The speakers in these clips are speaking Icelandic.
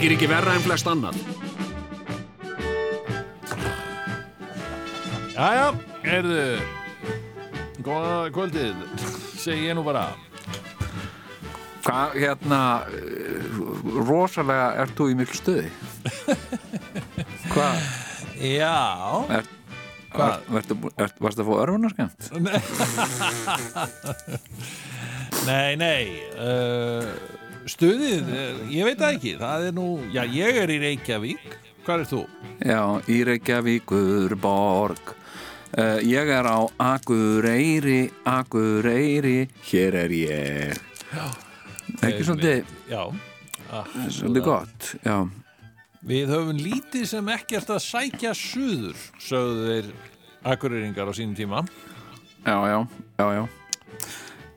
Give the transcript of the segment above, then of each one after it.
Þykir ekki verra en flest annað Jæja, erðu Góða kvöldið segi ég nú bara Hvað, hérna, rosalega ert þú í miklu stuði? Hvað? Já Er, Hvað? Er, varstu að fá örfunarskjönd? Nei, nei uh, Stuðið, eh, ég veit það ekki. Það er nú, já ég er í Reykjavík. Hvað er þú? Já, í Reykjavíkur borg. Uh, Ég er á Akureyri, Akureyri, hér er ég. Ekki svolítið, Já. Svolítið gott, já. Við höfum lítið sem ekkert að sækja suður sögðu þeir akureyringar á sínum tíma. Já, já, já, já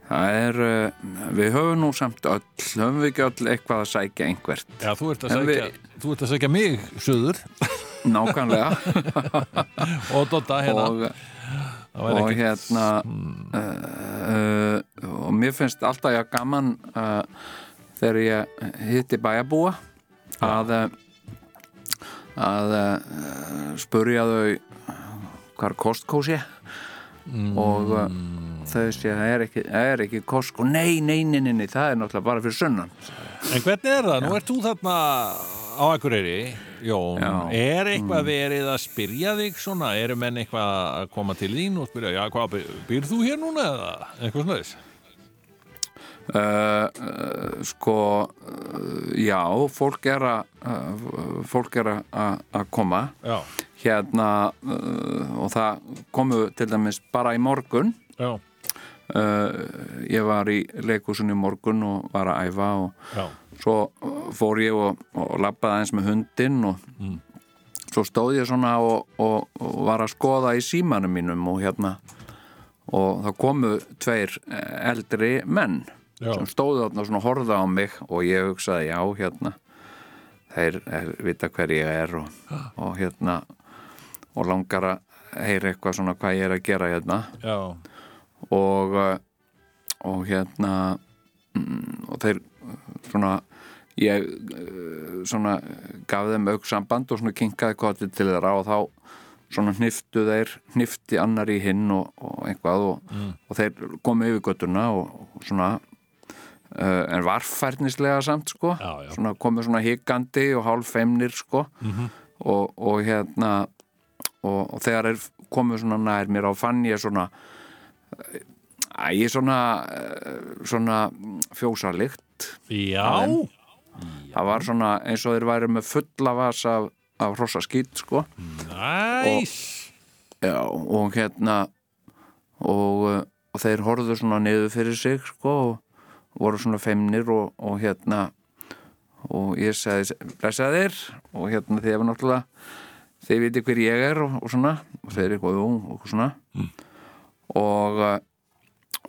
Það er, uh, við höfum nú samt öll, höfum við ekki öll eitthvað að sækja einhvert? Já, þú ert að sækja, við- þú ert að sækja mig suður. Nákvæmlega. Og Dodda hérna. Og, og hérna uh, uh, og mér finnst alltaf ég gaman uh, þegar ég hitti bæjabúa að að spurja þau hvað er. Costco sé og þau sé það er ekki, er ekki Costco nei, nei, nei, nei, nei, það er náttúrulega bara fyrir sunnan En hvernig er það? Nú ert þú þarna á Akureyri, Jón. Já. Er eitthvað verið að spyrja þig svona? Eru menn eitthvað að koma til þín og spyrja, já, hvað, byr- býrð þú hér núna eða eitthvað svona þess? Uh, uh, sko uh, já, fólk er að fólk er að- koma Já, hérna og það komu til dæmis bara í morgun já, uh, ég var í leikúsunni morgun og var að æfa og já, svo fór ég og, og labbaði eins með hundinn og svo stóð ég svona og, og, og var að skoða í símanum mínum og hérna og það komu tveir eh, eldri menn Já. sem stóðu þarna svona og horfða á mig og ég hugsaði já hérna þeir er, vita hver ég er og, og hérna og langar að heyra eitthvað svona hvað ég er að gera hérna. Já, og uh, og hérna mm, og þeir uh, svona ég uh, svona gaf þeim auksamband og svona kinkaði koti til þeirra og þá svona hniftu þeir hnifti annar í hinn og, og einhvað og, og þeir komu yfir göttuna og, og svona uh, en varfærnislega samt sko. Já, já. svona komu svona hikandi og hálf feimnir sko. Og, og hérna og, þegar þeir komu svona nær mér á fann ég svona Æ, svona, eh, svona fjósalikt. já, Það var svona eins og þeir væri með fulla vas af, af hrossaskýt, sko. næs. Já, og hérna, og, eh, og þeir horfðu svona niður fyrir sig, sko, og voru svona feimnir og, og hérna, og ég sagði, blessa þeir, og hérna þeir var náttúrulega, þeir viti hver ég er og, og svona, og þeir eitthvað, jú, og svona, og, eh,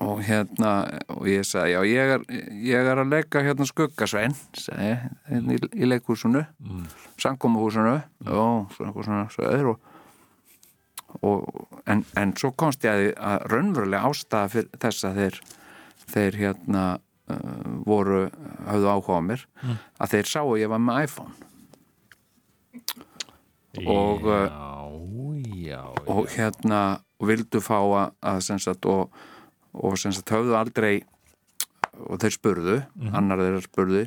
og hérna, og ég sagði, já, ég er, ég er að leika hérna skuggasvein, sagði, hérna í, í leikhúsinu, mm. já, svona eitthvað svona, og og, en, en svo komst ég að, að raunverulega ástæða fyrir þess að þeir, þeir hérna uh, voru, höfðu áhuga á mér að þeir sáu ég var með iPhone. Og, uh, já, já, og hérna og vildu fá að, að sagt, og, og sagt höfðu aldrei og þeir spurðu, annar þeirra spurði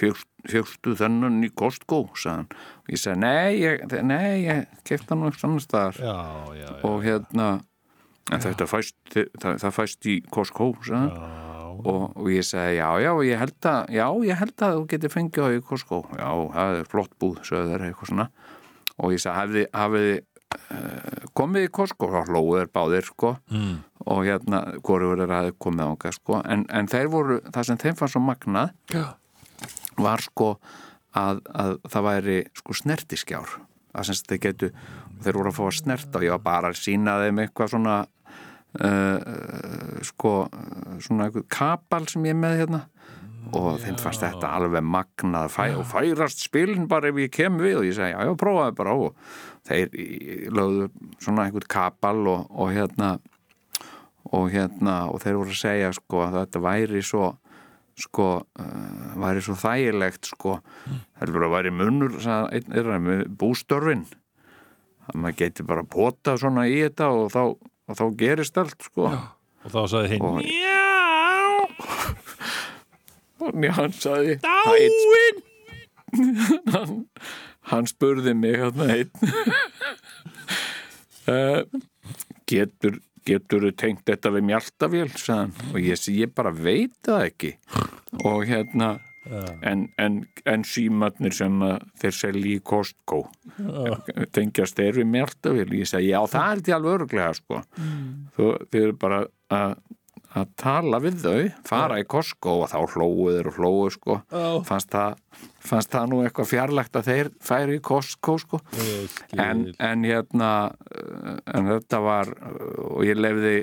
"Fékkst- fékkstu þennan í Costco? sagðan, og ég sagði nei, ég, nei, ég kefti hann nú ekki annars staðar. Já, já, já. og hérna en þetta fæst, það, það fæst í Costco og, og ég segi já, já, ég held að já, ég held að þú getur fengið á í Costco. Já, það er flott búð, sögðu þeir eitthvað svona. Og ég segi, hafið, hafið uh, komið í Costco þá hlóðu þeir báðir, sko. Mm. og hérna, hvoru þeir hafið komið ánga, sko, en, en þeir voru það sem þeim fannst svo magnað já. var sko að, að það væri sko snertiskjár. Að sem þeir getu þeir voru að fá að snerta og ég var bara að sína þeim eitthvað svona uh, sko svona eitthvað kapal sem ég er með hérna. Og þeim fannst þetta alveg magnað fæ, og færast spilin bara ef ég kem við og ég segi já, já, prófaði bara og þeir lögðu svona einhvern kapal og, og hérna og hérna og þeir voru að segja sko að þetta væri svo sko uh, væri svo þægilegt sko. Heldur að væri munnur sagði einn þeirra, með bústörfin. Að maður geti bara pota svona í þetta og þá, og þá gerist allt sko. Og þá sagði hinn Og- já, og hann sagði dáin hann, spurði mig hérna einn. Uh, getur getur þú tengt þetta við hann. Og ég, sé- ég bara veit það ekki. Og hérna en, en, en símatnir sem þeir selji í Costco tengjast þeir við mjaltavél. Ég segi já það er til alveg örglega sko. Þú, þið eru bara að að tala við þau, fara í Costco og þá hlóðu þeir og hlóðu sko. Fannst það, fannst það nú eitthvað fjarlægt að þeir færi í Costco sko. En, en hérna en þetta var og ég lefði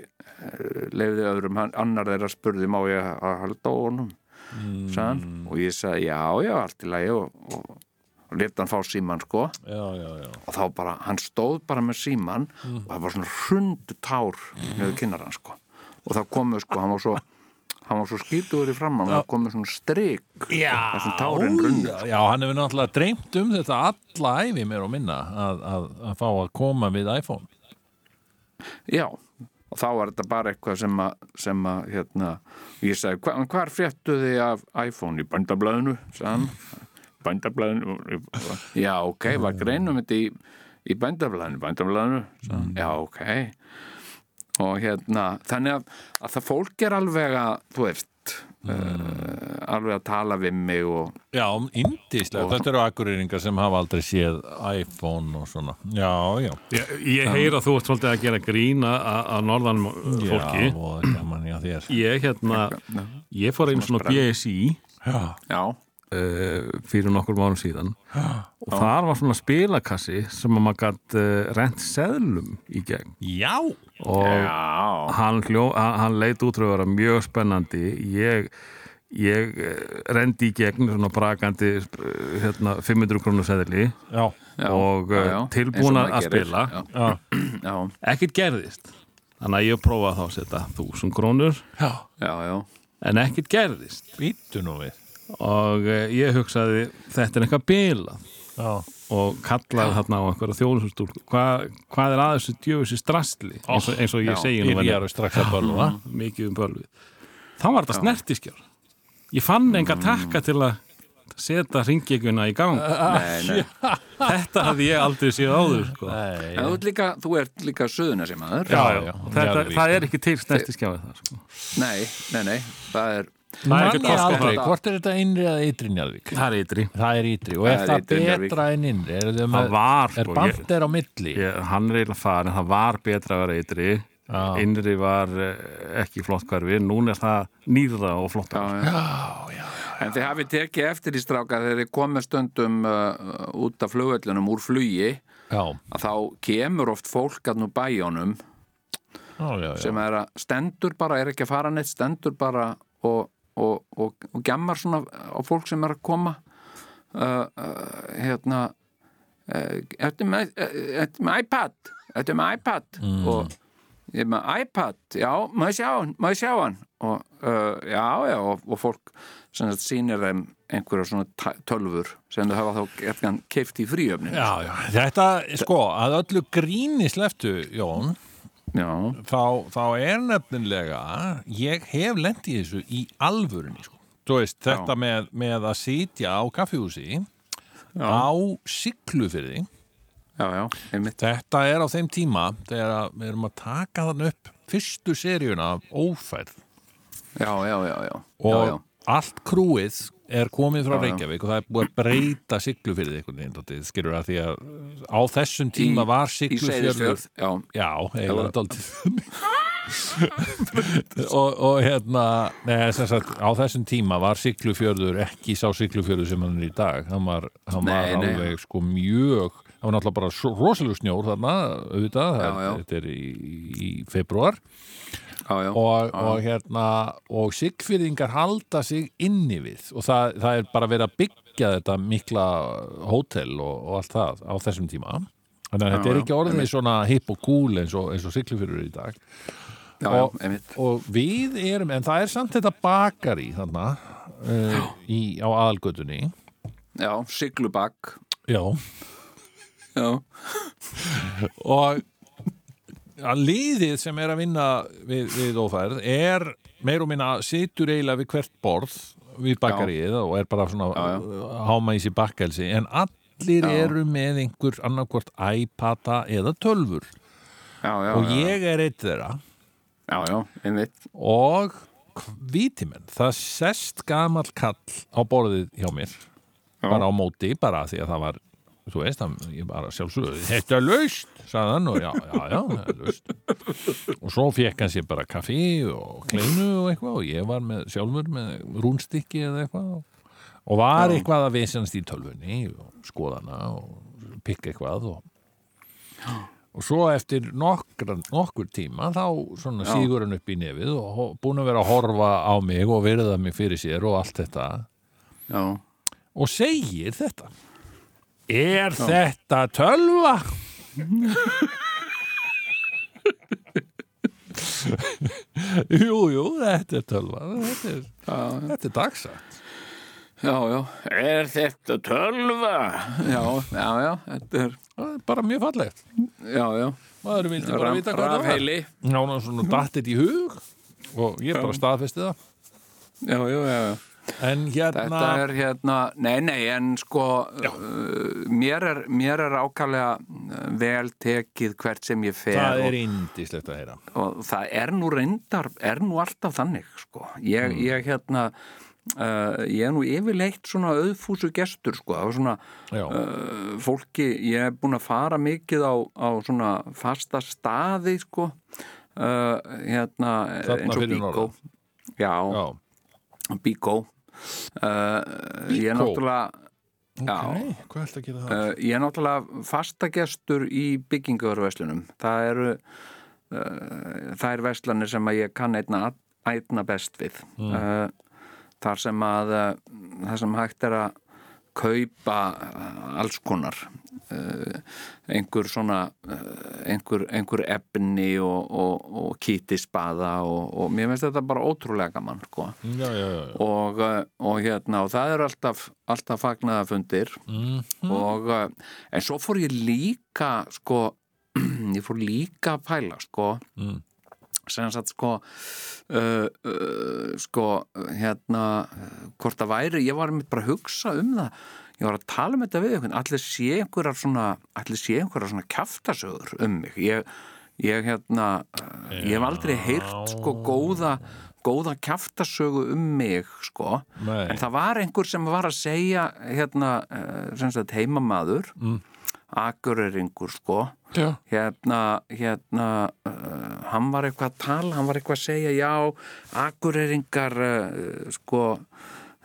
lefði öðrum, annar þeirra spurði má ég að halda á honum? Mm. og ég sagði já, já, allt í lagi. Og, og, og leta hann fá síman sko. Já, já, já. Og þá bara, hann stóð bara með síman og það var svona hrundu tár með kynnar hann sko og það komu sko, hann var svo hann var svo skýtuður í framann og það komu svona strik Já, þessum tárin runnu. já, hann hefur náttúrulega dreymt um þetta alla æfi mér og minna að, að, að fá að koma við iPhone. Já, og þá var þetta bara eitthvað sem að, sem að hérna, ég sagði, hva, hvar fréttu þið af iPhone? Í bændablaðinu, sagði hann. Bændablaðinu já, ok, var greinum þetta í, í bændablaðinu sagði hann, já, ok og hérna, þannig að, að það fólk er alveg að, þú veist uh, alveg að tala við mig og Já, indíslega, Og- þetta eru akkurýringar sem hafa aldrei séð iPhone og svona. Já, já. Ég, ég heyr að þú ert svolítið að gera grína að norðan fólki Já, og gaman já þér. Ég hérna, ég fór einu svona BSI Já, já, fyrir nokkur mánu síðan. Og þar var svona spilakassi sem að maður gætt uh, rent seðlum í gegn. Já, og já. hann, hljó, hann, hann leit út frá að vera mjög spennandi. Ég, ég eh, rendi í gegn svona brakandi eh, hérna, 500 krónu seðli. Já, já, og eh, tilbúin að spila. já, já, já, ekkert gerðist. Þannig að ég prófaði þá að setja 1000 krónur. Já. Já, já. en ekkert gerðist. Býttu nú við og eh, ég hugsaði þetta er eitthvað bilað. Já, og kallaði þarna á einhverja þjóðsustúlku Hva, hvað er að þessu djöfusi strastli? Eins og, eins og ég já, segi nú byrjar strax að bölva. Mikið um bölvið. Þá var þetta snertiskjár ég fann enga takka til að setja ringekuna í gang. Nei, nei. þetta hafði ég aldrei séð áður sko. Nei, ert líka, þú ert líka söðuna sem aður Já, já, já, það er ekki til snertiskjáði það sko. Nei, nei, nei, það er Það er hvort er þetta innri eða ytri Njarðvík? það er ytri Það er ytri og Það er er það Njarðvík. betra en innri? Er, það Það var, er sko, band er á milli? ég, hann er eiginlega farin, það var betra að vera ytri Já. innri var eh, ekki flott hverfi núna er það nýrða og já. En þið hafið tekið eftir í stráka þegar þið komið stundum uh, út af flugvöllunum úr flugi Já, að þá kemur oft fólk að nú bæjónum já, já, já. sem er að stendur bara, er ekki að fara neitt stendur bara og, og, og, og gemmar svona á fólk sem er að koma. Uh, uh, hérna uh, Þetta er með, uh, með iPad? Þetta er með iPad? Og ég er með iPad, já, maður sjá hann maður sjá hann? Og uh, já, já, og, og fólk sem sýnir þeim einhverja svona tölfur sem þau hafa þá getgan keift í fríöfnin Já, já, þetta, sko, að öllu gríni sleftu, Jón, þá, þá er nefnilega, ég hef lent í þessu í alvörunni, sko. Veist, þetta með, með að sitja á kaffihúsi á siglufyrði, já, já, einmitt. Þetta er á þeim tíma þegar við erum að taka þann upp fyrstu seríuna af ófærð. Já, já, já, já, og já, já. allt krúið er komið frá. Reykjavík og það er búið að breyta siglufyrði einhvern veginn, skilur að því að á þessum tíma var Seyðisfjörð, já, Já, eiginlega og, og hérna neða, sagt, á þessum tíma var siglufjörður ekki sá siglufjörður sem hann er í dag hann var, hann var Nei, nei. alveg sko mjög það var náttúrulega bara rosalegu snjór þarna auðvitað, Já, já. þetta er í, í februar já, já. og, og hérna og sigfyrðingar halda sig inni við. Og það, það er bara verið að byggja þetta mikla hótel og, og allt það á þessum tíma. Þannig að þetta er ekki orðið svona hipp og cool eins og, siglufjörður í dag. Já, og- og við erum, en það er samt þetta bakari þarna uh, í, á aðalgötunni. Já, siglubakk. Já. Já, og að liðið sem er að vinna við, við ófærð er meir og minna situr eiginlega við hvert borð við bakkaríið og er bara svona Já, háma í sér bakkelsi en allir Já. eru með einhver annarkvort iPada eða tölfur já, já og já, ég er eitt þeirra. Já, já, og viti menn, það sest gamall kall á borðið hjá mér. Já. bara á móti, bara því að það var þú veist, hann, ég bara sjálfsögðu þetta er laust, sagði hann og já, já, já, það er laust. Og svo fekk hann sér bara kaffi og kleinu og eitthvað og ég var með sjálfur með rúnstykki eða eitthvað og, var eitthvað að vesjast í tölvunni og skoðana og pikka eitthvað og Og svo eftir nokkur, nokkur tíma þá svona Já. sígur hann upp í nefið og búin að vera að horfa á mig og verða mig fyrir sér og allt þetta. Já, og segir þetta Er þetta tölva? jú, jú, þetta er tölva. Þetta er, já, þetta er dagsagt já, já. Er þetta tölva? Já, já, já, þetta er það er bara mjög fallegt. Já, já, maður vildi bara vita hvað það var. rafheili Já, ná, svona dattit í hug og ég bara staðfesti það. Já, já, já, já en hérna Þetta er hérna, nei, nei, en sko, uh, mér, er, mér er ákvæmlega vel tekið hvert sem ég fer það er indislegt að heyra og það er nú reyndar, er nú alltaf þannig, sko. Ég, Mm. ég hérna, uh, ég er nú yfirleitt svona auðfúsu gestur, sko, það var svona uh, fólki, ég er búin að fara mikið á, á svona fasta staði, sko, uh, hérna, Þarna eins og Bíkó. Já, já, Bíkó. Uh, ég er náttúrulega Já. ok, hvað ætla að gera það? Uh, ég er náttúrulega fastagestur í byggingaverðverslunum. Það eru uh, það er verslanir sem að ég kann einna, einna best við. Uh, þar sem að uh, það sem hægt er að kaupa uh, alls konar uh, einhver svona uh, einhver, einhver efni og, og, og kítisbaða og, og mér finnst þetta bara ótrúlega gaman sko. Já, já, já, já. og, og hérna og það eru alltaf, alltaf fagnaðafundir Mm, og uh, en svo fór ég líka sko ég fór líka að pæla sko. Mm. sem sagt sko uh, uh, sko hérna hvort það væri, ég var einmitt bara að hugsa um það ég var að tala um þetta við einhvern allir sé einhverjar svona allir sé einhverjar svona kjaftasögur um mig ég, ég hérna uh, ég hef aldrei heyrt sko góða góða kjaftasögu um mig sko Nei. en það var einhver sem var að segja hérna uh, sem sagt heimamaður Mm. akureyringur sko já. hérna, hérna uh, hann var eitthvað að tala, hann var eitthvað að segja já, akureyringar uh, sko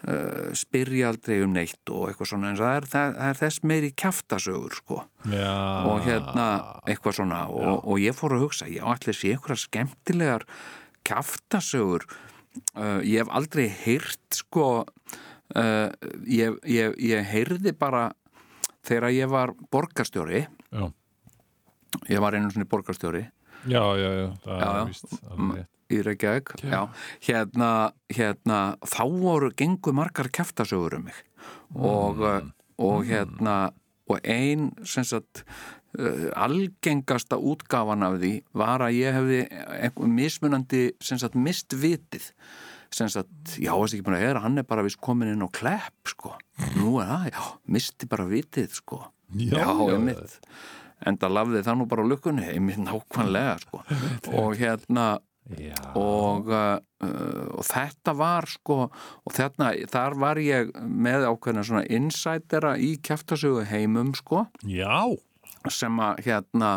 uh, spyrja aldrei um neitt og eitthvað svona, en það er, það, er þess meiri kjaftasögur sko já. og hérna eitthvað svona og, og ég fór að hugsa, já, allir sé einhverja skemmtilegar kjaftasögur uh, ég hef aldrei heyrt sko uh, ég, ég, ég heyrði bara þegar ég var borgarstjóri já. ég var einu svona borgarstjóri já, já, já, það Já, er víst alveg rétt. Í Reykjavík. Já. Hérna, hérna þá voru gengu margar kæftasögur um mig. Og, Mm. og hérna og ein sem sagt uh, algengasta útgáfan af því var að ég hefði einhver mismunandi sem sagt mist vitið. Sem sagt, já, veist ekki búin að heyra hann er bara vist komin inn á klepp sko. Nú er það, já, misti bara vitið sko. Já, já, einmitt. En það lafði það nú bara á lukkunni einmitt nákvæmlega sko. Og hérna. Og, uh, og þetta var sko og þarna, þar var ég með ákveðna svona insidera í kjaftasögu heimum sko. Já, sem að hérna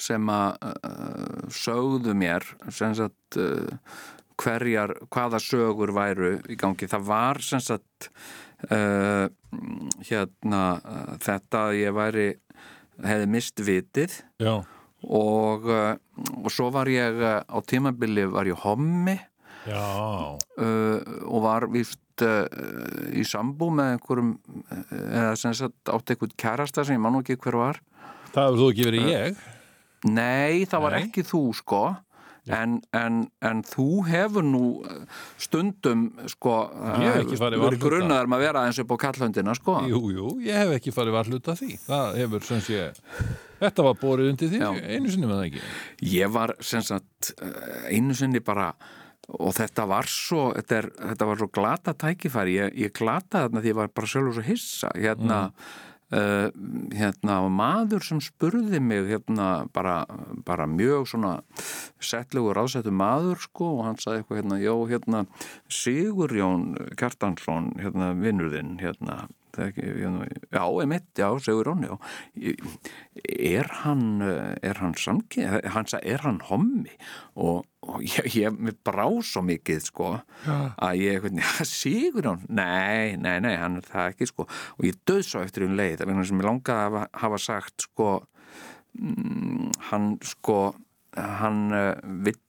sem að uh, sögðu mér sem sagt uh, hverjar, hvaða sögur væru í gangi, það var sem sagt uh, hérna uh, þetta að ég væri hefði mist vitið. Já, og, uh, og svo var ég uh, á tímabili var ég hommi já. uh, og var víst uh, í sambú með einhverjum eða sem sagt átti einhvern kærasta sem ég man ekki hver var það hefur þú ekki verið ég Nei, það var Nei. ekki þú sko en, en, en þú hefur nú eh, stundum sko, varhluta. grunnaður með að vera eins upp á kallhöndina sko. Jú, jú, ég hef ekki farið varhluta því það hefur sem sé þetta var borið undir því Já. einu sinni með það ekki Ég var sem sagt eh, einu sinni bara og þetta var svo þetta, er, þetta var svo glata tækifæri ég, ég glata þarna því ég var bara sjálfur svo hissa hérna Uh, hérna maður sem spurði mig hérna bara, bara mjög settlegur ásettu maður sko og hann sagði eitthvað hérna, já hérna Kjartansson hérna vinnurðinn hérna það er ekki, hérna, já, emitt, já, Sigurjón já, er hann er hann sagði, er hann hommi? Og, og ég, ég brá svo mikið sko að ég, hvernig, ja, Sigurjón nei, nei, nei, hann er það ekki sko. Og ég döð svo eftir um leið, það er sem ég langaði að hafa, hafa sagt sko mm, hann sko hann uh, vill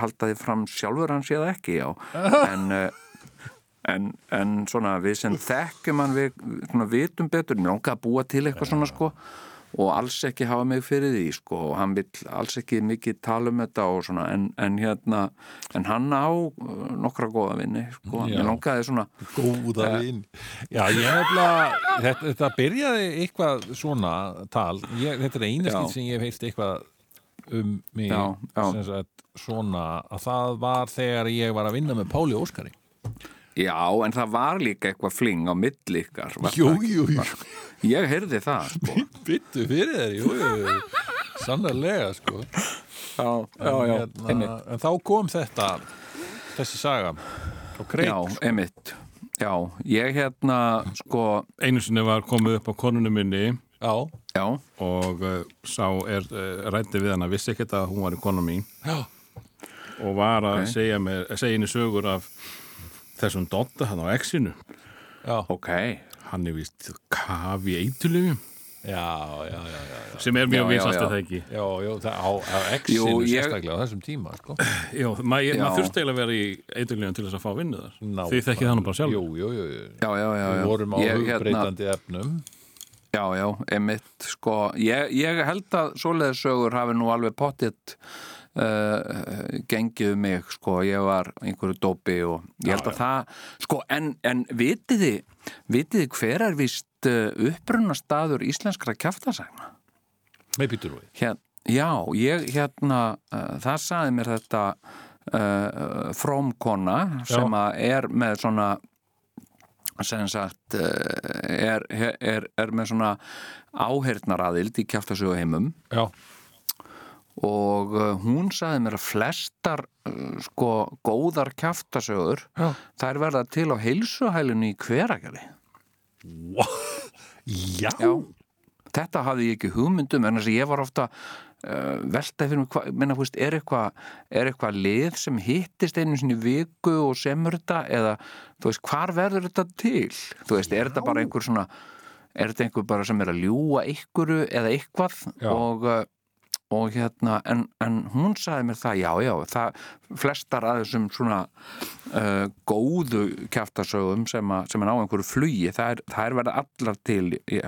halda því fram sjálfur hann sé það ekki, já. En uh, En, en svona við sem þekkjum hann við svona vitum betur, mér langar að búa til eitthvað svona sko og alls ekki hafa mig fyrir því sko og hann vil alls ekki mikið tala um þetta og svona en, en hérna, en hann á uh, nokkra góða vinni sko, mér langaði svona Góða vinn Já, ég nefnilega, þetta, þetta byrjaði eitthvað svona tal. Ég, þetta er eina Já. skil sem ég hef heyrst eitthvað um mig Já, já. sem sagt, svona að það var þegar ég var að vinna með Páli Óskari Já, en það var líka eitthvað fling á milli ykkar var Jú, jú, jú, Ég heyrði það sko. Byttu fyrir þér, jú, jú, jú. sannarlega, sko. Já, en, hérna, en þá kom þetta þessi saga Já, emitt Já, ég hérna sko Einu sinni var komið upp á konunum minni. Já, Já, og uh, sá er uh, rætti við hana, vissi ekkert að hún var í konu mín. Já, og var að Ok. segja, mér, segja henni sögur af þessum dotta hann á exinu. Já, ok. Hann er vist kafi eitulifjum já, já, já, já, já. sem er mjög vinsast að það ekki? Já, já, á, á Jú, X-inu ég- sérstaklega á þessum tíma, sko. Já, maður mað þurfti eiginlega að vera í eitulifjum til þess að fá vinnu þar. Ná, því þekki það nú bara sjálf Jú, jú, jú, jú. Já, já, já, já. Við vorum á Ég, hérna, hugbreytandi efnum. Já, já, emitt, sko, ég, ég held að svoleiðisögur hafi nú alveg pottitt uh, gengið um mig, sko, ég var einhverju dópi og ég held að það, sko, en, en vitið þið, vitið þið hver er vist uh, upprunastaður íslenskra kjaftasagna? Með býtur við. Hér, já, ég hérna, uh, það saði mér þetta uh, frómkona sem að er með svona sem sagt er, er, er með svona áheyrnaraðild í kjaftasögu heimum Já, og uh, hún saði mér að flestar uh, sko góðar kjaftasögur Já. þær verða til á heilsuhælinu í hveragjali já, Já, þetta hafði ég ekki hugmyndum en þess að ég var ofta uh, velta fyrir mig, hva, er eitthvað er eitthvað lið sem hittist einu sinni viku og semur þetta eða, þú veist, hvar verður þetta til? Þú veist, er þetta bara einhver svona er þetta einhver bara sem er að ljúga einhverju eða eitthvað Já. og, uh, og hérna en, en hún sagði mér það, já, já það, flestar að þessum svona uh, góðu kjaftasögum sem, sem er á einhverju flugi það er, það er verið allar til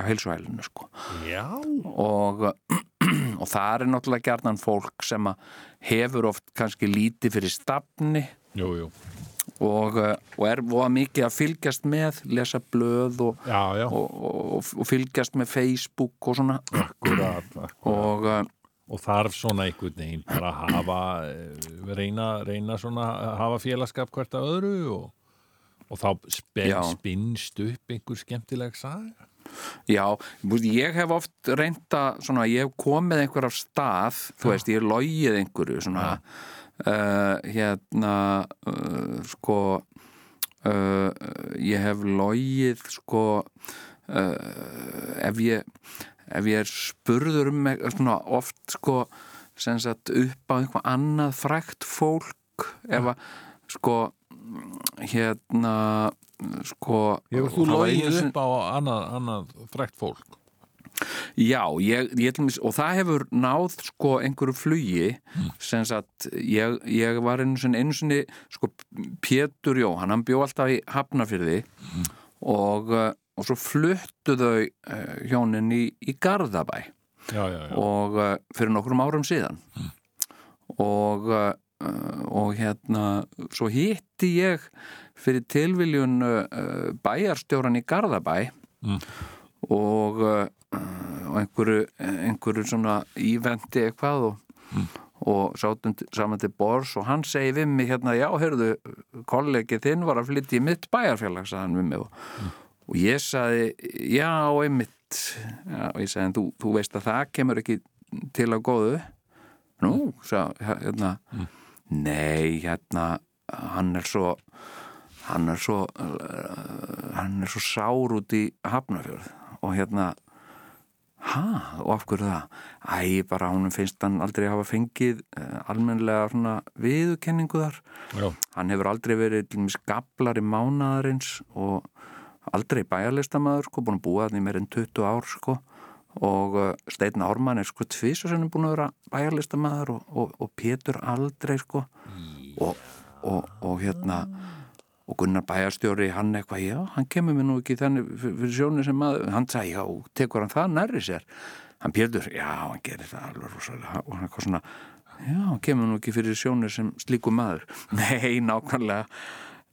heilsuhælinu sko. Já, og, og það er náttúrulega gjarnan fólk sem hefur oft kannski lítið fyrir stafni. Jú, jú. og, uh, og er voða mikið að fylgjast með, lesa blöð og, Já, já, og, og, og fylgjast með Facebook og svona. Akkurat, akkurat. og uh, Og þarf svona einhvern veginn bara að hafa, eh, reyna, reyna svona að hafa félagskap hvert að öðru og, og þá Já. spinnst upp einhver skemmtileg saga. Já, ég hef oft reynda svona, ég hef komið einhver af stað, þú veist, ég er logið einhverju svona uh, hérna uh, sko uh, ég hef logið sko ef ég ef ég er spurður um svona oft sko sagt upp á einhvað annað frækt fólk ef að sko hérna sko Hefur þú sinni- upp á annað, annað frækt fólk? Já, ég, ég og það hefur náð sko einhverju flugi sem sagt, ég, ég var einu sinni, einu sinni, sko Pétur Jóhann, hann bjó alltaf í Hafnafyrði og, uh, og svo fluttu þau uh, hjónin í, í Garðabæ. Já, já, já. og uh, fyrir nokkrum árum síðan. Og uh, og hérna svo hitti ég fyrir tilviljun bæjarstjóran í Garðabæ. Mm. og og einhverju, einhverju svona íventi eitthvað og, og sátum saman til bors og hann segi við mig hérna, já, heyrðu kollegi þinn var að flytja í mitt bæjarfélag sagði hann við mig og, og ég sagði, já, einmitt. Já, og ég sagði, en þú, þú veist að það kemur ekki til að góðu. Nú, sagði hérna. Nei, hérna hann er svo hann er svo hann er svo sár út í Hafnarfjörð. Og hérna ha, og af hverju það? Æ, bara honum finnst hann aldrei hafa fengið uh, almennlega svona viðurkenningu þar. Já, hann hefur aldrei verið gablar í mánaðarins og aldrei bæjarlistamæður sko, búin að búa þannig meir en 20 ár sko. Og uh, Steinn Ármann er sko sennum búin að vera bæjarlistamæður og, og, og Pétur aldrei sko. Og, og, og hérna og Gunnar bæjarstjóri, hann eitthvað já, hann kemur mér nú ekki þannig fyr- fyrir sjónu sem maður, hann sagði, já, tekur hann það nærri sér, hann Pétur já, hann gerir það alveg rosalega. Og hann eitthvað svona, já, hann kemur nú ekki fyrir sjónu sem slíku maður. Nei, nákvæmlega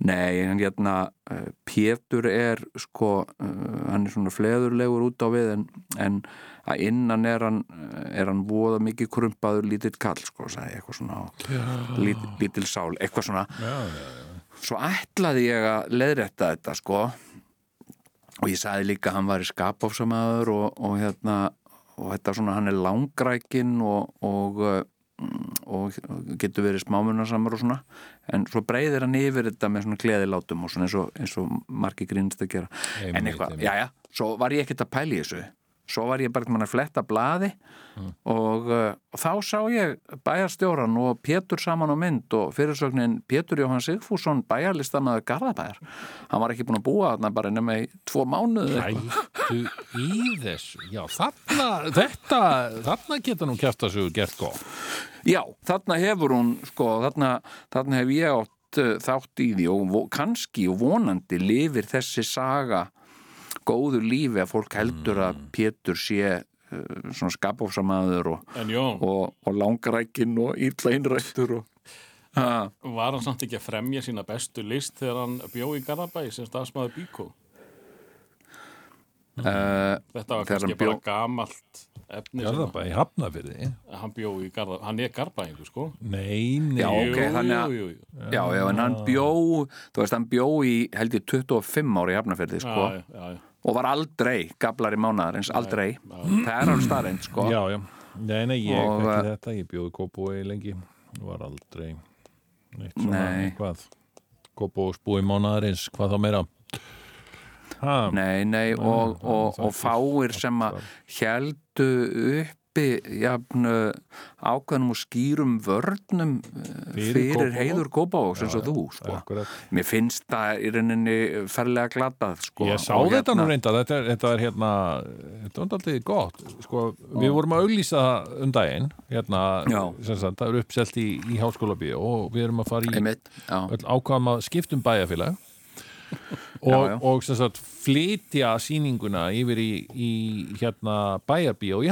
nei, hann hérna, uh, Pétur er sko, uh, hann er svona fleðurlegur út á við en, en að innan er hann er hann voða mikið krumpaður lítill kall sko, sagði eitthvað svona lít, lítill sál, eitthvað svona. Já, já, svo ætlaði ég að leiðrætta þetta sko og ég sagði líka að hann var í skapofsamaður og, og hérna og þetta svona hann er langrækin og, og, og getur verið smámunarsamur og svona en svo breyðir hann yfir þetta með svona gleðilátum og svona eins og, eins og margi grínst að gera Einmitt, en eitthvað, einmitt. já já, svo var ég ekkert að pæla í þessu svo var ég bara ekki mann að fletta blaði og, uh, og þá sá ég bæjarstjóran og Pétur saman á mynd og fyrirsögnin Pétur Jóhann Sigfússon bæjarlistamaður Garðabæjar. Hann var ekki búin að búa þarna bara nema í tvo mánuði. Hættu í þessu. Já, þarna, þetta þarna geta nú kæft að svo gert gott. Já, þarna hefur hún sko, þarna, þarna hef ég átt uh, þátt í því og kannski og vonandi lifir þessi saga góðu lífi að fólk heldur að Pétur sé uh, svona skapofsamaður og, og, og langrækin og illa innrættur og ha, var hann samt ekki að fremja sína bestu list þegar hann bjó í Garðabæ sem stafsmaður Bíkó? uh, Þetta var kannski hann bjó- bara gamalt efni í Hafnafyrði hann bjó í Garðabæ. Hann er Garðbæingu, sko. Nei, nei Já, ok, þannig að- jú, jú, jú. Já, já, en hann bjó þú veist, hann bjó í held ég 25 ári í Hafnarferði, sko Já, já, já. Og var aldrei gablar í mánaðarins, aldrei. það er alveg starrend, sko. Já, já, nei, nei, ég Og, ekki uh, þetta, ég bjóði Kópói lengi. Var aldrei neitt svona Nei. eitthvað Kópói spúi mánaðarins, hvað þá meira. Ha, Nei, nei, og, og, og fáir sem að heldu uppi jafn uh, ákveðnum og skýrum vörnum uh, Fyrir fyrir, heiður Kópavóks eins og þú, sko. akkurat Mér finnst það í rauninni ferlega glatað, sko. Ég sá Og þetta nú reynda, þetta er, þetta er hérna, þetta var alltaf gott, sko, við vorum að auglýsa um daginn, hérna, Já. sagt, það er uppselt í, í háskóla bíó og við erum að fara í já, ákvæðum að skiptum bæjarfélag og, já. og sem sagt flytja sýninguna yfir í, í hérna bæjarbíó í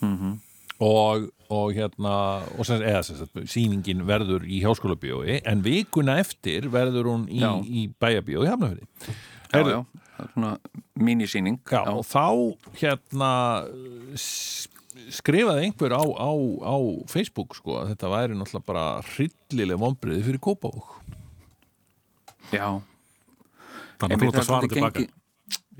Hafnafyrði Mhm. og, og hérna og sem, eða sem sagt sýningin verður í háskóla bíói en vikuna eftir verður hún í, Já. í bæjarbíó í Hafnafyrði já, já, það er svona mínisýning. Já, og þá hérna skrifaði einhver á, á, á Facebook sko að þetta væri náttúrulega bara hryllileg vonbriði fyrir Kópavók Já, Þannig að þú ert að svara tilbaka.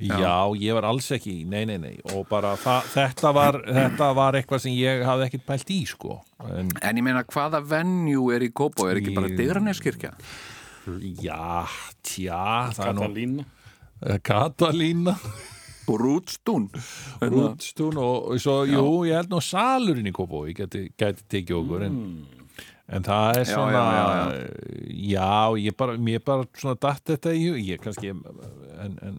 Gengið- Já. ég var alls ekki, nei, nei, nei og bara þetta, var, þetta var eitthvað sem ég hafði ekkert pælt í sko en En ég meina, hvaða venju er í Kópó? Er ekki bara Í- Digraneskirkja? já, tja það er nú Katalín. Eh, Katalína Og Rútstún? Rútstún og, og svo, jú, ég held nú salurinn í Kópavói geti, geti tekið okkur en, en það er Já, svona já, já, ég bara mér bara svona datt þetta í hug ég kannski, en, en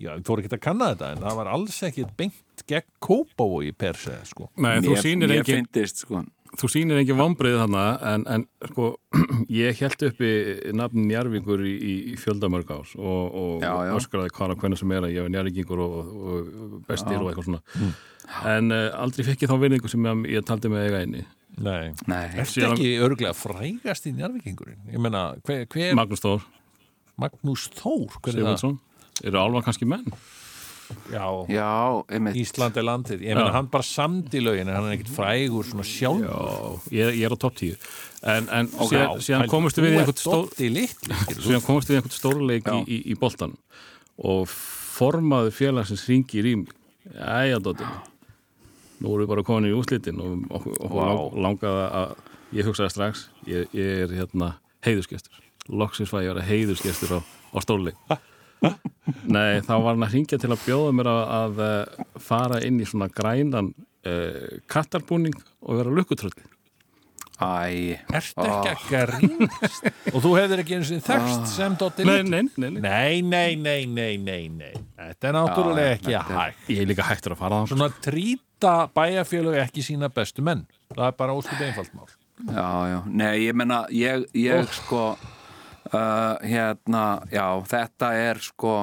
já, ég fór ekki að kanna þetta, en það var alls ekki beint gegn Kópavói per se, sko Nei, þú sýnir engin, fyndist, sko. þú sýnir engin vombrið þarna en, en sko, ég held uppi nafn Njarvíkur í, í fjöldamörg ás og, og Já, já. öskraði hvar og hvernig sem er að ég var Njarvíkingur og, og bestir og eitthvað svona en uh, aldrei fekk ég þá vinningu sem ég, ég taldi með eiga einni Nei. Nei, Ertu Síðan- ekki örglega frægast í njárvíkingurinn? Ég meina, hver, hver Magnús Þór, Magnús Þór, hver er það? Eru álfa kannski menn? Já, já, Ísland er landið. Ég meina, hann bara samdi lögin, en hann er ekkit frægur svona sjálf. Já, ég, ég er á topp 10 En, en Ok, síðan, síðan pældu, komumstu við í einhvern stór síðan komumstu við í einhvern stórleik í, í, í boltan og formaður félagsins ringir í mig. Jæja, Dóttir Nú erum við bara komin í úslitin og okkur, okkur Vá. lang, langaði að ég hugsaði strax, ég, ég er hérna heiðusgestur, loksins fæ ég að vera heiðusgestur á, á stórleik Nei, þá var hann að ringja til að bjóða mér að, að eh, fara inn í svona grænan uh, kattarbúning og vera lukkutröldi Æ, Ertu ekki að grínast? Og þú hefðir ekki eins og þekst sem Doddi Nei, nei, nei, nei. Nei, nei, nei, nei, nei, nei. Þetta er náttúrulega Já, ekki er- hægt. Ég er líka hættur að fara á Svona trýta bæjarfélög ekki sína bestu menn. Það er bara óskup einfalt mál. já, já, nei, ég menna ég, ég sko uh, hérna, já, þetta er sko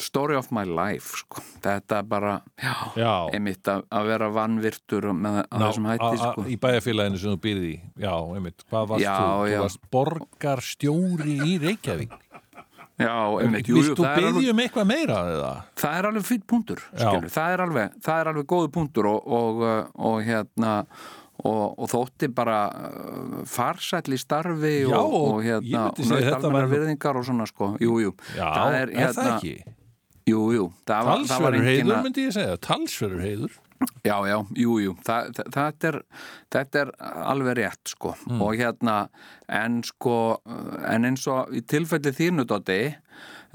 story of my life sko, þetta er bara já, Já. einmitt að, vera vannvirtur með þessum hætti sko Í bæjarfélaginu sem þú býrði í. Já, einmitt. Hvað varst Já, þú? Þú varst borgarstjóri í Reykjavík. já, einmitt, jú, jú, það er alveg eitthvað meira það er alveg fýtt punktur það er alveg, það er alveg góðu punktur og, og, uh, og hérna og, og þótti bara uh, farsæll í starfi Já, og, og hérna og væri- virðingar og svona sko, jú, jú. Það er, það ekki? jú, jú, það var, það var Talsverður heiður myndi ég segja, talsverður heiður. Já, já, jú, jú. Það, þetta, er, þetta er alveg rétt sko, Mm. og hérna en sko, en eins og í tilfelli þínu, Dótti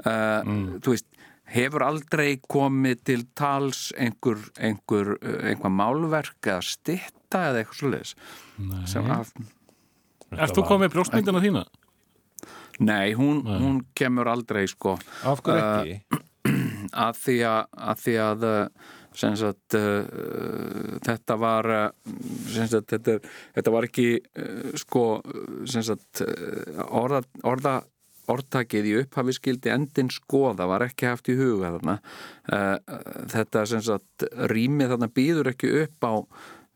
uh, Mm. þú veist hefur aldrei komið til tals einhver, einhver, uh, einhver málverk eða stitta eða eitthvað af, Ert þú komið brjóstmyndina þína? nei, hún, hún kemur aldrei sko Af hverju ekki? að því að, að, því að sem sagt, uh, þetta var sem sagt, þetta, þetta var ekki uh, sko sem sagt, uh, orða, orða orðtakið í upphafi skildi endin skoða var ekki haft í huga þarna. Uh, þetta sem sagt rýmið þarna býður ekki upp á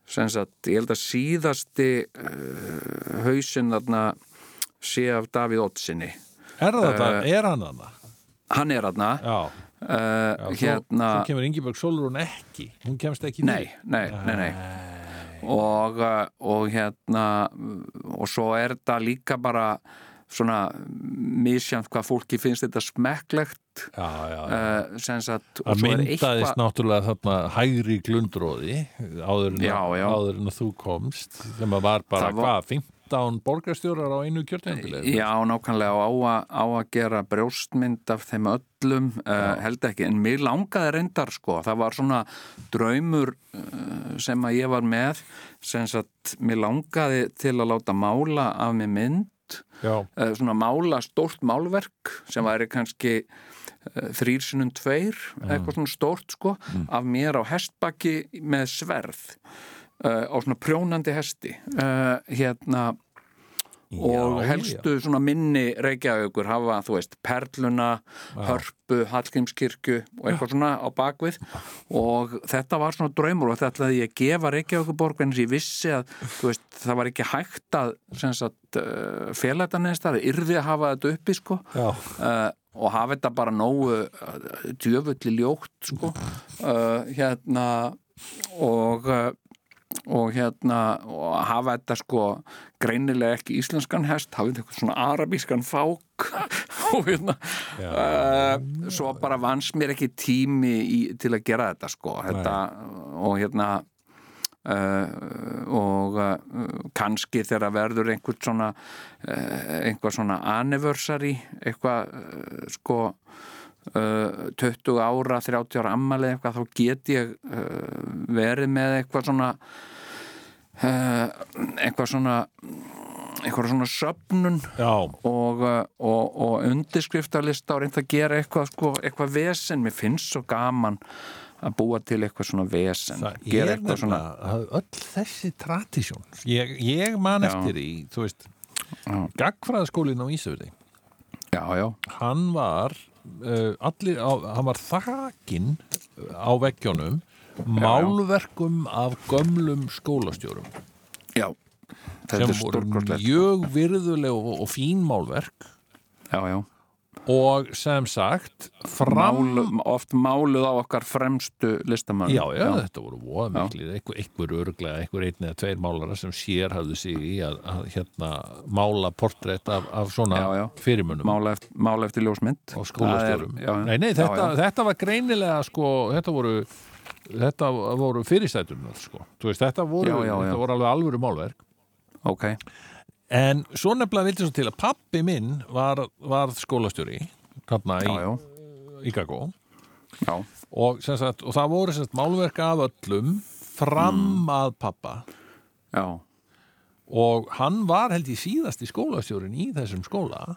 sem sagt, ég held að síðasti uh, hausinn þarna sé af Davíð Ottsinni Er þetta, er hann hana? hann er þarna. Já, uh, já svo, hérna svo kemur Ingeborg Solrún ekki. Hún kemst ekki Nei, nei, nei, nei. Og, uh, og hérna og svo er þetta líka bara svona misjant hvað fólki finnst þetta smekklegt. Já, já, já. Uh, sem sagt og Það svo er myndaðist eitthvað náttúrulega þarna hægri glundróði áður en, að þú komst sem að var bara Það var- hvað, 15 borgarstjórar á einu kjörtjöndileg Já, nákvæmlega á að, á að gera brjóstmynd af þeim öllum uh, held ekki, en mér langaði reyndar sko, það var svona draumur uh, sem að ég var með sem sagt, mér langaði til að láta mála af mig mynd svona mála stórt málverk sem væri kannski uh, þrýr sinnum tveir eitthvað svona stórt sko af mér á hestbakki með sverð uh, á svona prjónandi hesti. Hérna og já, helstu svona minni Reykjavíkur hafa, veist, Perluna Hörpu, Hallgrímskirkju og eitthvað svona á bakvið. Og þetta var svona draumur og þetta ætlaði ég að gefa Reykjavíkuborg en ég vissi að, veist, það var ekki hægt að, þetta neðst það, yrði að hafa þetta uppi, sko. Já, uh, og hafa þetta bara nógu uh, djöfulli ljótt sko. Uh, hérna og uh, og hérna og hafa þetta sko greinilega ekki íslenskan hest hafa þetta eitthvað svona arabískan fák. Og hérna uh, svo bara vannst mér ekki tími í, til að gera þetta sko þetta, og hérna Uh, og uh, kannski þegar verður einhvern svona einhver svona anniversary eitthvað sko 20 ára, 30 ára ammali eitthvað, þá get ég uh, verið með eitthvað svona uh, eitthvað svona eitthvað svona söpnun og, og, og undirskriftarlista og reynda að gera eitthvað, sko, eitthvað vesen, mér finnst svo gaman að búa til eitthvað svona vesen gera er eitthvað svona öll þessi tradisjón ég, ég man Já. eftir í, þú veist Já. Gagfræðaskólinn á já, hann var allir, á, hann var þakinn á veggjónum málverkum af gömlum skólastjórum. Já, sem voru mjög virðuleg og, og fín málverk. Já, já. Og sem sagt fram Málu, oft máluð á okkar fremstu listamann Já, já, þetta voru voða miklir, einhver, einhver örglega, einhver einn eða tveir málara sem sér hafði sig í að, að hérna, mála portrétt af, af svona Já, já. fyrirmunum mála, eftir, mála eftir ljósmynd á skólastjórum. Já, já. Nei, nei, þetta, já, já. þetta var greinilega, sko, þetta voru þetta voru fyrirstætunar, sko. Veist, þetta voru, Já, já, já. Þetta voru alveg alvöru málverk. ok, En svo nefnilega vildi svo til að pappi minn var, var skólastjóri, þarna í, já, já, í Gagó. já, Og, sagt, og það voru sagt, málverk af öllum fram Mm. að pappa já, og hann var held í skólastjórin í þessum skóla.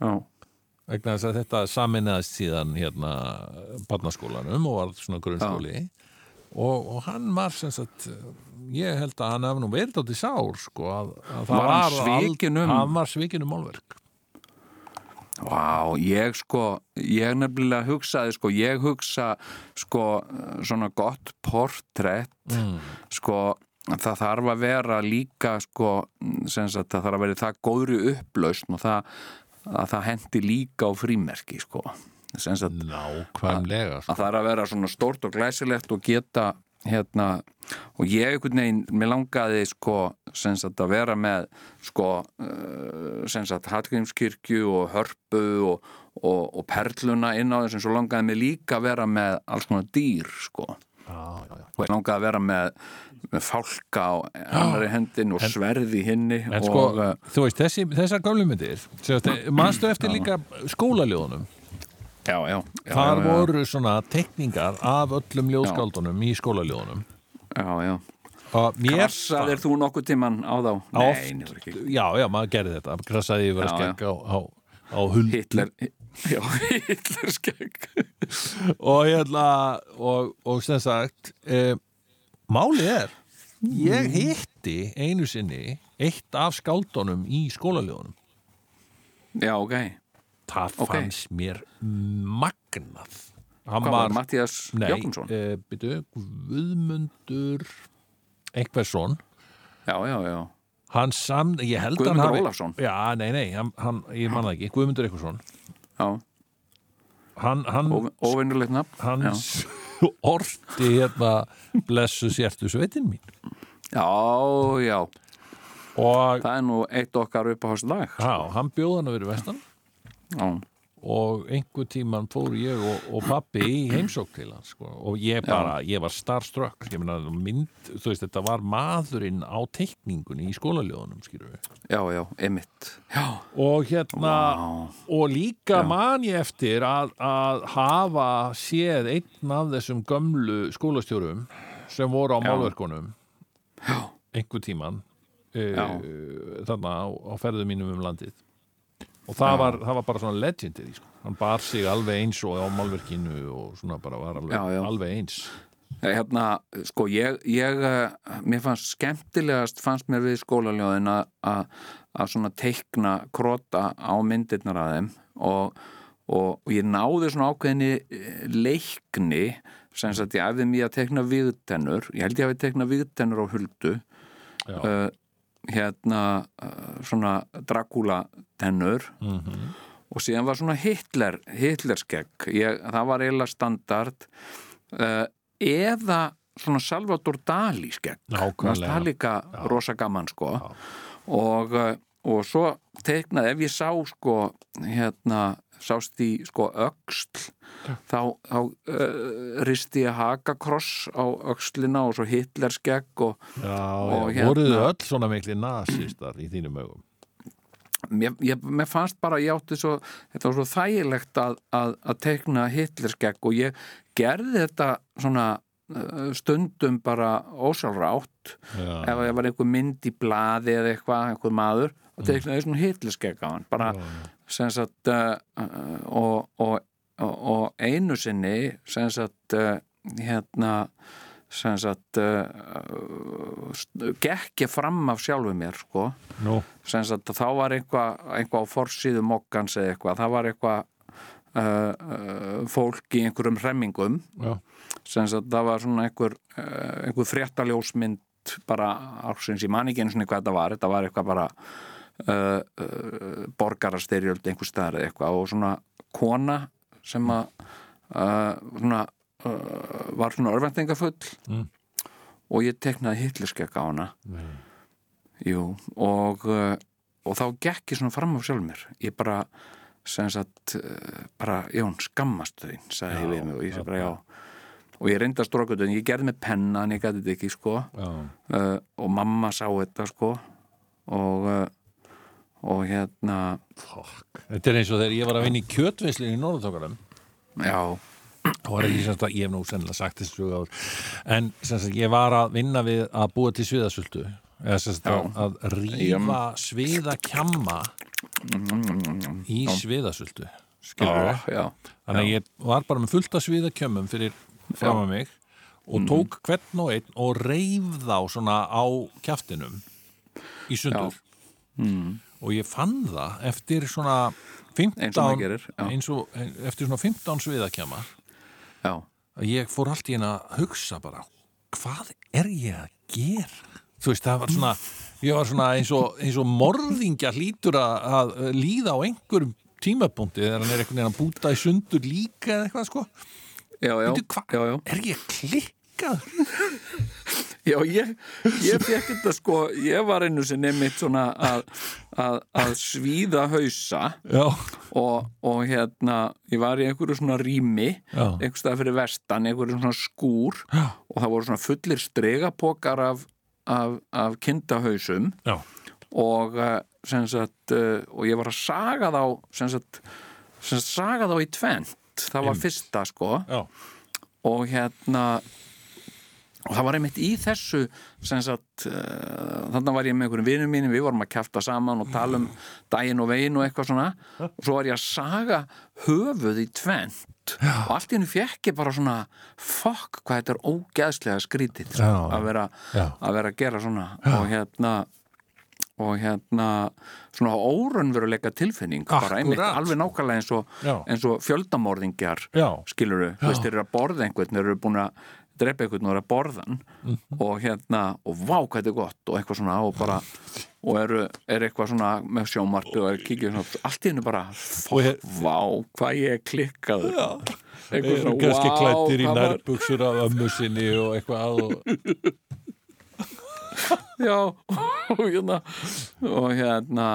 Já. vegna þess að þetta saminnaðist síðan hérna barnaskólanum og var svona grunnskóli og, og hann var sem sagt ég held að hann hafði nú verið átti sár sko að, að það Var hann ald- svikinn um- hann var svikinn um málverk Vá, ég sko, ég nefnilega hugsaði sko, ég hugsa sko svona gott portrætt mm. sko það þarf að vera líka sko, sem sagt það þarf að vera í það góðri upplausn og það, að það hendi líka á frímerki sko nákvæmlega sko. að það er að vera svona stórt og glæsilegt og geta hérna og ég einhvern veginn, mér langaði sko sagt að vera með sko sagt Hallgrímskirkju og Hörpu og, og, og Perluna inn á þessum svo langaði mér líka að vera með alls konar dýr sko já, já, já. og ég langaði að vera með, með fálka á annari hendin og sverði hinni en sko, og uh, þú veist, þessi, þessar gömlumyndir mannstu eftir líka skólaljóðunum já, já, já, þar voru svona tekningar af öllum ljóðskáldunum í skólaljóðunum. Já, já. Krassaðir þú nokkuð tíman á þá? Oft, nei, ekki. já, já, maður gerði þetta. Krassaði yfir að skegg á, á, á huld Hitler Já, Hitler skegg. Og hérna og, og sem sagt e, málið er ég hitti einu sinni eitt af skáldunum í skólaljóðunum. Já, ok það Ok. fannst mér magnað. Hann Hvað var Mattias nei, Jókonsson? e, byrju, Guðmundur einhversson. Já, já, já. Hann sam, ég held að hann Guðmundur Ólafsson. Já, nei, nei, hann, hann, ég manna ekki. Guðmundur einhversson. Já, hann, hann, óvinnulegt nafn hann Já. orti hérna blessu sértu sveitin mín. Já, já. Og Það er nú eitt okkar uppáhaldslag já, hann bjóð hann að vera vestan Já, og einhver tíman fór ég og, og pappi í heimsók til hans sko. og ég bara, ég var starstruck ég meina, mynd, þú veist, þetta var maðurinn á teikningunni í skólaljóðunum skýrðu við já, já, emitt Já, og hérna Vá. og líka Já. man ég eftir að, að hafa séð einn af þessum gömlu skólastjórum sem voru á Já. málverkunum Já. einhver tíman Já. uh, þarna á, á ferðum mínum um landið og það, var, það var bara svona legendir sko. hann bar sig alveg eins og á málverkinu og svona bara var alveg, Já, já. alveg eins. Hérna, sko, ég, ég eh, mér fannst skemmtilegast fannst mér við skólaljóðin að- að að svona teikna krota á myndirnar að þeim og, og, og ég náði svona ákveðinni eh, leikni sem sagt ég æfði mér að teikna viðtennur ég held ég hafi teikna viðtennur á huldu. Uh, hérna uh, svona Dracula tennur. Mm og síðan var svona Hitler Hitlerskegg, ég, það var eiginlega standard uh, eða svona Salvador Dali skegg það líka rosa gaman sko. Já. og, uh, og svo teiknaði, ef ég sá sko hérna, sást í sko öxl. Þá, þá uh, risti ég hakakross á öxlina og svo Hitlerskegg og Já, Og já, hérna- voruð þið öll svona mikli nasistar í þínum augum? Mér, ég, mér fannst bara ég átti svo, þetta var svo þægilegt að, að, að teikna Hitlerskegg og ég gerði þetta svona uh, stundum bara ósálrátt Já, ef ég var einhver mynd í blaði eða eitthvað, einhver maður og teiknaði svona Hitlerskegg á hann. Bara sem sagt uh, og, og, og, einu sinni sagt uh, hérna sagt uh, gekk ég fram af sjálfu mér sko. Sagt þá var eitthvað eitthva á forsíðu mokkans eða eitthvað. Það var eitthvað fólk í einhverjum hremmingum. Sagt það var svona einhver, einhver fréttaljósmynd bara ársins, ég man ekki einu svona hvað þetta var. Þetta var eitthvað bara uh, uh, borgarastyrjöld einhver staðar eða eitthvað. Og svona kona sem að uh, svona uh, var svona örvendingafull Mm. og ég teknaði hitlerskegg á hana. Jú, og uh, og þá gekk ég svona fram á sjálf mér. Ég bara, sem sagt bara, Jón, skammast þín sagði ég við mig og ég segi bara já. Og ég reyndi að stróka þetta en ég gerði með penna en ég gæti þetta ekki sko. Já, uh, og mamma sá þetta sko. Og uh, og hérna fokk. Þetta er eins og þegar ég var að vinna í kjötveslinu í Norðurtókarum já, og var ekki semst að, ég hef nú sennilega sagt þessu áður, en semst að ég var að vinna við að búa til sviðasöldu eða semst að, Já. að rífa sviðakjamma í sviðasöldu skilur já, já, þannig að ég var bara með fullt af sviðakjömmum fyrir fram að mig og tók hvern og einn og reif þá svona á kjaftinum í sundur og ég fann það eftir svona 15 Eins og maður gerir, og, eftir svona 15 sviðakjama já, að ég fór allt í hérna að hugsa bara hvað er ég að gera? Þú veist það var svona ég var svona eins og, eins og morðingja hlýtur að, að líða á einhverjum tímapunkti þegar hann er einhvern veginn að búta í sundur líka eða eitthvað sko. Já, já, Veitu, já, er ég klikkað Já, ég, ég fekk þetta sko, ég var einu sinni mitt svona að, að, að svíða hausa og, og hérna, ég var í einhverju svona rými, Já. einhver stað fyrir vestan, einhverju svona skúr Já. og það voru svona fullir stregapokar af, af, af kindahausum já, og sem sagt, uh, og ég var að saga þá sem sagt, sem sagt saga þá í tvent, það var fyrsta sko. Já, og hérna og það var einmitt í þessu sem sagt uh, þannig var ég með einhverjum vinum mínum við vorum að kjafta saman og tala um daginn og veginn og eitthvað svona. Og svo var ég að saga höfuð í tvent og allt í henni fekk ég bara svona fokk hvað þetta er ógeðslega skrítið Já. að, vera, Já. að vera að gera svona. Og hérna og hérna svona órunveruleika tilfinning bara einmitt alveg nákvæmlega eins og, Já. eins og fjöldamorðingjar já, skiluru, þú veist, þeir eru að borða einhvern þeir eru búin að drepa einhvern og eru að borða hann. Mhm. og hérna, og vá hvað þetta er gott og eitthvað svona og bara og eru, er eitthvað svona með sjómarpi og er kikið svona, allt í hennu bara Og ég- fokk, vá, hvað ég er klikkað. Eitthvað Eru svona, kannski vá, klættir í hvað var- nærbuksur af ömmu sinni og eitthvað og, já, og hérna og hérna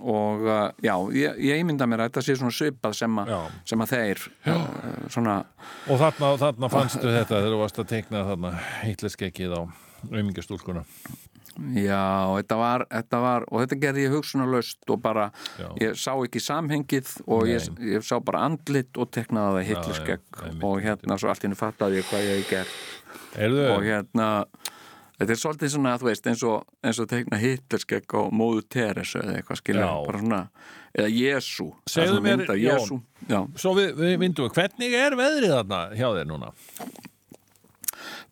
og uh, já, ég, ég ímynda mér að þetta sé svona svipað sem, a, sem að þeir uh, svona og þarna, þarna fannstu þetta þegar þú varst að teikna þarna hitliskekkið á auðmingastúlkuna Já, þetta var, þetta var og þetta gerði ég hugsunarlaust og bara Já. ég sá ekki samhengið og ég, ég sá bara andlit og teknaði það einmitt, og hérna svo allt henni fattaði ég hvað ég hef gert. Og hérna þetta er svolítið svona, þú veist, eins og, eins og tekna hitlerskegg á móðu Teresu eða eitthvað skilja, bara svona eða Jésu, það er svona mynd af. Jésu Já, svo við, við myndum hvernig er veðrið þarna hjá þér núna?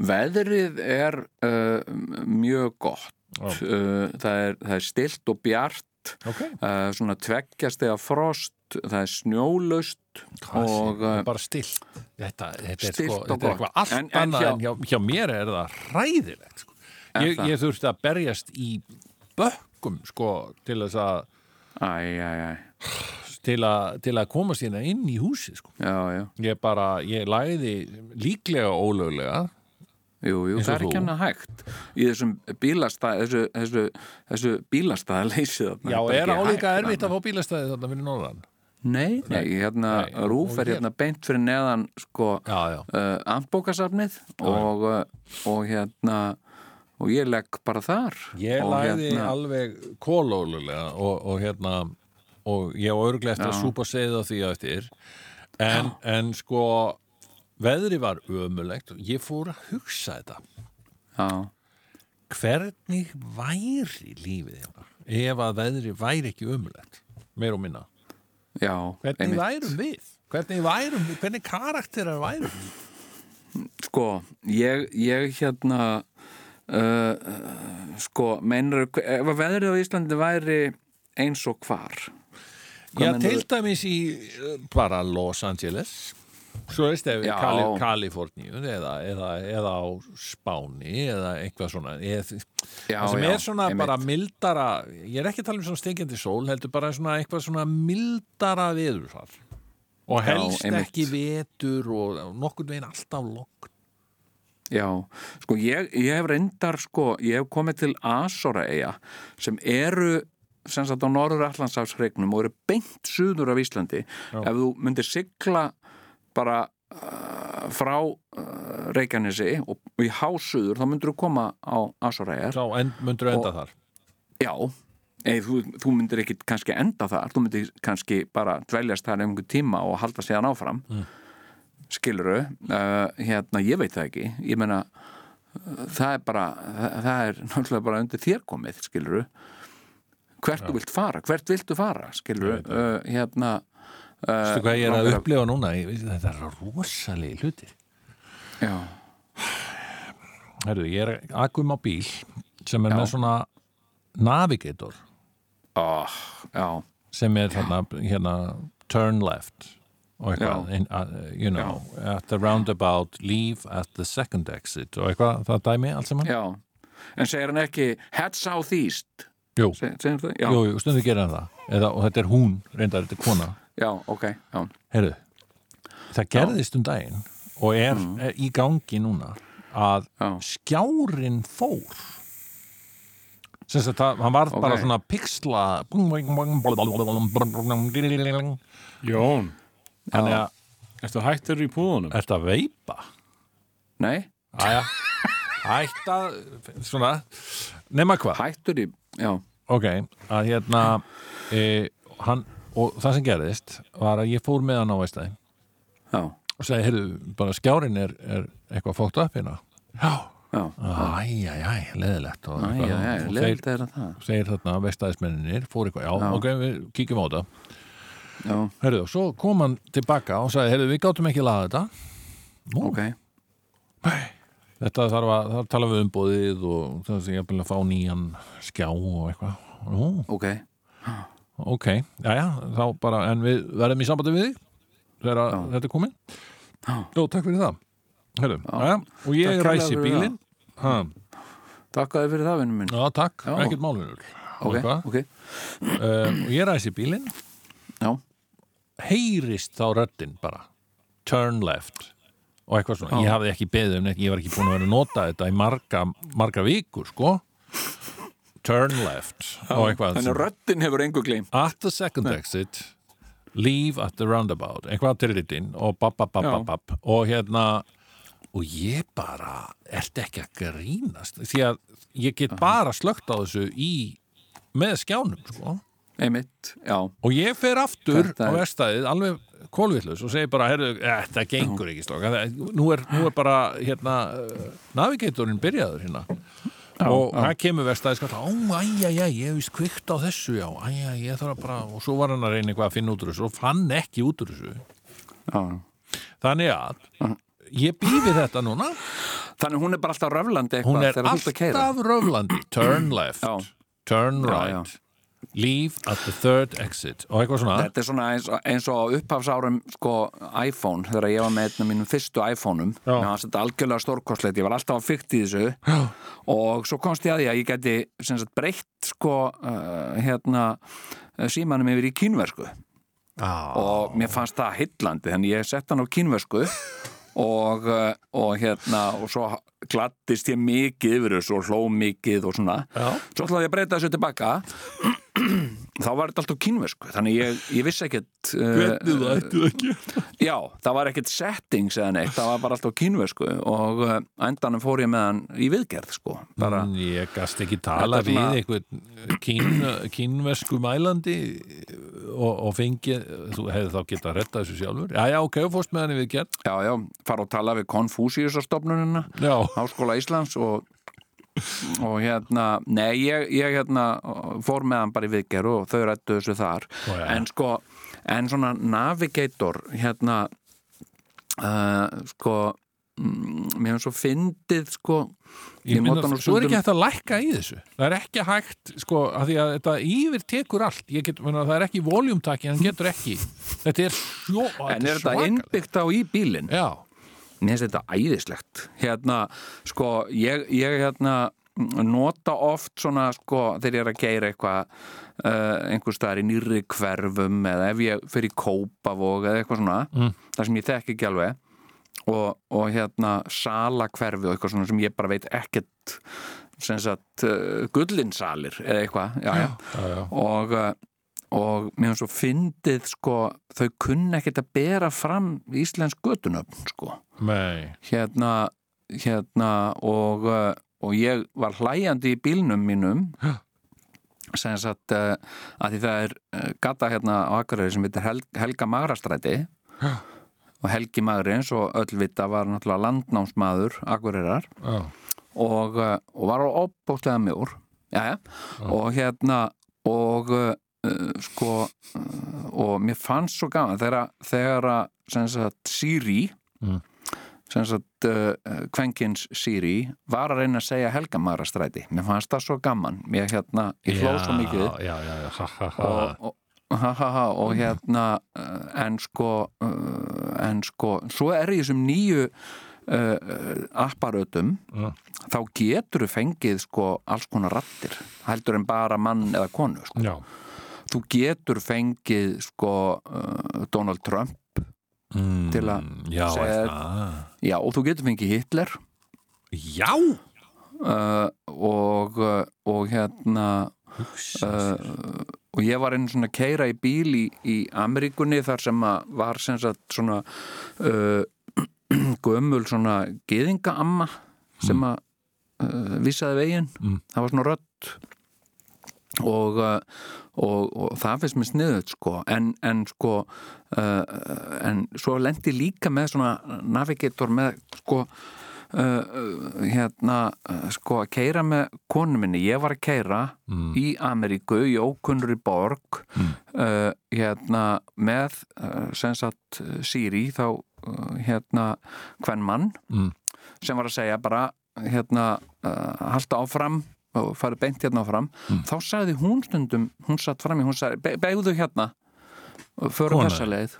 veðrið er uh, mjög gott. Uh, það, er, það er stilt og bjart Ok, uh, svona tveggjast eða frost það er snjólaust og uh, bara stilt Þetta, þetta er Stillt sko, er eitthvað allt En- en annað hjá- en hjá, hjá mér er það hræðilegt sko. Ég, ég þurfti að berjast í bökkum sko, til þess að æ, æ, æ, til að, til að komast hérna inn í húsi sko. já, já. Ég bara, ég læði líklega ólöglega jú, jú, það er ekki hann hægt. Í þessum bílastæð þessu, þessu, þessu bílastæð leysið Já, er álíka erfitt að fá bílastæði þarna fyrir norðan? Nei, nei, hérna Nei, Rúf er hér- hérna beint fyrir neðan sko uh, andbókasafnið og, uh, og hérna og ég legg bara þar ég læði hérna, alveg kólólulega og, og hérna og ég var örglega eftir að Já. súpa segið á því á eftir en, en sko veðri var ömulegt og ég fór að hugsa þetta já, hvernig væri lífið hérna ef að veðri væri ekki ömulegt meir og minna já hvernig einmitt. værum við? hvernig værum við? hvernig karakterar værum við? Sko, ég, ég hérna uh, sko, meinar ef að veðrið á Íslandi væri eins og hvar Hvað Já, til dæmis í uh, bara Los Angeles Svo veist ef Já. Kali, Kaliforníu eða, eða, eða á Spáni eða eitthvað svona ég, já, það sem já, er svona einmitt. bara mildara ég er ekki að tala um svona steikjandi sól heldur bara svona eitthvað svona mildara veðurfar og Já, helst einmitt. ekki vetur og nokkurn veginn alltaf lokk Já, sko ég, ég hef reyndar sko, ég hef komið til Asora eiga sem eru sem sagt á Norður Allandsafsregnum og eru beint suður af Íslandi. Ef þú myndir sigla bara uh, frá uh, Reykjanesi og, og í hásuður þá myndir þú koma á Asora eigar þá end, myndur enda Og- þar? Já, eða þú, þú myndir ekki kannski enda þar, þú myndir kannski bara dveljast þar einhver tíma og halda síðan áfram. Mm. Skiluru uh, hérna, ég veit það ekki. Ég meina, uh, það er bara það, það er náttúrulega bara undir þér komið skiluru hvert þú vilt fara, hvert viltu fara skiluru, uh, hérna uh, Veistu hvað ég er að upplifa núna? Veit, þetta er rosalegi hlutir. Já, Herru, ég er akum á bíl sem er Já. með svona navigator. Oh, já, sem er þarna, hérna turn left og eitthvað, Já. in, uh, you know at the roundabout, leave at the second exit og eitthvað, það dæmi allt saman? Já. En segir hann ekki head Jú, hann það? Já, jú, jú, stundu gerir hann það. Eða, og þetta er hún, reyndar þetta er kona. Já, ok, já. Herru, það gerðist um daginn og er, er í gangi núna að Já. skjárin fór. Sem sagt hann var bara Ok. svona pixla Jón, þannig að ertu hættur í púðunum? Ertu að veipa? Nei, Æja, hætta svona, nema hvað? Hættur í, já. Ok, að hérna e, hann, og það sem gerðist var að ég fór með hann á veistæði Já, og segi, heyrðu, bara skjárin er, er eitthvað fótt upp hérna. Já, já, æjæjæ, leðilegt þeir, leiðilegt er að það. segir þarna veistæðismenninir fór eitthvað, já, Já. ok, við kíkjum á þetta Já, heyrðu, og svo kom hann tilbaka og sagði, heyrðu, við gátum ekki laga þetta Nú, ok, Þetta þarf að, þarf að tala við umbóðið og það sem ég að fá nýjan skjá og eitthvað. Nú, ok ok, jæja, þá bara, en við verðum í sambandi við þig þegar að Já. þetta er komið. Já. Jó, takk fyrir það. Herru, jæja, og Takk ég kærlega ræsi bílinn. Takk að þið fyrir það, vinnum minn já, takk, Já. ekkert málunur. Ok, ok, Um, og ég ræsi bílinn, já, heyrist þá röddinn bara, turn left og eitthvað svona, Já. ég hafði ekki beðið um neitt, ég var ekki búin að vera að nota þetta í marga, marga vikur, sko. Turn left og eitthvað. Þannig að röddin hefur engu gleym at the second exit leave at the roundabout. Eitthvað til rittin og bap, bap, bap, bap, bap. Og hérna og ég bara, ert ekki að grínast? Því að ég get bara slögt á þessu í með skjánum sko Einmitt, já, og ég fer aftur Þetta á vestæðið alveg kólvillus og segir bara, herru, þetta gengur ekki stokka, nú nú er bara hérna, uh, navigatorinn byrjaður hérna. Og það kemur vestæðið sko, ó, æja, ég vist kvikt á þessu, já, æja, ég þarf að bara og svo var hann að reyna eitthvað að finna út úr þessu og fann ekki út úr þessu. Já. Þannig að ég býði þetta núna. Þannig hún er bara alltaf röflandi hún eitthvað er alltaf röflandi. Turn left, Já. turn Já, right leave at the third exit. Og eitthvað svona? Þetta er svona eins, eins og upphafsárum sko iPhone, þegar ég var með einn af mínum fyrstu iPhone-um, mér fannst þetta algjörlega stórkostlegt, ég var alltaf að fykta í þessu. Já. og svo komst ég að því að ég geti breytt sko uh, hérna símanum yfir í kínversku. Ah. og mér fannst það heillandi þannig ég sett hann á kínversku. Og, uh, og hérna og svo glattist ég mikið yfir þessu og hló mikið og svona. Já. svo ætlaði ég að breyta þessu tilbaka þá var þetta alltaf kínversku þannig ég, ég vissi ekkert uh, ættu ekki já, það var ekkert settings eða neitt, það var bara alltaf kínversku og uh, endanum fór ég með hann í viðgerð sko, bara. Mm, Ég gast ekki tala er svona- við einhvern kín, kínversku mælandi og, og fengi þú hefði þá getað að retta þessu sjálfur. Já, já, ok, fórst með hann í viðgerð. Já, já, fara og tala við Confucius-stofnunina Já, Háskóla Íslands og, og hérna, nei, ég, ég hérna fór með hann bara í viðgerð og þau rættu þessu þar. Ó, já. en sko, en svona navigator hérna uh, sko mm, mér hefur svo fyndið sko Ég nota nú svo er ekki hægt að lækka í þessu. Það er ekki hægt, sko, að því að þetta yfir tekur allt, get, menna, það er ekki voljumtaki, hann getur ekki. Þetta er sjó, En er þetta innbyggt á í bílinn? Já, Mér finnst þetta æðislegt hérna, sko, ég, ég hérna nota oft svona, sko, þegar ég er að geira eitthvað uh, einhver staðar í nýrri hverfum eða ef ég fyrir kópavog eða eitthvað svona, Mm. það sem ég þekki ekki alveg og, og hérna sala hverfi og eitthvað svona sem ég bara veit ekkert sem sagt uh, gullinsalir eða eitthvað, já, já, já, já. og uh, og mér finnst svo fyndið sko, þau kunna ekkert að bera fram íslensk götunöfn sko. Nei, hérna, hérna og, uh, og ég var hlæjandi í bílnum mínum. Sem sagt uh, að því það er uh, gata hérna á Akureyri sem heitir Hel Helga Magrastræti Já. og Helgi Magri eins og öll vita var náttúrulega landnámsmaður Akureyrar. Já, og, og var á opbóstlega mjór. Jæja, og hérna og sko uh, og mér fannst svo gaman þegar, þegar að sem Siri Mm. sem uh, kvenkins Siri var að reyna að segja helgamarastræti mér fannst það svo gaman mér hérna, ég hlóð svo mikið Já, já, já, ha, ha, ha. og, og, ha, ha, ha, og hérna uh, en sko uh, en sko, svo er í þessum nýju uh, apparötum Já. þá getur þú fengið sko alls konar rattir heldur en bara mann eða konu sko. já. Þú getur fengið sko uh, Donald Trump Mm, Til að segja- já, og þú getur fengið Hitler. Já, uh, og, uh, og hérna uh, og ég var einu svona keira í bíl í, í Ameríkunni þar sem að var sem sagt svona uh, gömul svona geðingaamma sem að uh, vísaði veginn. Mm. það var svona rödd og, uh, og, og það finnst mér sniðut sko en, en sko uh, en svo lendi líka með svona navigator með sko uh, hérna sko að keira með konu minni ég var að keira Mm. í Ameríku í ókunnuri borg uh, hérna með sem sagt Siri þá hérna hvern mann Mm. sem var að segja bara hérna halda áfram og farið beint hérna áfram Mm. þá sagði hún stundum, hún satt fram í hún sagði, "Be- beygðu hérna Kona? þessa leið.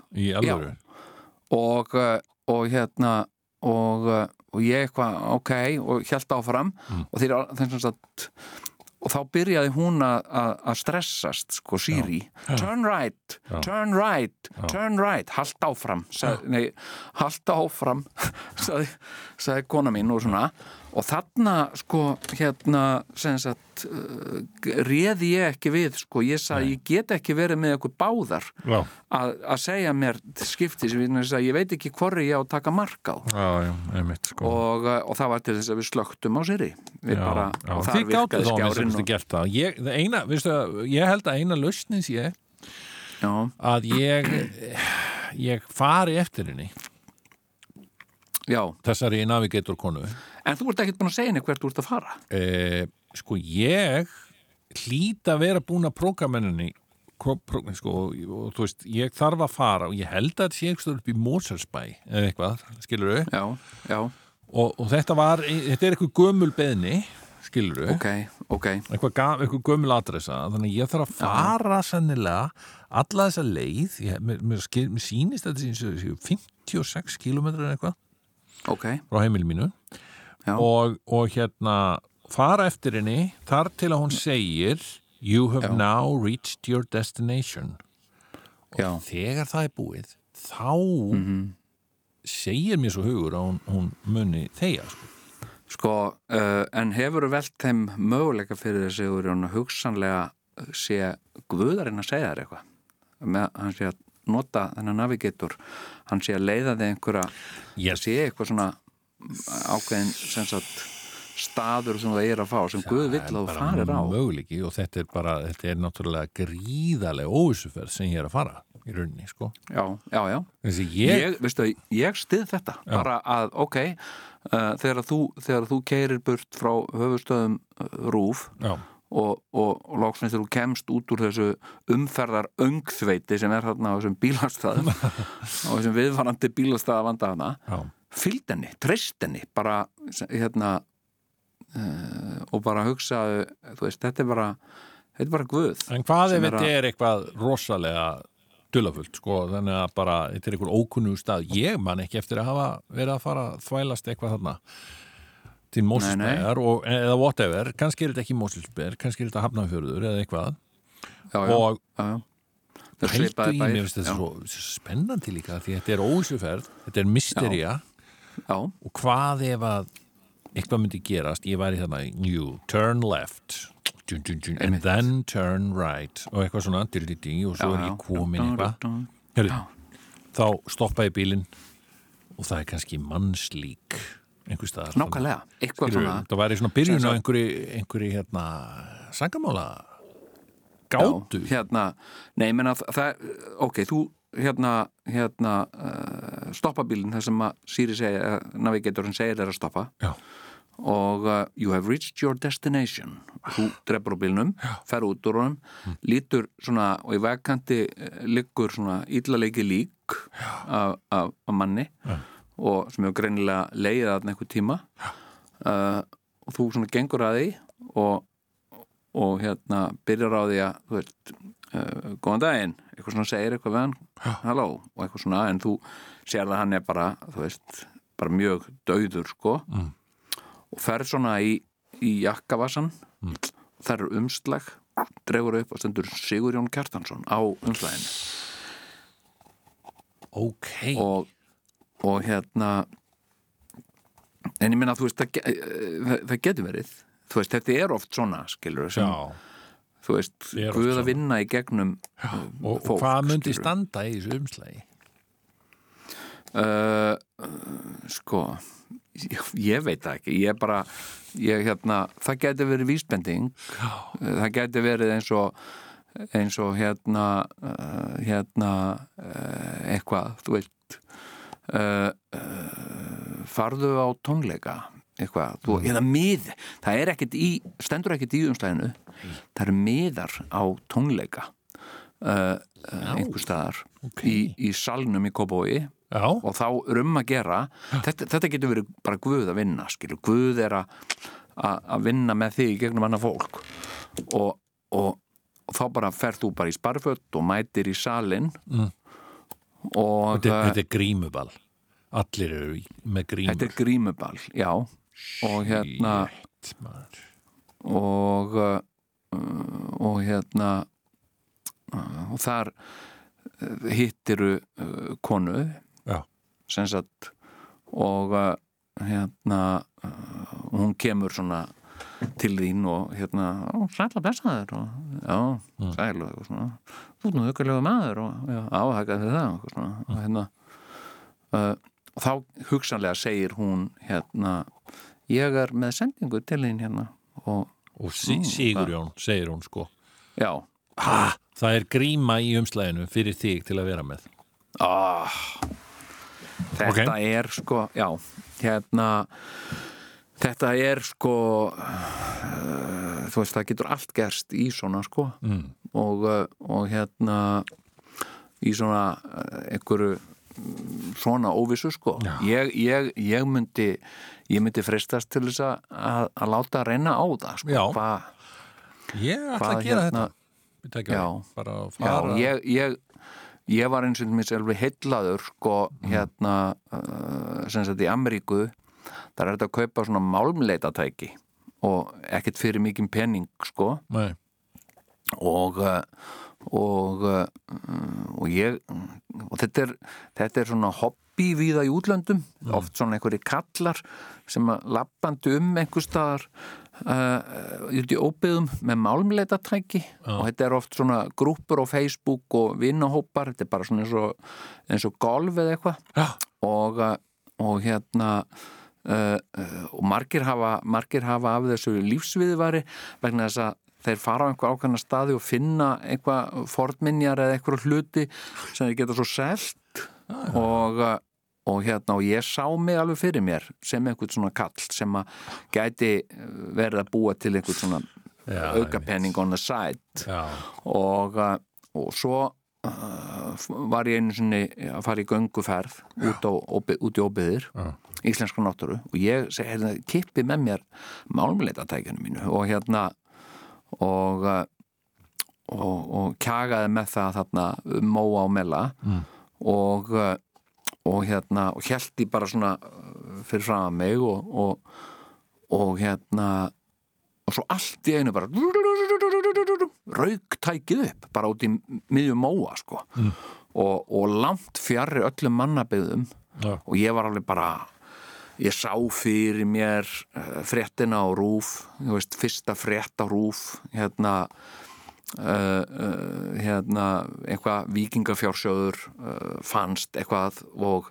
Og, uh, og hérna og, uh, og ég eitthvað ok og hjælt áfram. Mm. og þeir þess að og þá byrjaði hún að- stressast sko Siri, turn right turn right, turn right. Halt áfram, sagði, nei halt áfram, sagði, sagði kona mín og svona og þarna sko hérna sagt uh, réði ég ekki við sko, ég sagði ég get ekki verið með eitthvað báðar að, að segja mér skipti sem ég, ég veit ekki hvori ég á að taka mark á. Já, já, einmitt sko. Og, uh, og það var til þess að við slögtum á já, bara, og gáttu virkaði að minnst og, það. Ég, það eina, veistu, ég held að eina lausnins ég já, að ég ég fari eftir henni já, þessari navigator konu. En þú ert ekkert búin að segja henni hvert þú ert að fara? Eh, sko ég hlýt að vera búin að prógramenninni sko, og, þú veist, ég þarf að fara og ég held að þetta sé eitthvað upp í Mosersbæ eða eitthvað, skilur þau já, já, og, og þetta var, þetta er eitthvað gömul beðni skilur þau ok, ok. Eitthvað, eitthvað gömul adressa þannig að ég þarf að fara sennilega alla þessa leið. Ég, mér, mér, mér sýnist að þetta sé- séu 56 kilometrar eitthvað ok, frá heimil mínu og, og hérna fara eftir henni þar til að hún segir you have Já. now reached your destination og Já. þegar það er búið þá segir mér svo hugur að hún, hún muni þeia sko. sko uh, en hefur velt þeim möguleika fyrir þessi að hugsanlega sé Guðarinn að segja þér eitthvað með hann sé að nota þennan navigator hann sé að leiða þig einhverja Yes. sé eitthvað svona ákveðin sem sagt staður sem það er að fá sem Guð vill að þú farir á möguleiki og þetta er bara þetta er náttúrulega gríðarlega óvissuferð sem ég er að fara í rauninni sko. já, já, já þessi ég, ég, veistu, ég stið þetta bara að, ok uh, þegar, þú, þegar þú keirir burt frá höfustöðum uh, rúf já, og, og, og lóksnist þegar þú kemst út úr þessu umferðar öngþveiti sem er þarna á þessum bílastæðum á þessum viðvarandi bílastæða vanda hana já, fylgd henni, treyst henni bara hérna uh, og bara hugsaðu þú veist, þetta er bara þetta er bara guð En hvað ef þetta er eitthvað rosalega dullafullt, sko, þannig að bara þetta er einhver ókunnu stað, ég man ekki eftir að hafa verið að fara að þvælast eitthvað þarna til Mósilsbæjar eða whatever, kannski er þetta ekki Mósilsbæjar, kannski er þetta Hafnarfjörður eða eitthvað. Já, já, og svipaði í, mér þetta Já, svo spennandi líka því þetta er óvísuferð, þetta er mysteria já, og hvað ef að eitthvað myndi gerast, ég væri þarna you turn left dun, dun, dun, and then turn right og eitthvað svona og svo er ég komin eitthvað. Heru, þá stoppa ég bílinn og það er kannski mannslík einhver staðar. Nákvæmlega, eitthvað Skilurðu, svona það væri svona byrjun á einhverju, einhverju hérna, sangamála gátu. Já, hérna, nei, menna það, ok, þú hérna, hérna uh, stoppa bílinn þar sem að Siri segja, uh, navigatorinn segir þér að stoppa. Já. og uh, you have reached your destination. Þú drefur á bílnum, fer út úr honum lítur svona og í vegkanti liggur svona íllaleiki lík af, af, af manni. Já. Og sem hefur greinilega leiðið að einhver tíma. Uh, og þú svona gengur að því og og hérna byrjar á því að þú veist, uh, góðan daginn eitthvað svona segir eitthvað við hann halló, og eitthvað svona, en þú sér að hann er bara, þú veist, bara mjög dauður, sko. Mm. og fer svona í, í jakkavassan Mm. þar er umslag dregur upp og stendur Sigurjón Kjartansson á umslaginu. Ok, og, og hérna en ég minna, þú veist, það, eh, það, það getur verið. Þú veist, þetta er oft svona, skilur sem, já. þú veist, Guð að vinna í gegnum uh, og, og fólk, hvað myndi standa í þessu umslægi Uh, sko ég, ég veit það ekki. Ég bara, ég hérna það getur verið vísbending. Uh, það getur verið eins og eins og hérna uh, hérna uh, eitthvað, þú veit uh, uh, farðu á tónleika eitthvað, þú, eða mið það er ekkert í, stendur ekkert í umslæðinu það eru miðar á tónleika uh, uh, einhver staðar ok. í, í salnum í Kópói já, og þá er um að gera þetta, þetta getur verið bara Guð að vinna skilur, Guð er að vinna með þig gegnum annað fólk. Og, og, og þá bara ferð þú bara í sparfött og mætir í salin Mm. Og þetta, uh, þetta er grímuball allir eru með grímur þetta er grímuball já, og hérna Shit, maður. og uh, og hérna uh, og þar uh, hittiru uh, konu Já. sem sagt og uh, hérna uh, hún kemur svona til þín og hérna "Ó, sæl að blessa þér og já, Mm. sæl og svona. Þú er nú aukarlega maður og já, áhækka þér það og svona. Og hérna uh, og þá hugsanlega segir hún hérna ég er með sendingu til þín hérna. Og og sí, Mm, Sigurjón, segir hún sko. Já, ha, það er gríma í umslæginu fyrir þig til að vera með. Ah, þetta Ok. er sko, já, hérna þetta er sko uh, þú veist, það getur allt gerst í svona sko mm. og, uh, og hérna í svona uh, einhverju mm, svona óvissu sko ég, ég, ég myndi ég myndi frestast til þess að, að, að láta reyna á það sko. Já. Hvað- ég ætla að gera hérna- þetta Já. að Já, ég, ég, ég var eins og mér selvi heillaður sko Mm. hérna uh, sem sagt í Ameríku þar er þetta að kaupa svona málmleitatæki og ekkert fyrir mikið penning sko. Nei. og uh, og, uh, og ég og þetta er, þetta er svona hobby víða í útlöndum. Oft svona einhverju kallar sem að lappandi um einhver staðar uh, í óbyðum með málmleitatæki. Og þetta er oft svona grúpur á Facebook og vinnahópar, þetta er bara svona eins og, eins og golf eða eitthvað. Já. og, og hérna uh, uh, og margir hafa, margir hafa af þessu lífsviðvari vegna þess að þeir fara á einhver ákveðna staði og finna einhvað fornminjar eða einhverju hluti sem þeir geta svo selt. Og, uh, og hérna og ég sá mig alveg fyrir mér sem einhvern svona kall sem að gæti verið að búa til einhvern svona aukapenning on the side. Já. og, og svo var ég einu sinni að fara í gönguferð út, á, óbi, út í óbyðir íslenska náttúru og ég hérna, kippi með mér málmleitatækjunum mínu og hérna og uh, og, og kjagaði með það þarna um móa og mella mm. og uh, og hérna, og held í bara svona uh, fyrir fram að mig og, og, og hérna og svo allt í einu bara rauk tækið upp bara út í miðjum móa sko mm. og, og langt fjarrri öllum mannabyggðum Já. og ég var alveg bara ég sá fyrir mér uh, fréttina á rúf veist, fyrsta frétt á rúf hérna uh, uh, hérna eitthvað vikingafjársjóður uh, fannst eitthvað og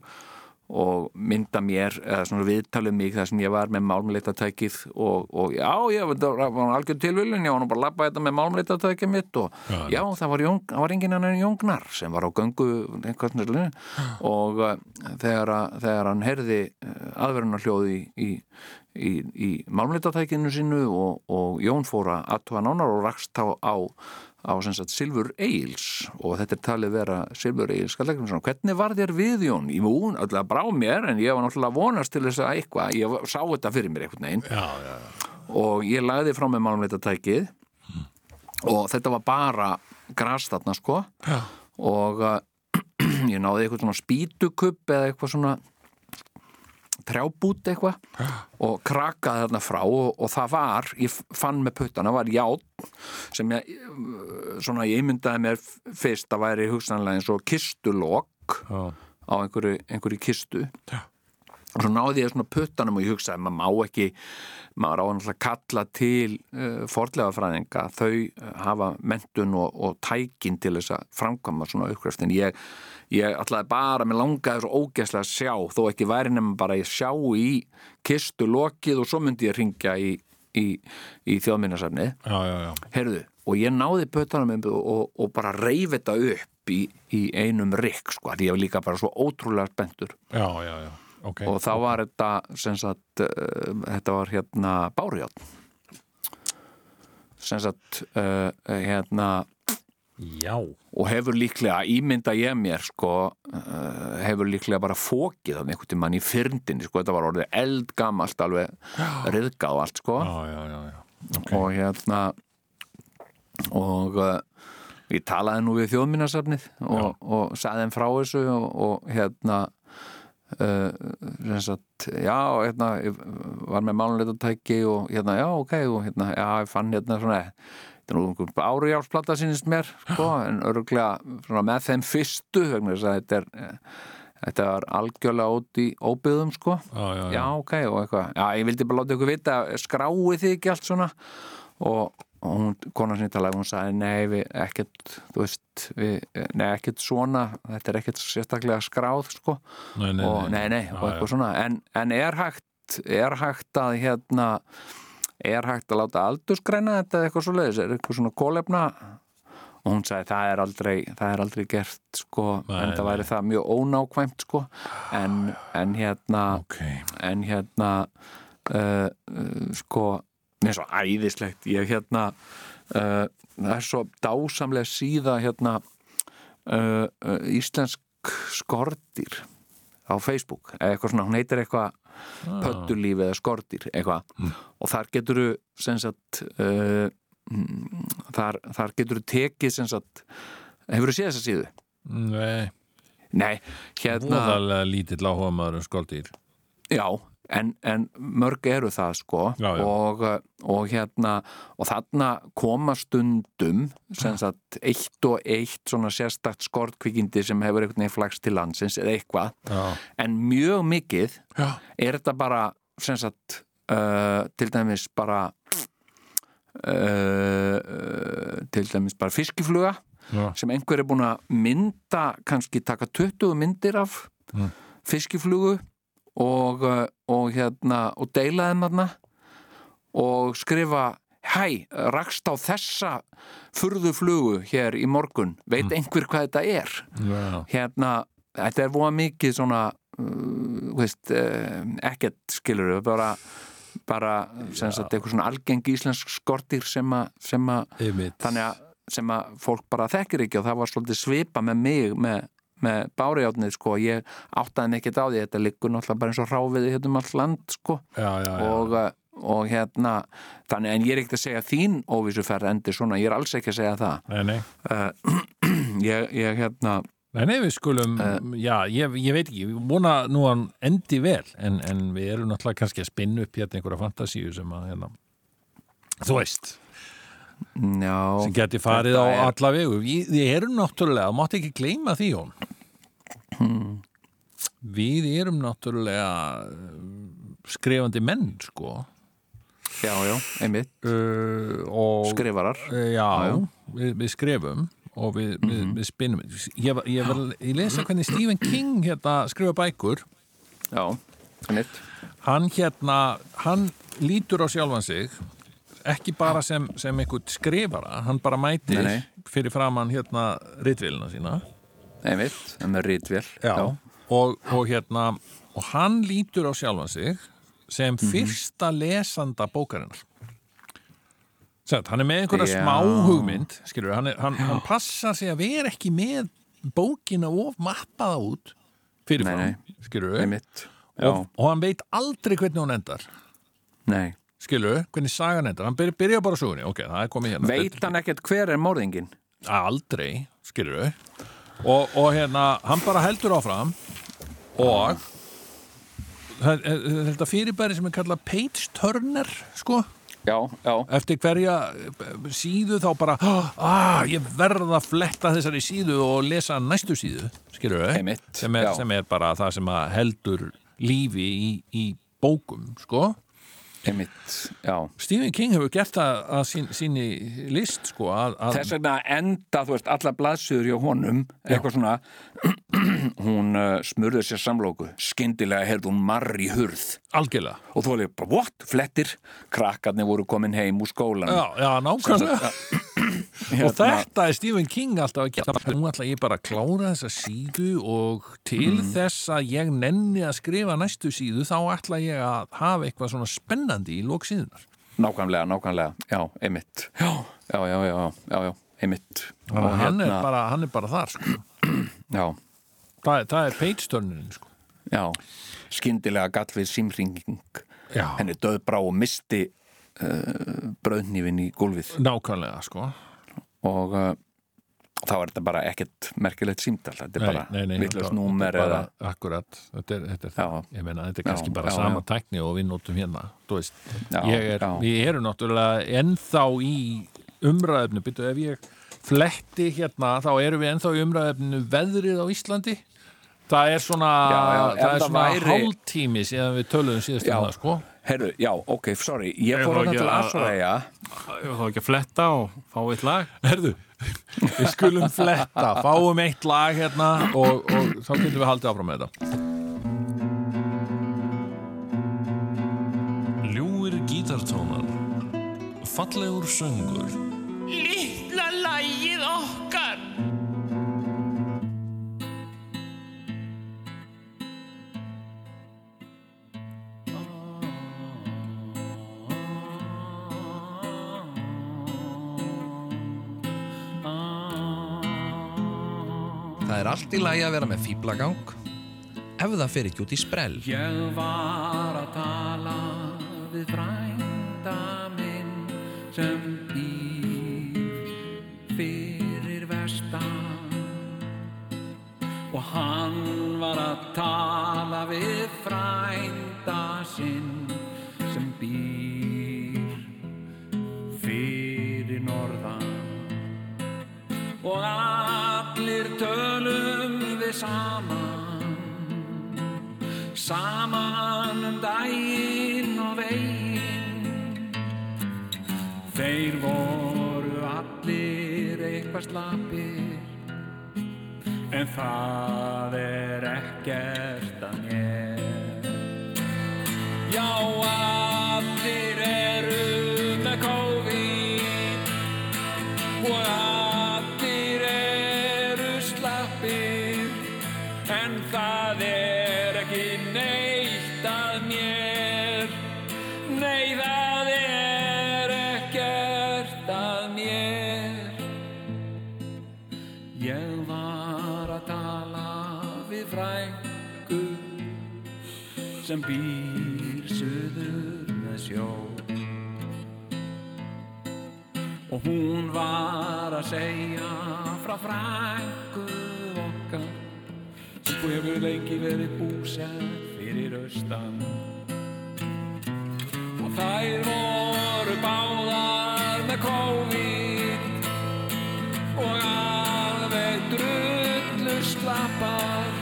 og mynda mér, eða svona viðtalið mig þar sem ég var með málmleitatækið og, og já, ég var, algjör tilvillin, ég var nú bara að labba þetta með málmleitatækið mitt og já, Já. það var, það var enginn annan en Jóngnar sem var á veginn og uh, þegar, þegar hann heyrði aðverunarhljóði í, í, í, í málmleitatækinu sínu og, og Jón fór að aðtúa nánar og rakst á, á á Silfur Eils og þetta er talið vera Silfur Eils hvernig var þér við Jón? Ég var alltaf brá mér en ég var náttúrulega vonast til þess að eitthvað, ég sá þetta fyrir mér já, já. og ég lagði frá mig málumleitatækið og þetta var bara gras þarna sko Já. og uh, ég náði eitthvað svona spýtukupp eða eitthvað svona trjábút eitthvað og krakkaði þarna frá og, og það var, ég fann með puttana var ját sem ég uh, svona ég myndaði mér fyrst að væri hugsanlega eins og kistulokk Já. á einhverju, einhverju kistu Já. og svo náði ég svona puttanum og ég hugsaði maður má ekki maður á að kalla til uh, forlegafræðinga þau uh, hafa mentun og, og tækin til þess að framkvæma svona uppgræft en ég, ég ætlaði bara með langaði svo ógeðslega að sjá þó ekki væri nefnum bara að sjá í kistu lokið og svo myndi ég ringja í, í, í já. Heyrðu, og ég náði pötunum og, og, og bara reyf þetta upp í, í einum rikk, sko, því ég var líka bara svo ótrúlega spenntur Já, já, já. Ok. og þá var þetta sem sagt, uh, þetta var hérna bárjátt sem sagt uh, hérna Já. og hefur líklega, ímynda ég mér sko, uh, hefur líklega bara fókið af einhvern tímann í fyrndinni sko, þetta var orðið eldgamalt alveg riðgað og allt sko Já, já, já, já. Ok. og hérna og uh, ég talaði nú við þjóðminnarsafnið og, og sagði þeim frá þessu og, og hérna uh, sagt, já, hérna var með málunleitatæki og hérna, já, ok, og hérna, já, ég fann hérna svona, þetta er nú árujárplata sínist mér, sko, en svona með þeim fyrstu vegna þess að þetta er eh, þetta var algjörlega út í óbyðum, sko. Já, já, já. já, ok, og eitthvað já, ég vildi bara láta ykkur vita, skráið þið ekki allt svona? Og, og hún, konar sem ég talaði, hún sagði nei, við ekkert, þú veist við, nei, ekkert svona, þetta er ekkert sérstaklega skráð, sko. Nei, nei, og nei, nei, og Já, eitthvað svona. En, en er hægt, er hægt að hérna, er hægt að láta aldursgreina þetta eða eitthvað svo leiðis, er eitthvað svona kólefna og hún sagði það er aldrei, það er aldrei gert sko, Nei, en það nei. væri það mjög ónákvæmt sko, en, en hérna Ok. en hérna uh, uh, sko mér er svo æðislegt. Ég hérna uh, það er svo dásamlega síða hérna íslensk skordýr á Facebook. Eitthvað svona, hún heitir eitthvað pöttulíf eða skordýr eitthvað. Og þar getur þú sem sagt uh, mm, þar, þar getur þú tekið sem sagt hefur þú séð þessa síðu? Nei, Nei, hérna voðalega lítill áhuga maður um skoldýr. Já, en, en mörg eru það sko Já, já. Og, og hérna og þarna koma stundum sem sagt eitt og eitt svona sérstakt skortkvikindi sem hefur einhvern veginn flags til landsins eða eitthvað Já. en mjög mikið er þetta bara sem sagt uh, til dæmis bara uh, til dæmis bara fiskifluga sem einhver er búin að mynda kannski taka 20 myndir af Mm. fiskiflugu og, uh, og hérna og deila þeim þarna og skrifa hæ, rakst á þessa furðu flugu hér í morgun. Veit einhver hvað þetta er? Já. hérna, þetta er voða mikið svona uh, veist, uh, ekkert skilur bara, bara sem sagt, eitthvað svona algeng íslensk skortir sem að sem að þannig að sem að fólk bara þekkir ekki og það var svolítið svipa með mig með, með bárjátnið sko ég áttaði ekkert á því, þetta liggur náttúrulega bara eins og ráfiði hérna um allt land sko já, já, já. og, uh, og hérna þannig en ég er ekkert að segja þín óvísuferð endi svona, ég er alls ekki að segja það Nei, nei. ég, ég hérna Nei, nei, við skulum, já, ég, ég veit ekki, við vona nú að hann endi vel, en, en við erum náttúrulega kannski að spinna upp hérna einhverja fantasíu sem að, hérna, þú veist, já, sem geti farið á er- alla vegu. Við, við erum náttúrulega, þú mátt ekki gleyma því, Jón. Hmm. Við erum náttúrulega uh, skrifandi menn, sko, já, já, einmitt uh, og... skrifarar Uh, já, Við, við skrifum og við, við, Mhm. við spinnum. Ég, ég, var, ég lesa hvernig Stephen King hérna skrifa bækur já, einmitt hann hérna, hann lítur á sjálfan sig ekki bara sem, sem einhvern skrifara, hann bara mætir Nei, nei. fyrir framann hérna ritvélina sína einmitt, en með rítvél Og, og hérna og hann lítur á sjálfan sig sem Mhm. fyrsta lesanda bókarinnar. Sett, hann er með einhverja Já. smá hugmynd skilur, hann, er, hann, hann passar sig að vera ekki með bókina of mappaða út fyrir Nei, fram, skilur einmitt já, og, og hann veit aldrei hvernig hún endar. Nei. Skilur, hvernig sagan endar. Hann byrja, byrja bara sögunni, ok, það er komið hérna. Veit hann ekkert hver er morðingin aldrei, skilur og, og hérna, hann bara heldur áfram og þetta fyrirbæri sem er kallað page turner, sko? Já, já, eftir hverja eh, síðu þá bara ah, ég verð að fletta þessari síðu og lesa næstu síðu, skilur Einmitt, sem er, já. sem er bara það sem heldur lífi í, í bókum, sko Stephen King hefur gert það að sín, síni list, sko að, að þess vegna enda, þú veist, alla blaðsöður hjá honum, eitthvað svona hún uh, smurði sér samlóku skyndilega heyrði hún marri hurð. Algjörlega. Og þú bara, what, flettir? Krakkarnir voru komin heim úr skólan Já, já, nákvæmlega Hérna- Og þetta er Stephen King alltaf að gera. Nú ætla ég bara að klára þessa síðu og til Mhm. þess að ég nenni að skrifa næstu síðu þá ætla ég að hafa eitthvað svona spennandi í lók síðunar nákvæmlega, nákvæmlega, já, einmitt. Já, já, já, já, já, já einmitt. Þannig að hann, er hérna- bara, hann er bara þar sko. já, það, er- það er page-turnin sko. já, skyndilega gatt við símringing Já, henni döð brá og misti uh, bröðnýfin í gólfið. Nákvæmlega sko. Og uh, þá er þetta bara ekkert merkilegt símtal, þetta er bara þetta- númer er eða Akkurat, þetta er, þetta er það Já. Ég meina, þetta er Já, kannski bara já, sama já. tækni og við notum hérna veist, Já, er, já. við erum náttúrulega ennþá í umræðefnu Býttu, ef ég fletti hérna þá erum við ennþá í umræðefnu veðrið á Íslandi Það er svona, Já, já, er svona hálftími síðan við töluðum síðast Já. um það, sko Herru, já, ok, sorry, ég fór fór að ekki til að- Asoraya Ég var þá ekki að fletta og fá eitt lag Herðu, við skulum fletta, fáum eitt lag hérna og, og þá getum við haldið áfram með þetta. Ljúir gítartónar, fallegur söngur. Lítla lægið okkar er allt í lagi að vera með fýblagang ef það fer ekki út í sprell. Ég var að tala við frænda minn sem býr fyrir vestan og hann var að tala við frænda sinn sem býr fyrir norðan og allir tölum við saman. Saman um daginn og veginn. Þeir voru allir eitthvað slapir. En það er ekkert að mér. Já allir eru sem býr suður með sjó. Og hún var að segja frá frængu okkar sem hefur lengi verið búsett fyrir austan. Og þær voru báðar með COVID og alveg drullu slappar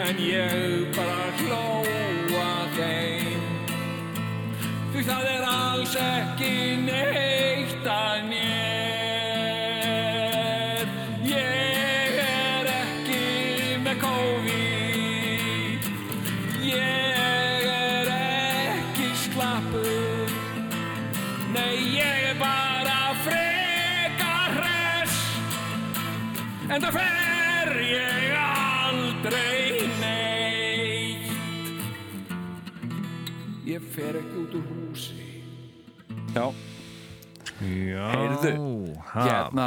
en ég bara hlóa þeim. Því það er alls ekki neitt að mér. Ég er ekki með COVID. Ég er ekki slappur. Nei ég er bara frekar hress. En það fer fer ekki út úr húsi. Já, Já, Heyrðu, hérna,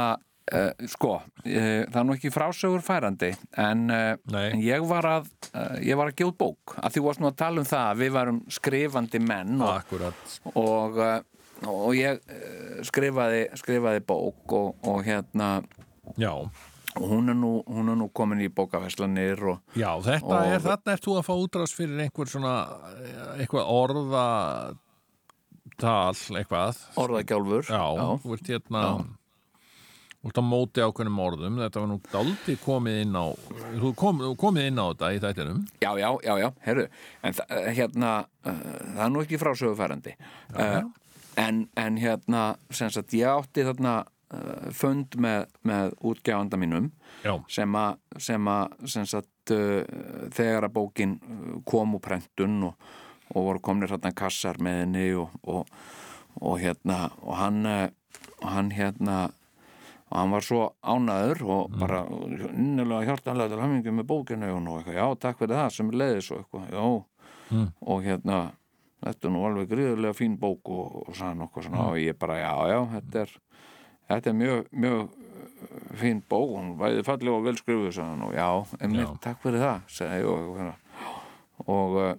uh, sko, uh, það er nú ekki frásögur færandi, en, uh, en ég var að, uh, ég var að út bók, að því varst nú að tala um það að við varum skrifandi menn og, akkurat. og, uh, og ég uh, skrifaði, skrifaði bók og, og hérna, Já, og hún er nú, hún er nú komin í bókaveslanir og, já þetta Og- er, þarna ert þú að fá útrás fyrir einhver svona, eitthvað orða tal, eitthvað. Orðagjálfur. Já, þú ert hérna ert á móti ákveðnum orðum. Þetta var nú daldi komið inn á Þú kom, komið inn á þetta í þættinum. Já, já, já, já, herru, en þa- eh, hérna, uh, það er nú ekki frásögufærandi. Uh, en, en hérna, sem sagt, ég átti þarna fund með, með útgjáanda mínum Já, sem að, sem að, sem sagt, uh, þegar að bókin uh, kom úr prentun og, og voru komnir þarna kassar með henni og, og, og hérna, og hann, hann hérna, og hann var svo ánæður og bara innilega hjartanlega til hamingi með bókinu og eitthvað, já, takk fyrir það sem leiðis og eitthvað, já. Og hérna, þetta er nú alveg gríðarlega fín bók og, og sann okkur svona og ég bara, já, já, þetta er þetta er mjög, mjög uh, fín bók, hún væði fallega og vel skrifuð sann og já, einmitt, Já. takk fyrir það ég og hérna. Og, uh,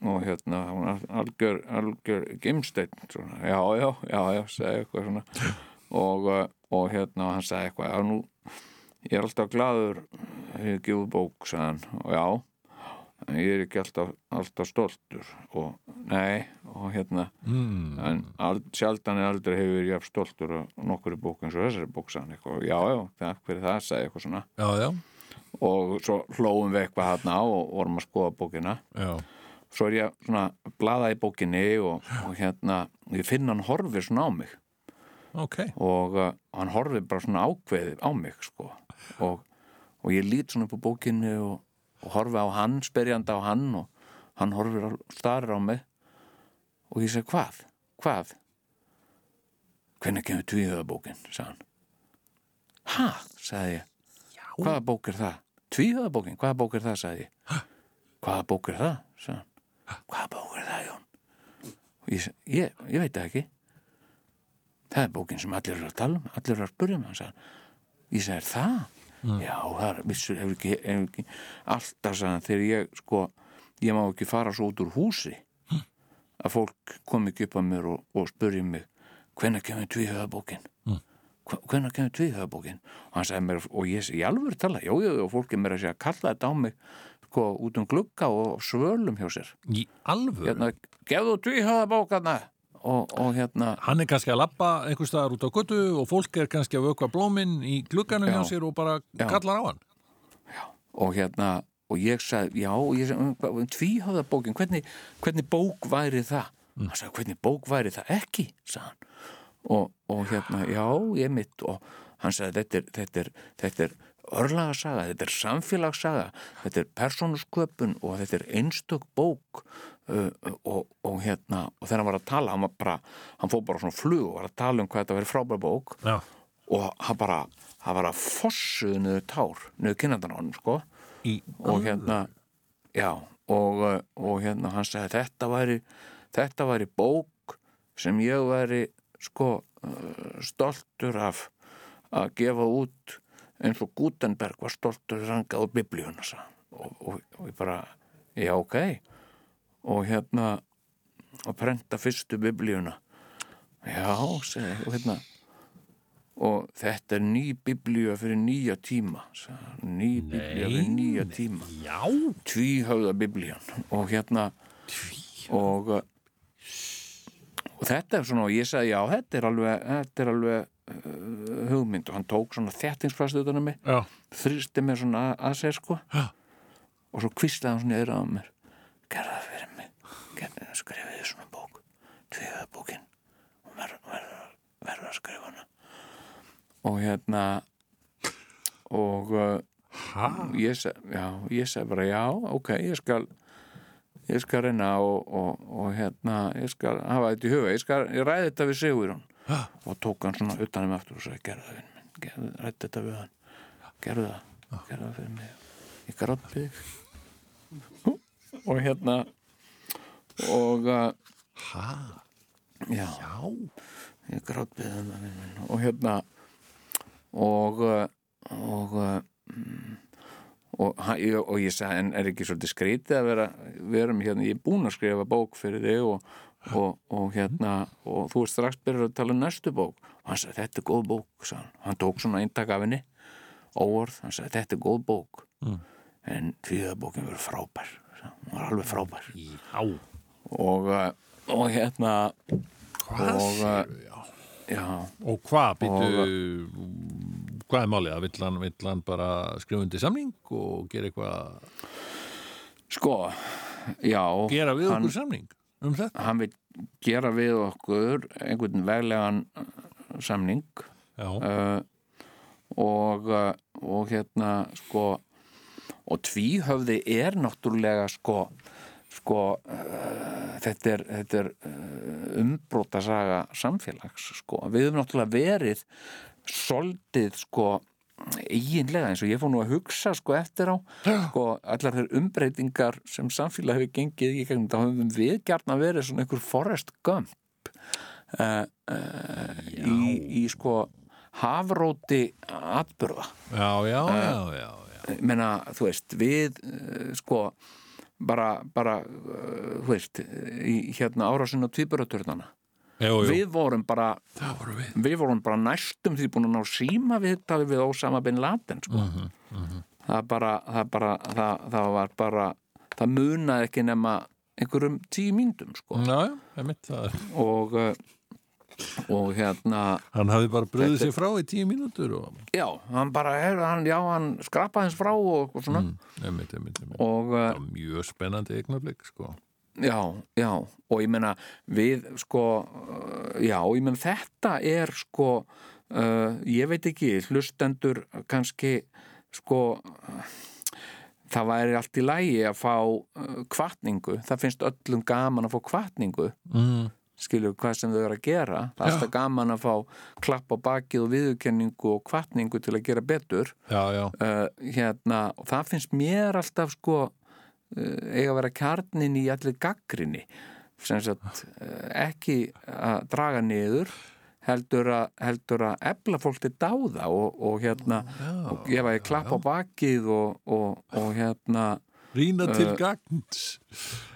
og hérna, hún er algjör, algjör gimsteinn svona, já, já, já, já, segi eitthvað svona. Og, uh, og hérna hann sagði eitthvað, já, nú ég er alltaf gladur hefur gefið bók, sagði hann, og já ég er ekki alltaf, alltaf stoltur og nei, og hérna mm, en ald, sjaldan er aldrei hefur ég haft stoltur og nokkur í bók eins og þessari bók sagði hann eitthvað, já, já, takk fyrir það sagði eitthvað svona. Já, já, og svo hlóum við eitthvað hérna og vorum að skoða bókina. Já. svo er ég svona að blaða í bókinni og, og hérna, ég finn hann horfir svona á mig. Ok, og uh, hann horfir bara svona ákveðið á mig sko. Og, og ég lít svona upp á bókinni og, og horfi á hann, sperjandi á hann og hann horfir á, starir á mig og ég segi hvað, hvað? Hvernig kemur tvíhöðabókin sagði hann. Ha, sagði ég. Hvaða bók er það, tvíhöðabókin hvaða bók er það, sagði ég. Hvaða bók er það, sagði hann. Hvaða bók er það, Jón? Og ég, ég, ég veit það ekki. Það er bókin sem allir eru að tala um allir eru að spurja mig hann sagði, ég segi, er það? já, það er vissur, hefur ekki, hefur ekki alltaf hann, þegar ég sko, ég má ekki fara svo út úr húsi að fólk kom ekki upp að mér og, og spurja mig hvenær kemur tvíhöðabókin mm. hvenær kemur tvíhöðabókin og hann sagði mér, og ég segi, ég alveg tala jú, jú, og fólk er mér að segja, kalla þetta á mig sko, út um glugga og svölum hjá sér. Í alvöru? Hérna, gefðu tvíhöðabókana og, og hérna Hann er kannski að labba einhvers staðar út á götu og fólk er kannski að vökva blóminn í glugganum Já. hjá sér og bara Já. kallar á hann og hérna og ég sagði, já, ég sagði tvíhöfða bókin, hvernig, hvernig bók væri það? hann sagði, hvernig bók væri það ekki? sagði hann og, og hérna, já, ég mitt og hann sagði, þetta er, þetta er, þetta er örlagasaga, þetta er samfélagssaga þetta er persónusköpun og þetta er einstök bók uh, og, og hérna og þegar hann var að tala, hann var bara hann fór bara svona flug og var að tala um hvað þetta verið frábær bók. Já, og hann bara, hann var að fossuðu niður tár, niður kynandan á hann, sko. Í og hérna já, og, uh, og hérna hann sagði þetta væri, þetta væri bók sem ég væri sko uh, stoltur af að gefa út eins og Gutenberg var stoltur rangað sagði hann. og, og, og ég bara, já ok. Og hérna og prenta fyrstu biblíuna. Já, segi og hérna. Og þetta er ný biblíu fyrir nýja tíma ný biblíu fyrir nýja tíma. Já, tvíhöfða biblían. Og hérna og og þetta er svona og ég sagði já, þetta er alveg, þetta er alveg hugmynd. Og hann tók svona þettingsfast utan um mig þrýsti mér svona að, að sér sko. Já. og svo kvislaði hann svona yfir á mér. Gerða það fyrir mig. Gerðu- skrifiði svona bók. Tvíða bókin. Og verður verð, verð að skrifa hana. Og hérna og uh, ég seg, já, ég seg bara já, ok, ég skal ég skal reyna og, og, og hérna, ég skal hafa þetta í huga. Ég skal, ég ræði þetta við Sigurjón Ha. og tók hann svona utan um aftur og sagði, gerðu það fyrir mig gerðu, ræði þetta við hann. Gerðu það, gerðu það fyrir mig. Ég grátti þig. Og hérna og ha, já, já, ég grátt við hann og hérna og og mm, og, og ég sagði, en er ekki svolítið skrítið að vera, við erum hérna, ég er búin að skrifa bók fyrir þig og, og, og hérna, og þú ert strax byrjar að tala um næstu bók. Og hann sagði, þetta er góð bók, sagði hann, hann tók svona eintak af henni, óorð. Hann sagði, þetta er góð bók. Mm. en tvíðabókin verður frábær hann, var alveg frábær. Já og, uh, og hérna Hvað Og, séu, já? Og hvað, býtu hvað er málið? Vill hann, vill hann bara skrifa undir samning og gera eitthvað? Sko já, gera við hann, okkur samning um þetta? hann vil gera við okkur einhvern veglegan uh, samning uh, og, uh, og hérna sko og tvíhöfði er náttúrulega sko sko uh, þetta er, þetta er uh, umbróta saga samfélags sko við höfum náttúrulega verið soldið sko eiginlega eins og ég fór nú að hugsa sko eftir á. Sko allar þeir umbreytingar sem samfélag hefur gengið í gegnum þá höfum við gjarna verið svona einhver Forrest Gump. Uh, uh, í, í sko hafróti atburða. Já, já, Uh, já, já, já. Meina, þú veist, við uh, sko bara, bara uh, þú veist, í hérna árásin á tvíburaturnana Jú, jú. við vorum bara Það voru við við vorum bara næstum því búin að ná síma við þetta við Ósama bin Laden sko. það bara það, bara, það, það var bara það munaði ekki nema einhverjum tíu myndum sko. Já, já, einmitt, það og uh, og hérna Hann hafði bara bröðið sér frá í tíu mínútur og já, hann bara, heyrðu, hann, já, hann skrapaði hans frá og, og svona mm, einmitt, einmitt, einmitt. og uh, var mjög spennandi eignablik, sko Já, já, og ég meina við sko, uh, já, ég meina þetta er sko, uh, ég veit ekki, hlustendur kannski sko, það væri allt í lægi að fá uh, kvartningu, það finnst öllum gaman að fá kvartningu, mm. skilur hvað sem þau eru að gera, það er alltaf gaman að fá klapp á bakið og viðurkenningu og kvartningu til að gera betur. Já, já, uh, hérna, og það finnst mér alltaf sko eiga að vera kjarnin í allir gaggrinni uh, ekki að draga niður heldur að, heldur að efla fólk til dáða og, og hérna og gefa því klapp á bakið og, og, og hérna rýna til gagns.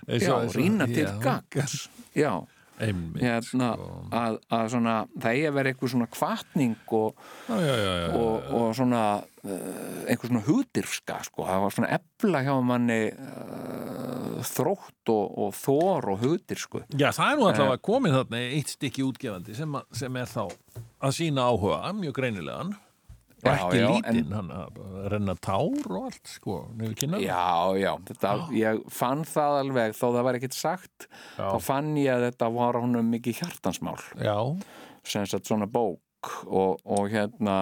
Eins já, rýna til gagns. Já, hérna sko. að, að svona, það að vera eitthvað svona kvartning og svona uh, einhver svona hugdirfska sko. það var svona efla hjá manni uh, þrótt og, og þor og hugdirsku Já, það er nú Eh. alltaf að komið þarna eitt stykki útgefandi sem, að, sem er þá að sína áhuga, mjög greinilegan og ekki já, lítinn, hann að renna tár og allt, sko, já, já, þetta, ég fann það alveg þó það var ekkert sagt Já. þá fann ég að þetta var honum mikið hjartansmál Já, sem sagt svona bók og, og hérna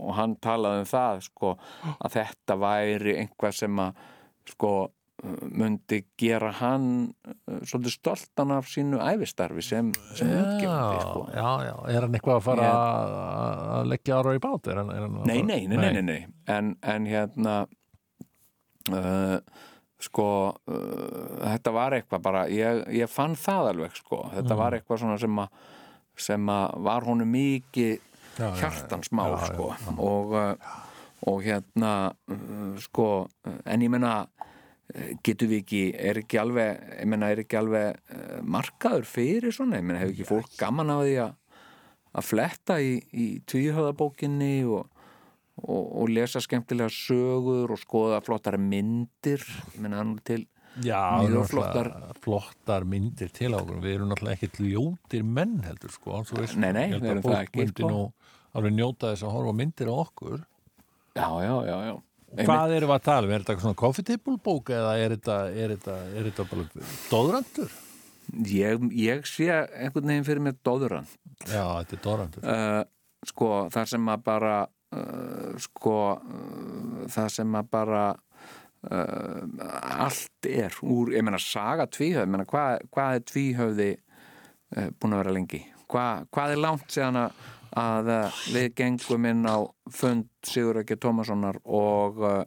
og hann talaði um það sko að þetta væri einhvað sem að sko myndi gera hann uh, svolítið stoltan af sínu æfistarfi sem, sem útgefandi sko. já, já, er hann eitthvað að fara að, að leggja ára í bát? Er hann, er hann að Nei, nei, nei, nei, nei, nei. En, en hérna uh, sko uh, þetta var eitthvað bara ég, ég fann það alveg sko þetta Mm. var eitthvað svona sem að sem að var honum mikið Já, já, já. Hjartansmál sko. og, uh, og hérna uh, sko, en ég menna eh, getum við ekki, er ekki alveg ég meina, er ekki alveg markaður fyrir svona, ég meina, hefur ekki fólk gaman af því að að fletta í, í tvíhöfðabókinni og, og, og lesa skemmtilega sögur og skoða flottara myndir? Ég er nú til Já, náttúrulega flottar myndir til okkur. Við erum náttúrulega ekkert ljótir menn heldur sko, veist, Nei, nei, við erum það ekki, sko. nú alveg njóta þess að horfa myndir á okkur. Já, já, já, já. Hvað erum við að tala um? Er þetta svona coffee table bók eða er þetta, er þetta, er þetta bara dóðrandur? ég, ég sé einhvern veginn fyrir mér dóðurann Já, þetta er dóðrandur uh, sko, það sem að bara uh, sko uh, það sem að bara uh, allt er úr, ég meina saga tvíhöfði, ég meina hvað, hvað er tvíhöfði uh, búin að vera lengi? Hva, hvað er langt síðan að, að uh, við gengum inn á fund Sigur ekki Tómassonar og uh,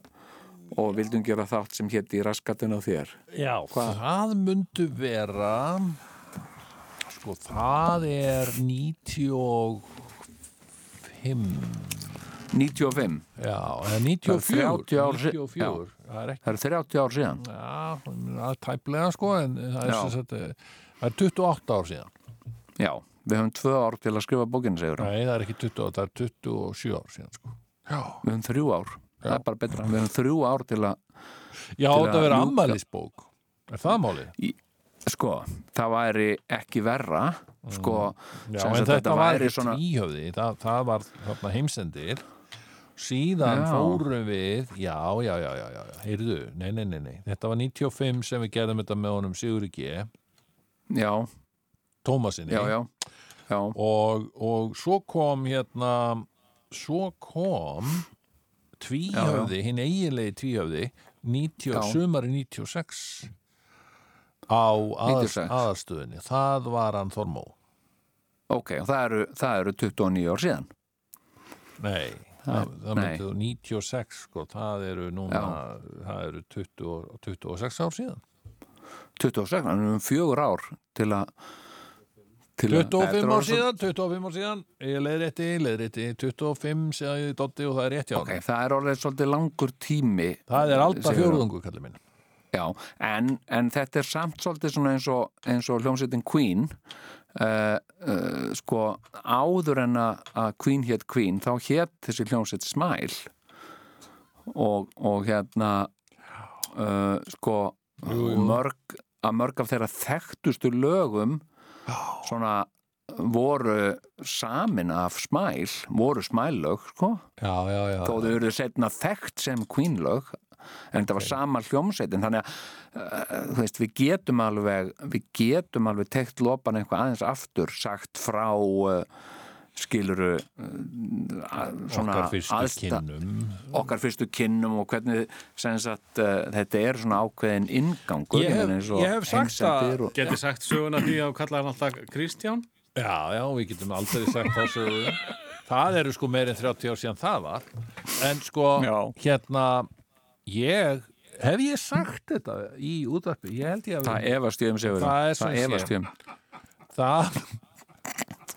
og vildum gera þátt sem hétt í raskatun á þér. Já, það myndu vera sko, það er 95 95, Já, eða 94 Það er 30 ár si- 94, það er ekki það er 30 ár síðan. Já, það er tæplega sko en það er, Já. eh, það er 28 ár síðan. Já, við höfum tvö ár til að skrifa bókinu Sigur Nei, það er ekki 20, það er 27 ár síðan sko. Já, við höfum þrjú ár. Það er bara betra, við höfum þrjú ár til að Já Til þetta að verður ammælisbók Er það málið? sko, það væri ekki verra sko, Já, sem en þetta var væri ekki tvíhöfði það, það var þarna heimsendir. Síðan Já. fórum við já, já, já, já, já, já, heyrðu nei, nei, nei, nei, þetta var 95 sem við gerðum þetta með honum Sigurði G. Já, Tómasinni já, já, já. Og, og svo kom hérna svo kom tvíhöfði, hinn eiginlegi tvíhöfði 90, Já. sumari 96 á að, 96. aðarstöðinni það var hann Þormó ok, það eru, það eru 29 ár síðan. Nei, það, það nei. myndi þú 96 sko, það eru núna það eru 20, og- 26 ár síðan. 26, þannig við höfum fjögur ár til að- 25 Þetta ár síðan, 25 ár síðan. Ég leiðrétti, leiðrétti. 25 síðan ég dotti og það er rétt hjá ok, hann það er orðið svolítið langur tími það er alltaf fjórðungu kallið minn. Já, en, en þetta er samt svolítið svona eins og, eins og hljómsveitin Queen. Uh, uh, sko áður en að að Queen hétt Queen þá hétt þessi hljómsveit Smile. Og, og hérna uh, sko Jú, jú. mörg að mörg af þeirra þekktustu lögum svona voru samin af Smile voru Smile lög sko. Já, já, já, þó þau eru setna þekkt sem Queen lög en þetta var sama hljómsveitin þannig að þú veist, við getum alveg við getum alveg tekt lopan eitthvað aðeins aftur sagt frá uh, skiluru svona okkar fyrstu aðsta- kynnum. okkar fyrstu kynnum og hvernig sem sagt, uh, þetta er svona ákveðin inngangur Ég hef- meina eins og ég hef sagt heimsendir og, Geti sagt söguna því að kalla hann alltaf Kristján? Já, já, við getum aldrei sagt þá sögu. Það eru sko meir en 30 ár síðan það var. En sko, Já. hérna ég, hef ég sagt þetta í útvarpi, ég held ég að það efast ég um segur Það er sem sé. efast ég um. Það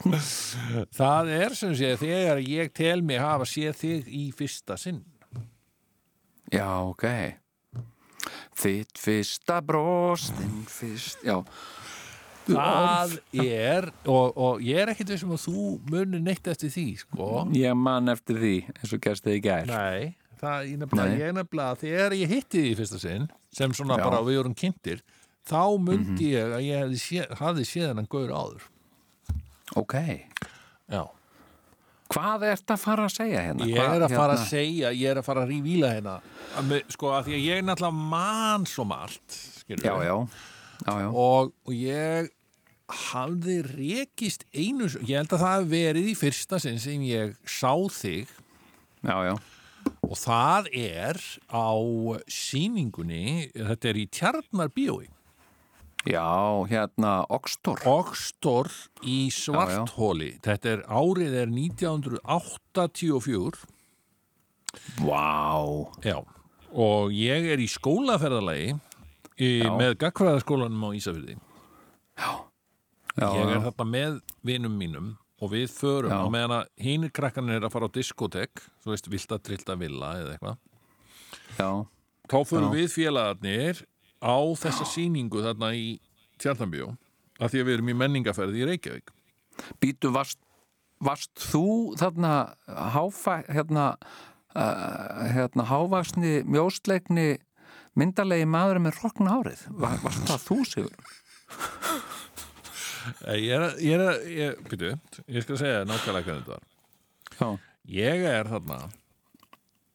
það er sem sé þegar ég tel mig hafa séð þig í fyrsta sinn. Já, ok. Þitt fyrsta brostin fyrst, já. Það er og, og ég er ekkit vissum að þú munir neitt eftir því sko. Ég man eftir því eins og gerst þið í gær. Nei, það ég nefnilega, ég þegar ég hitti því fyrsta sinn sem svona Já. bara við vorum kynntir þá mundi ég að ég hefði séð, hafði séð hennan gaur áður Ok, já. Hvað ert að fara að segja hérna? Ég er að fara að hérna? segja, ég er að fara að rívíla hérna. Sko að því að ég er náttúrulega mann svo margt skilur Já, já, já, já. Og, og ég hafði rekist einu ég held að það hef verið í fyrsta sinn sem ég sá þig. Já, já, og það er á sýningunni þetta er í Tjarnar bíói já, hérna Oxtor Oxtor í Svarthóli þetta er árið er 1984 Vá, Já, og ég er í skólaferðalagi í, Já. með gagfræðaskólanum á Ísafirði. já, Ég er já, þarna með vinum mínum og við förum Já. á meðan að hínir krakkarnir er að fara á diskotek, þú veist, vilta, trillta, villa eða eitthvað. já, þá Já. við félagarnir á þessa sýningu þarna í Tjarnambjó að því að við erum í menningaferði í Reykjavík Býtu, varst, varst þú þarna háfa, hérna, uh, hérna hávaksni, mjóstleikni myndalegi maður með rokna árið? Var, varst það þú, Sigur? Eh, Ég er, að- ég er, að- ég, byrju, ég skal segja nákvæmlega hvernig þetta var Já, Ég er þarna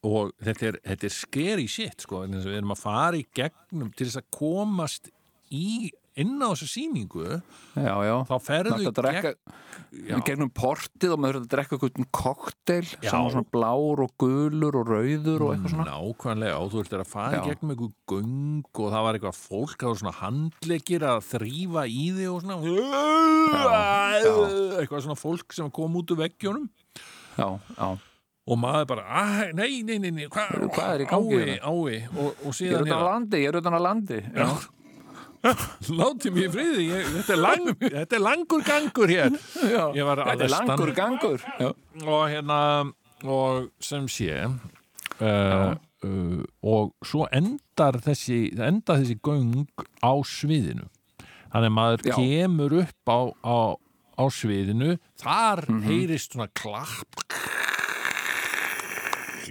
og þetta er, þetta er scary shit sko, að við erum að fara í gegnum til þess að komast í inn á þessa sýningu já, já. þá ferðu drekka, Já. gegnum portið og maður þurfti að drekka eitthvað kokteil Já. sem var svona blár og gulur og rauður og eitthvað svona Nákvæmlega, og þú ert að fara í gegnum einhver göng og það var eitthvað fólk, var svona handleggir að þrýfa í þig og svona já. eitthvað svona fólk sem kom út úr veggjónum Já, já, og maður bara, "Æ, nei, nei, nei, nei hva, hvað er í gangi Ái, hérna?" ái, og, og ég er síðan utan á landi, ég er utan á landi Láti mér friði, ég, þetta, er lang, þetta er langur gangur hér já. Þetta er langur gangur Já, og hérna og sem sé uh, uh, og svo endar þessi enda þessi göng á sviðinu þannig að maður Já. kemur upp á, á, á sviðinu þar Mhm. heyrist svona klapp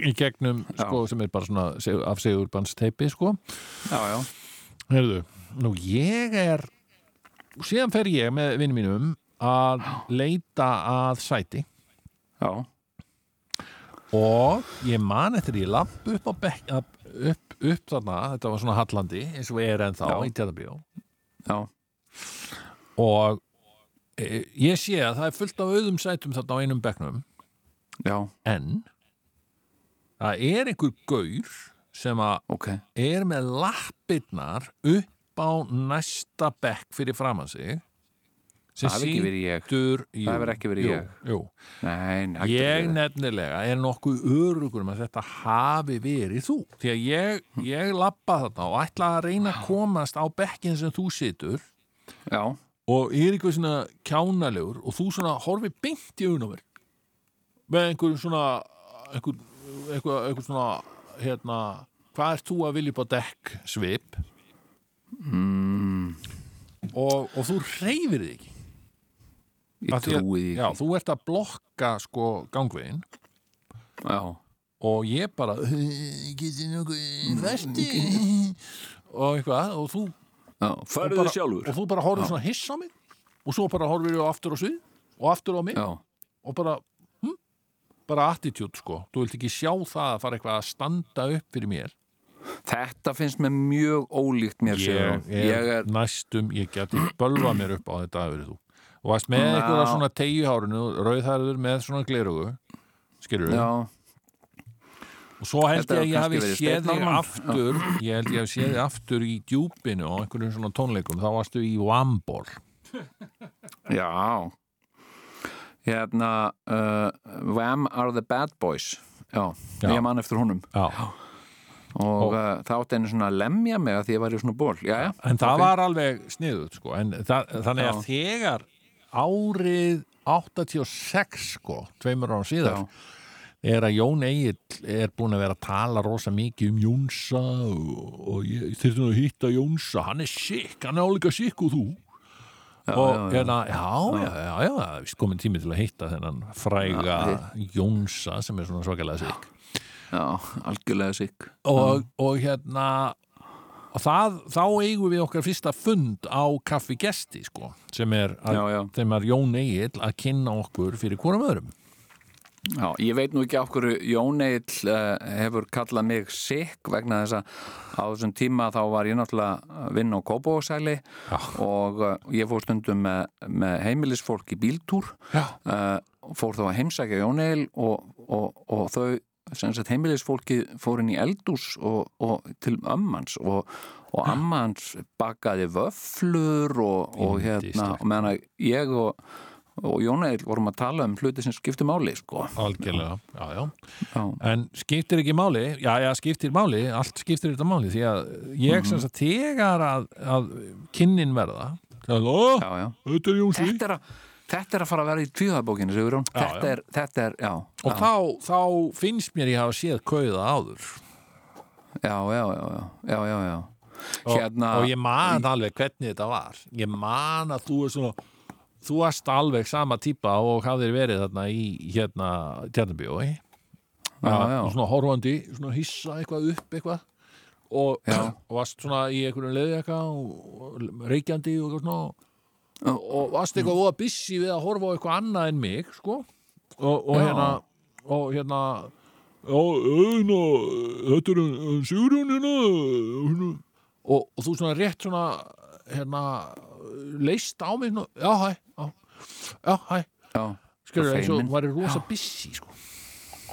í gegnum sko, sem er bara svona seg- af segurbansteipi sko já, já, Heyrðu, nú ég er síðan fer ég með vinnum mínum að leita að sæti já. og ég man eftir ég lapp upp á bekk upp, upp, þarna, þetta var svona hallandi eins og er ennþá Já. í tjæðabíó já. og e, ég sé að það er fullt af auðum sætum þarna á einum bekknum já. en það er einhver gaur sem að ok er með lappirnar upp á næsta bekk fyrir framan sig sem ég. jú, Það hefur ekki verið jú, ég. jú. Nei, nei, Ég að nefnilega er nokkuð örugur um að þetta hafi verið þú. Því að ég, ég lappa þarna og ætla að reyna að komast á bekkin sem þú situr Já, og er eitthvað svona kjánalegur og þú svona horfi beint í mér með einhver svona einhver, einhver, einhver svona hérna, hvað ert þú að vilja upp á dekk svip? Mm. og, og þú reyfir þig ekki? Ég trúi því Já, þú ert að blokka sko gangvegin Já, og ég bara getið nokkuð festi og eitthvað og þú, já. og bara, og þú bara horfir svona hiss á mig. Og svo bara horfir ég aftur á svið og aftur á mig. Já, og bara bara attitude sko. Þú vilt ekki sjá það að fara eitthvað að standa upp fyrir mér. Þetta finnst mér mjög ólíkt mér ég er, ég er næstum, ég geti bölva mér upp á þetta að verið þú. Og varst með eitthvað svona tegjuhárinu rauðhærður með svona glerugu skilur Já, og svo held ég að ég hafi séð þig aftur ég held ég hafi séð þig aftur í djúpinu og einhverjum svona tónleikum, þá varstu í Wambol já Hérna uh, Wham are the bad boys Já, Já. ég man eftir honum Já. og Og- uh, það átti henni svona að lemja mig að því ég var í svona ból en það ok. var alveg sniðut sko. það, þannig að þegar árið 86 sko, tveimur ára síðar er að Jón Egil er búin að vera að tala rosa mikið um Jónsa og, og ég þurfti að hitta Jónsa hann er sikk, hann er álíka sikk og þú og já, já. hérna, já, við komin tími til að hitta þennan fræga Jónsa sem er svona svakalega sikk. Já, algjörlega sikk. Og, og hérna og það, þá eigum við okkar fyrsta fund á kaffi gesti sko, sem er, að, Já, já. er Jón Egil að kynna okkur fyrir hvorum öðrum Já, ég veit nú ekki á hverju Jón Egil uh, hefur kallað mig sikk vegna þess að á þessum tíma þá var ég náttúrulega að vinna á Kópavóksæli og uh, ég fór stundum með, með heimilisfólk í bíltúr. Uh, fór þá að heimsækja Jón Egil og, og, og þau sagt heimilisfólki fór inn í eldús og, og til ömmans og, og ammans bakaði vöflur og, og hérna meðan ég og, og Jón Egil vorum að tala um hluti sem skipti máli sko algjörlega, já, já Já, En skiptir ekki máli, já, já, skiptir máli, allt skiptir þetta máli, því að ég Mhm. sem sagt þegar að, að kynnin verða, er, já, þetta er Þetta, er að, þetta er að fara að vera í tvíðabókinu, Þetta, er, þetta er, já. og þá, þá finnst mér ég hafa séð kauða áður. já, já, já, já, já, já. og, Hérna- og ég man alveg hvernig þetta var ég man að þú er svona þú varst alveg sama típa og hafðir verið þarna í hérna tjarnabíói Já, já. svona horfandi, svona hissa eitthvað upp eitthvað og, Já. og varst svona í einhverjum leðjaka og, og reykjandi og svona og, og varst eitthvað voða busy við að horfa á eitthvað annað en mig sko og, og Já. hérna og hérna já, hérna, þetta er hann Sigurjón hérna, og, og þú svona rétt svona hérna leist á mig já hæ já, já hæ, já. skilur eins og feimin. var rosa busy sko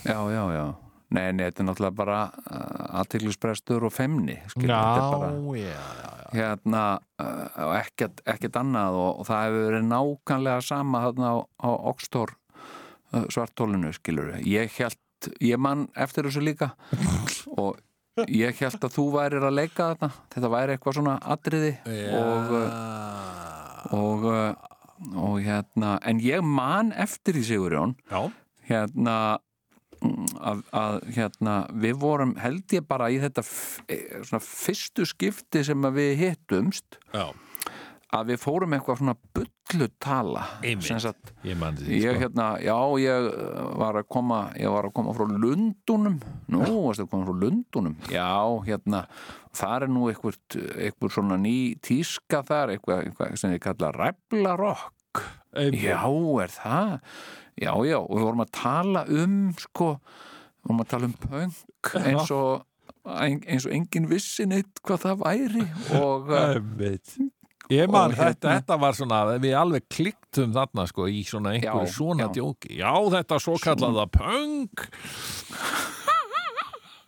Já, já, já. Nei, nei, þetta er náttúrulega bara uh, aðteglisbrestur og femni, skilur. Er bara, já, já, já. hérna, uh, ekkert, ekkert annað og, og það hefur verið nákvæmlega sama þarna á, á Oxtor uh, svartólinu, skilur. Ég held, ég man eftir þessu líka og ég held að þú værir að leika þetta. Þetta væri eitthvað svona atriði og, uh, og, uh, og hérna, en ég man eftir því, Sigurjón, já, hérna að, að hérna við vorum held ég bara í þetta eh, svona fyrstu skipti sem við hittumst. Já, að við fórum eitthvað svona bullu tala Einmitt. sem sagt ég ég sko. hérna, já ég uh, var að koma ég var að koma frá Lundunum nú, varstu að koma frá Lundunum já, hérna, það er nú eitthvað, eitthvað svona ný tíska þar eitthvað, eitthvað sem ég kalla Einmitt. Já, er það? Já, já, og við vorum að tala um sko, við vorum að tala um punk eins og eins og engin vissi neitt hvað það væri og uh. Ég man, Og þetta, hérna- þetta var svona, við alveg kliktum þarna sko í svona einhverju Já, svona já. djóki. Já, þetta svo kallaða punk.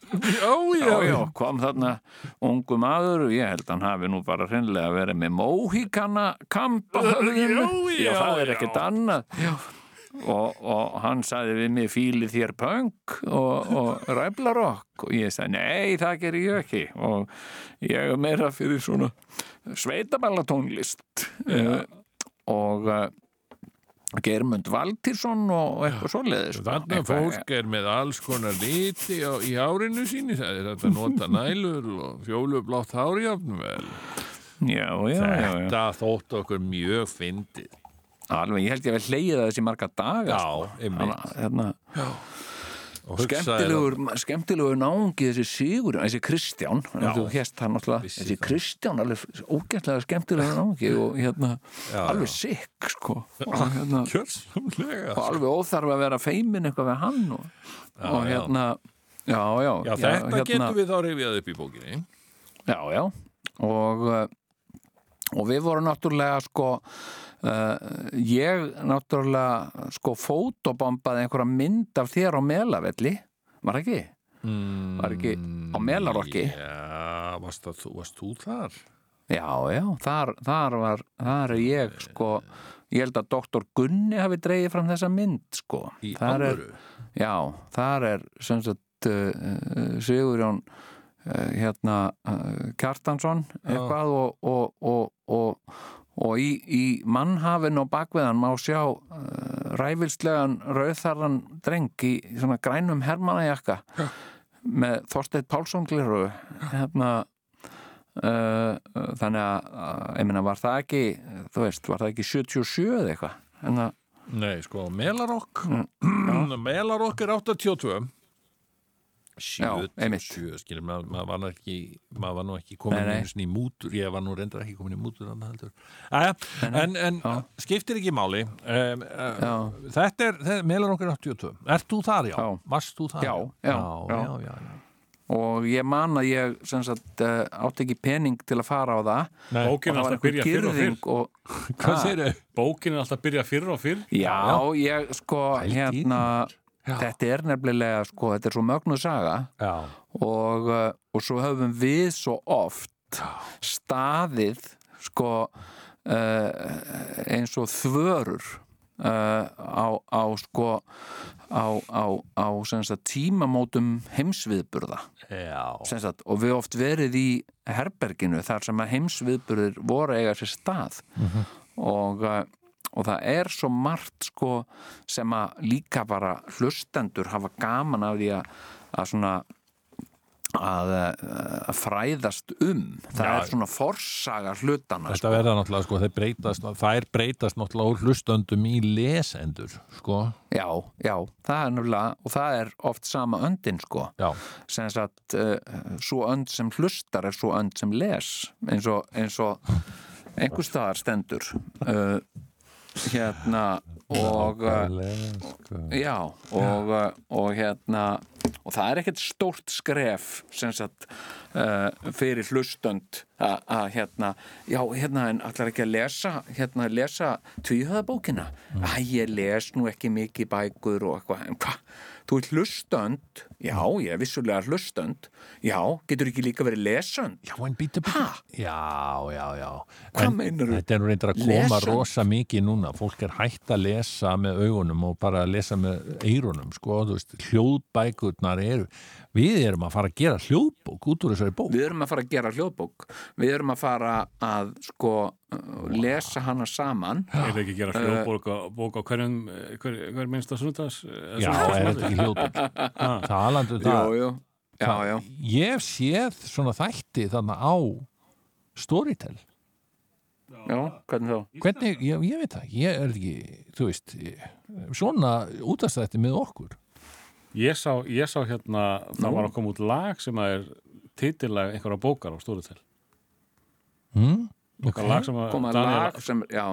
já, já, já, já, kom þarna ungu maður og ég held að hann hafi nú bara hreinlega verið með móhíkana kampa Já, já, það er já. ekkert annað já. Og, og hann sagði við mig fíli þér punk og, og ræflarokk og ég sagði nei það ger ég ekki og ég er meira fyrir svona sveitaballatónlist uh, og uh, Germund Valtírsson og eitthvað svoleiðis sko. Þannig að fólk er með alls konar liti á, í hárinu síni, það er þetta nota nælur og fjólublátt hárjafnvel. já, já, já, já. Þetta þótt okkur mjög fyndið. Alveg, ég held ég að við hleyið þessi marga daga Já, sko. einmitt. hérna, Og hugsaði skemmtilegur, skemmtilegur náungi þessi Sigur, þessi Kristján hérst náttúrulega, Vissi þessi það. Kristján alveg ógætlega skemmtilegur náungi og hérna, Já, alveg já. sikk sko, og, hérna, Kjörsamlega. og alveg óþarf að vera feimin eitthvað við hann og, og já. hérna já, já, Já, þetta hérna, getum við þá rifjað upp í bókinni. Já, já og, uh, og við vorum náttúrulega sko uh, ég náttúrulega sko fótobombaði einhverja mynd af þér á Melavelli var ekki? Mm, Var ekki á Melarokki? Já, varst, þú, varst þú þar? Já, já, þar, þar var þar er ég sko ég held að doktor Gunni hafi dreigið fram þessa mynd sko Í er, alvöru? Já, þar er sem sagt uh, Sigurjón hérna uh, Kjartansson eitthvað og, og, og, og, og í, í mannhafin og bakveðan má sjá uh, ræfilslegan rauðþarran dreng í svona grænum hermanajakka með Þorsteinn Pálsson gliru hérna þannig að, ég meina var það ekki þú veist, var það ekki 77 eða eitthvað? Að Nei, sko, Melarokk. Mm, Melarokk er 82 Já, einmitt. 77, skilur, maður, maður var nú ekki maður var nú ekki komin í mútur ég var nú reyndar ekki komin í mútur. Æja, en, en Já. skiptir ekki máli um, uh, Já. þetta er, þetta, Melarokk er 82 Ert þú þar, já? Já. Varst þú þar? Já, já, já, já. já, já, já. og ég man að ég sem sagt uh, átti ekki pening til að fara á það Nei, Bókin er og það var alltaf að byrja fyrr og fyrr og Hvað segir þau? Bókin er alltaf að byrja fyrr og fyrr já, ég sko í hérna Já. þetta er nefnilega sko, þetta er svo mögnuð saga. Og, uh, og svo höfum við svo oft staðið sko uh, eins og þvörur uh, á, á sko á, á, sagt, tímamótum heimsviðburða. Sagt, og við oft verið í herberginu þar sem að heimsviðburðir voru eiga sér stað. Og, uh, og það er svo margt sko sem að líka bara hlustendur hafa gaman af því að, að svona að, að fræðast um. Það Já. er svona forsaga hlutana Þetta verða náttúrulega, sko, þeir breytast, þær breytast náttúrulega úr hlustöndum í lesendur, sko. já, já, það er nefnilega og það er oft sama öndin sko. Já, sem sagt uh, svo önd sem hlustar er svo önd sem les eins og, og einhver staðar stendur. Uh, hérna og uh, já og, uh, og hérna og það er ekkert stórt skref sem sagt uh, fyrir hlustönd að að, hérna já hérna en allar ekki að lesa hérna lesa tvíhöðabókina að ég les nú ekki mikið bækur og eitthvað en hvað Þú ert hlustönd, já, ég er vissulega hlustönd, já, getur ekki líka verið lesönd? já, en býta, býta. Ha? Já, já, já. Hvað En meinarðu? Þetta er nú reyndar að koma Lesönd? rosa mikið núna. Fólk er hægt að lesa með augunum og bara að lesa með eyrunum, sko. Þú veist, hljóðbækurnar eru. Við erum að fara að gera hljóðbók út úr þessari bók. Við erum að fara að gera hljóðbók, við erum að fara að, sko, uh, lesa hana saman. Er það ekki að gera hljóðbók á, bók á hverjum, eh, hver, hver minnsta sunnudags? eh, Já, er þetta ekki hljóðbók? Talandi um það. Jú, jú, já, já. Ég hef séð svona þætti þarna á Storytel. Já, hvernig þá? Hvernig, ég, ég veit það, ég er ekki, þú veist, svona útastætti með okkur. Ég sá, ég sá hérna, það var að koma út lag sem að er titillag einhverja bókar á Storytel. Mm? Okay. Lag sem að lag sem, já,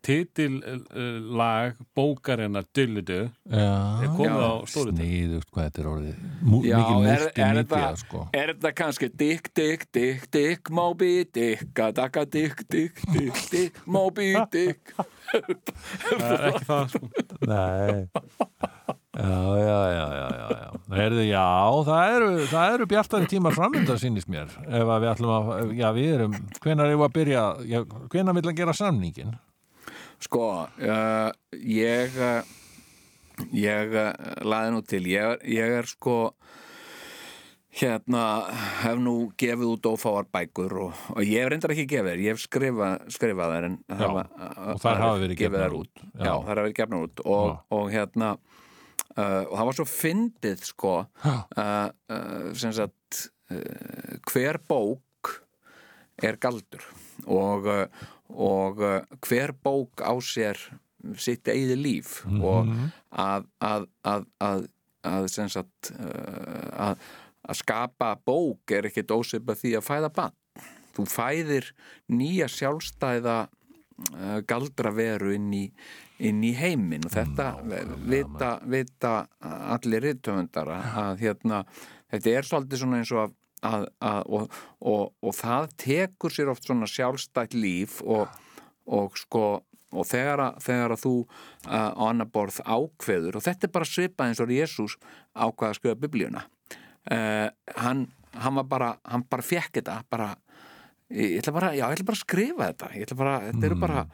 titillag bókarinnar Dullidu er komið Já. á Storytel. sniðugt hvað þetta er orðið. Mú, já, er, er, multimedia, þetta, sko. er þetta kannski Dick, Dick, Dick, Dick, Moby Dick, Adaka, Dick, Dick, Dick, Dick, Moby Dick. Það er ekki það, sko. Nei. Já, já, já, já, já. Heyrðu, já, það eru, það eru bjartari tímar framönda, sýnist mér. Ef við ætlum að, já, við erum, hvenær erum við að byrja, já, hvenær vil að gera samningin? Sko, uh, ég ég laði nú til ég, ég er sko hérna hef nú gefið út ófáar bækur og, og ég hef reyndar ekki gefið þér, ég hef skrifað, skrifað þær en Já, og þær hafa verið gefið þær út. já, Já. þær hafa verið gefnar út og, og hérna uh, og það var svo fyndið sko uh, uh, sem sagt hver bók er galdur. Og, og hver bók á sér sitt eigið líf. Og að, að, að, að, að sem sagt að, að skapa bók er ekkit ósipað því að fæða bann þú fæðir nýja sjálfstæða galdraveru inn í, inn í heiminn. Og þetta vita, vita allir rithöfundar að, hérna, þetta er svolítið svona eins og að, að, að og, og, og það tekur sér oft svona sjálfstætt líf og, og sko og þegar að, þegar að þú uh, á annar borð ákveður og þetta er bara svipað eins og Jésús ákvaða að skrifa biblíuna. Uh, hann, hann var bara hann bara fekk þetta bara, ég, ætla bara, já, ég ætla bara að skrifa þetta ég ætla bara, þetta eru bara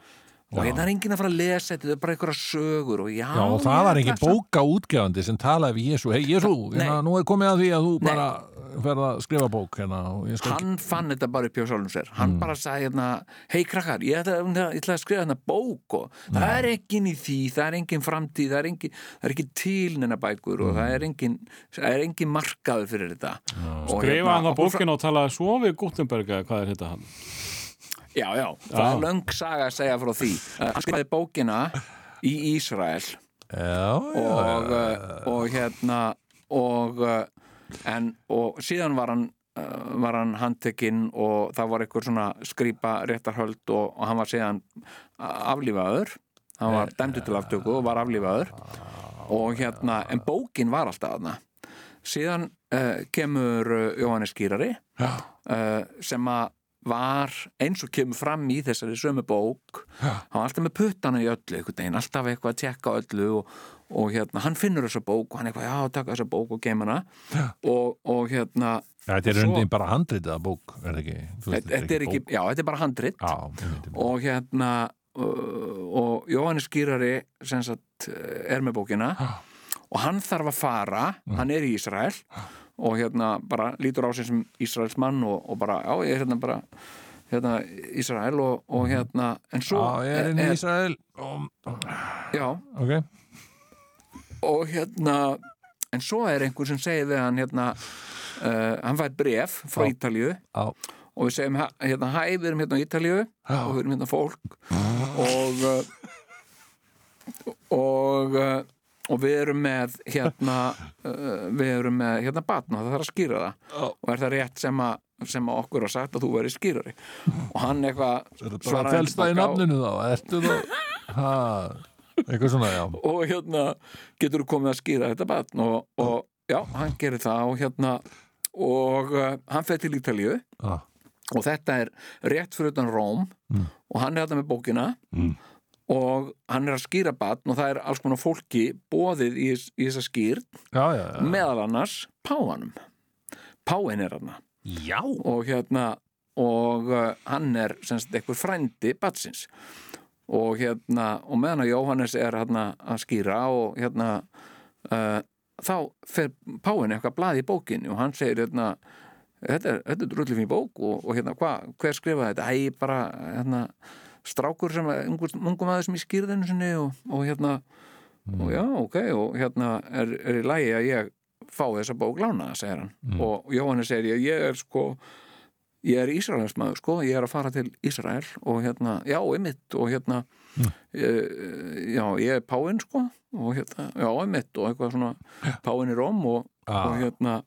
og hérna er enginn að fara að lesa þetta, þetta er bara einhverja sögur og já, Já, og það var ég ekki ætla að- bóka útgefandi sem talaði við Jésu, hei Jésu, hérna, nú er komið að því að þú Nei. bara ferð að skrifa bók hérna og ég skal hann fann þetta bara upp hjá sjálfum sér hann Mm. bara sagði hérna, hei krakkar ég ætla, ég ætla að skrifa hérna bók og það er engin í því, það er engin framtíð það er engin, það er ekki til neina bækur og Mm. það er engin, það er engin markaður fyrir þetta Og Skrifa hérna, hann á bókinu og talaði svo við Gutenberga, hvað er þetta hann? Já, já, það er löng saga að segja frá því. Hann skrifaði bókina í Ísrael. Já, já, og, uh, og hérna og uh, en og síðan var hann uh, var hann handtekinn og það var eitthvað svona skrýpa réttarhöld og, og hann var síðan aflífaður. Hann var dæmdur til aftöku og var aflífaður. Og hérna, en bókin var alltaf aðna síðan uh, kemur Jóhannes Skýrari uh, sem að var eins og kemur fram í þessari sömu bók hann var alltaf með puttana í öllu veginn, alltaf eitthvað að tjekka öllu og, og hérna, hann finnur þessa bók og hann eitthvað, já, taka þessa bók og geima hana. Og, og hérna Þetta er Svo- undin bara handritið að bók, er ekki? Veist, þetta er ekki, já, þetta er bara handrit. Og hérna uh, og Jóhannes sagt uh, er með bókina. Og hann þarf að fara hann er í Ísrael. Og hérna bara lítur á sig sem Ísraelsmann og, og bara, já, ég er hérna bara hérna Ísrael og, og hérna en svo Já, ég er inn í Ísrael og, já, Ok, og hérna en svo er einhver sem segir við hann hérna uh, hann fætt bref frá Já. Ítalíu Já, og við segjum hérna hæ, við erum hérna á Ítalíu og við erum hérna fólk. Og uh, og uh, og við erum með hérna uh, við erum með hérna batn og það þarf að skýra það. Og er það rétt sem að sem að okkur har sagt að þú verið skýrari? Og hann eitthvað fælst það í nafninu þá? Ertu þá ha, Eitthvað svona, já. Og hérna getur þú komið að skýra þetta batn og, og já, hann gerir það og hérna og uh, hann fer til Ítalíu. Já, og þetta er rétt fyrir utan Róm. Og hann er þetta með bókina. Mm. Og hann er að skýra batn og það er alls konar fólki bóðið í, í þessa skýr já, já, já. meðal annars páanum páin er hann og hérna og uh, hann er semst einhver frændi batsins og hérna og meðan að Jóhannes er hérna að skýra og hérna uh, þá fer páin eitthvað blað í bókinni og hann segir hérna þetta er, er drullið fyrir bók og, og hérna hva, hver skrifaði þetta? Æ, bara hérna strákur sem er ungur, ungum aðeins í skýrðinu sinni og, og hérna og já, ok, og hérna er, er í lagi að ég fá þessa bók lána, segir hann. Og Jóhannes segir ég, ég er sko ég er Ísraelsmaður sko, ég er að fara til Ísrael og hérna, já, einmitt og hérna ég, já, ég er páinn sko og hérna, já, einmitt og eitthvað svona páinn í Róm og, Ah. og hérna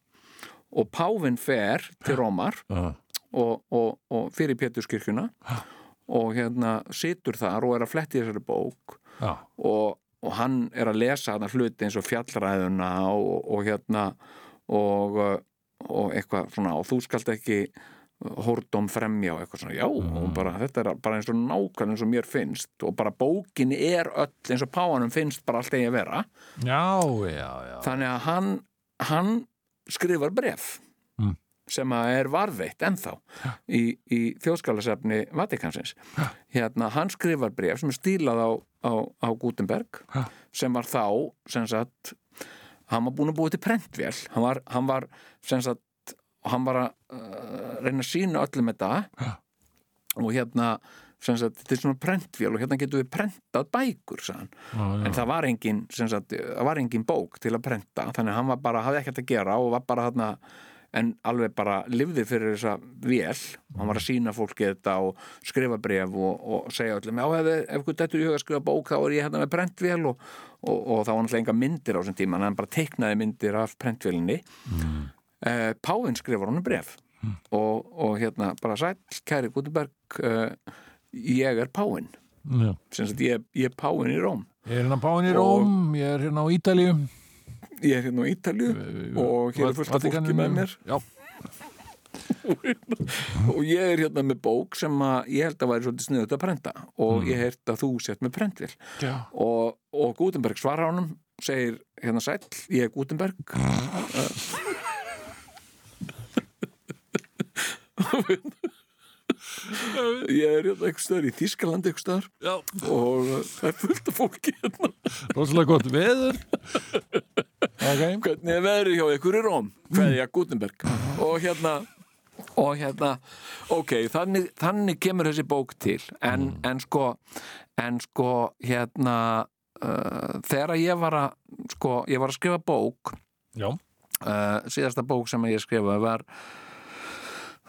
og pávinn fer til Rómar Já. og, og, og fyrir Péturskirkjuna og hérna situr þar og er að fletti þessari bók og, og hann er að lesa þarna hluti eins og fjallræðuna og, og hérna og, og eitthvað svona og þú skalt ekki hórdóm fremja og eitthvað svona já, og bara, þetta er bara eins og nákvæmlega eins og mér finnst og bara bókin er öll eins og páanum finnst bara allt eigi að vera Já, já, já. þannig að hann, hann skrifar bref Mm. Sem að er varveitt ennþá í, í þjóðskálasefni Vatikansins. Hérna, hann skrifar bref sem er stílað á, á, á Gutenberg sem var þá sem sagt, hann var búin að búið til prentvél. Hann var, hann var sem sagt, hann var að uh, reyna að sína öllum þetta og hérna sem sagt, þetta er svona prentvél og hérna getum við prentað bækur Já, já. en það var engin, sem sagt, það var engin bók til að prenta, þannig að hann var bara hafði ekkert að gera og var bara þarna en alveg bara lifði fyrir þessa vél, hann var að sína fólki þetta og skrifa bref og, og segja öllum, já, ef, ef ykkur dettur í huga að skrifa bók þá er ég hérna með prentvél og, og, og það var náttúrulega enga myndir á þessum tíma en hann bara teiknaði myndir af prentvélinni mm. Páinn skrifar honum bref og, og hérna bara sæll, kæri Gutenberg uh, ég er Páinn Já. sem sagt, ég, ég er Páinn í Róm Ég er hérna Páin í Róm, ég er hérna á Ítalíu ég er hérna á Ítalju og hér er fullt af fólki með mér. Já, og ég er hérna með bók sem að ég held að væri svolítið sniðut að prenta og ég held að þú sett með prentvél. Já. og, og Gutenberg svarar honum segir hérna sæll, ég er Gutenberg ég er hérna eitthvað stöður í Þískalandi eitthvað stöður Já. og uh, það er fullt af fólki hérna. Rósalega gott veður. Ok. Hvernig er veðrið hjá ykkur í Róm? Hverja Gutenberg. Og hérna og hérna, ok, þannig, þannig kemur þessi bók til. En, en sko en sko, hérna uh, þegar ég var að sko, ég var að skrifa bók Já, uh, síðasta bók sem ég skrifaði var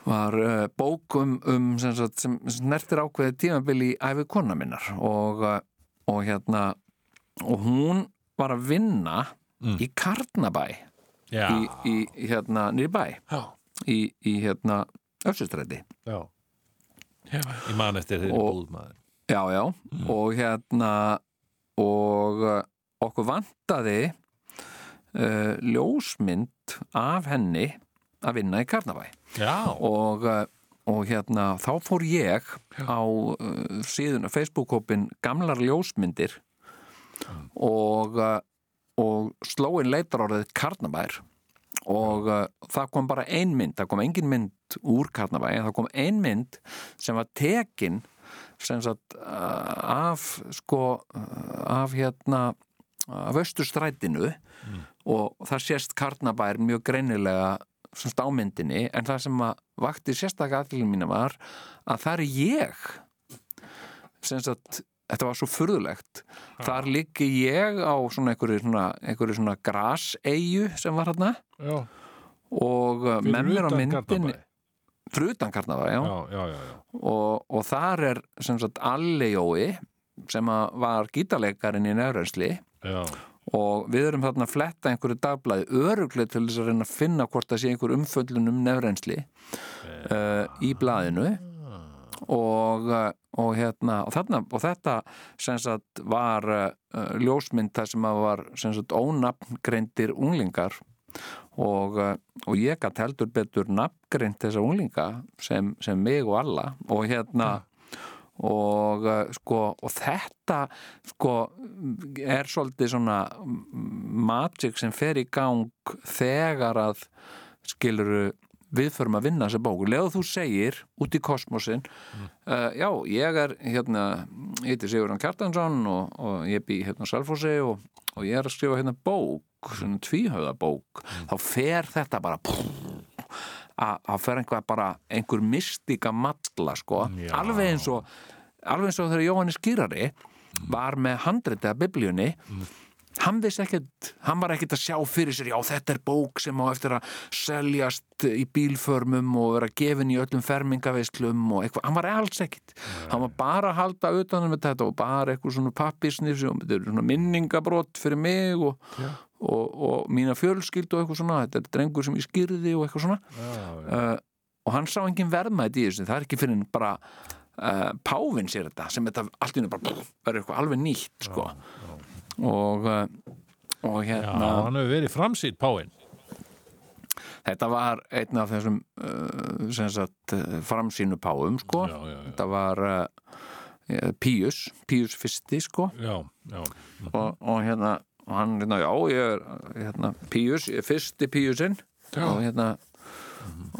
var uh, bók um, um sem, sagt, sem snertir ákveðið tímabil í æfi kona minnar og, uh, og hérna og hún var að vinna í Karnabæ já, í, í hérna nýri bæ. Já, í, í hérna Össustræti já. Ég man eftir þeirri Og- búð maður. Já já. Og hérna og uh, okkur vantaði uh, ljósmynd af henni að vinna í Karnabæ. Já, og, uh, og hérna þá fór ég á uh, síðuna Facebook-hópin gamlar ljósmyndir og, uh, og slóin leitar orðið Karnabær. Og það kom bara ein mynd, það kom engin mynd úr Karnabæ, en það kom ein mynd sem var tekin sem sagt af sko af hérna af östustrætinu og það sést Karnabær mjög greinilega sem stámyndinni en það sem að vakti sérstaklega aðlunum mína var að það er ég. Sem sagt þetta var svo furðulegt. Þar liggi ég á svona einhverju svona, einhverju svona graseyju sem var hérna og uh, með mér á utan myndin Garðabæ. fyrir utan Karnava, já, já, já, já. Og, og þar er sem sagt Alli Jói sem var gítarleikarinn í nefrensli já. Og við erum þarna að fletta einhverju dagblæði öruglega til þess að reyna að finna hvort það sé einhver umföllun um nefrensli uh, í blaðinu. Og, uh, og hérna og, þarna, og þetta sagt var uh, ljósmynd þar sem að var sagt ónafngreindir unglingar. Og, og ég gætt heldur betur nafngreint þessa unglinga sem, sem mig og alla. Og hérna og uh, sko og þetta sko er svolítið svona magic sem fer í gang þegar að skiluru við förum að vinna þessa bóku leðu þú segir út í kosmosin uh, já, ég er hérna ég heiti Sigurðan Kjartansson og, og ég bý hérna á Salfossi og, og ég er að skrifa hérna bók svona tvíhauða bók. Þá fer þetta bara að fer einhvað bara einhver mystika matla sko. Já. alveg eins og alveg eins og þegar Jóhannes Gýrari var með handriti af biblíunni hann vissi ekkert, hann var ekkert að sjá fyrir sér, já þetta er bók sem á eftir að seljast í bílförmum og vera gefin í öllum fermingaveislum og eitthvað, hann var alls ekkert. Hann var bara að halda utanum þetta og bara eitthvað svona pappisnif og er svona minningabrott fyrir mig og, og, og mína fjölskyld og eitthvað svona, þetta er drengur sem ég skýrði og eitthvað svona. Uh, og hann sá engin verðmætt í þessu, það er ekki fyrir bara uh, Pávin sér þetta sem þetta allt í bara verður eitthvað alveg nýtt sko. og uh, og já, hérna hann hefur verið framsýtt páinn þetta var einn af þessum uh, sem sagt framsýnu Páum sko. Já, já, já. þetta var Píus, Píus fyrsti sko. Já, já, og, og hérna og hann hérna, já, ég er hérna, Píus, ég er fyrsti Píusinn. Og hérna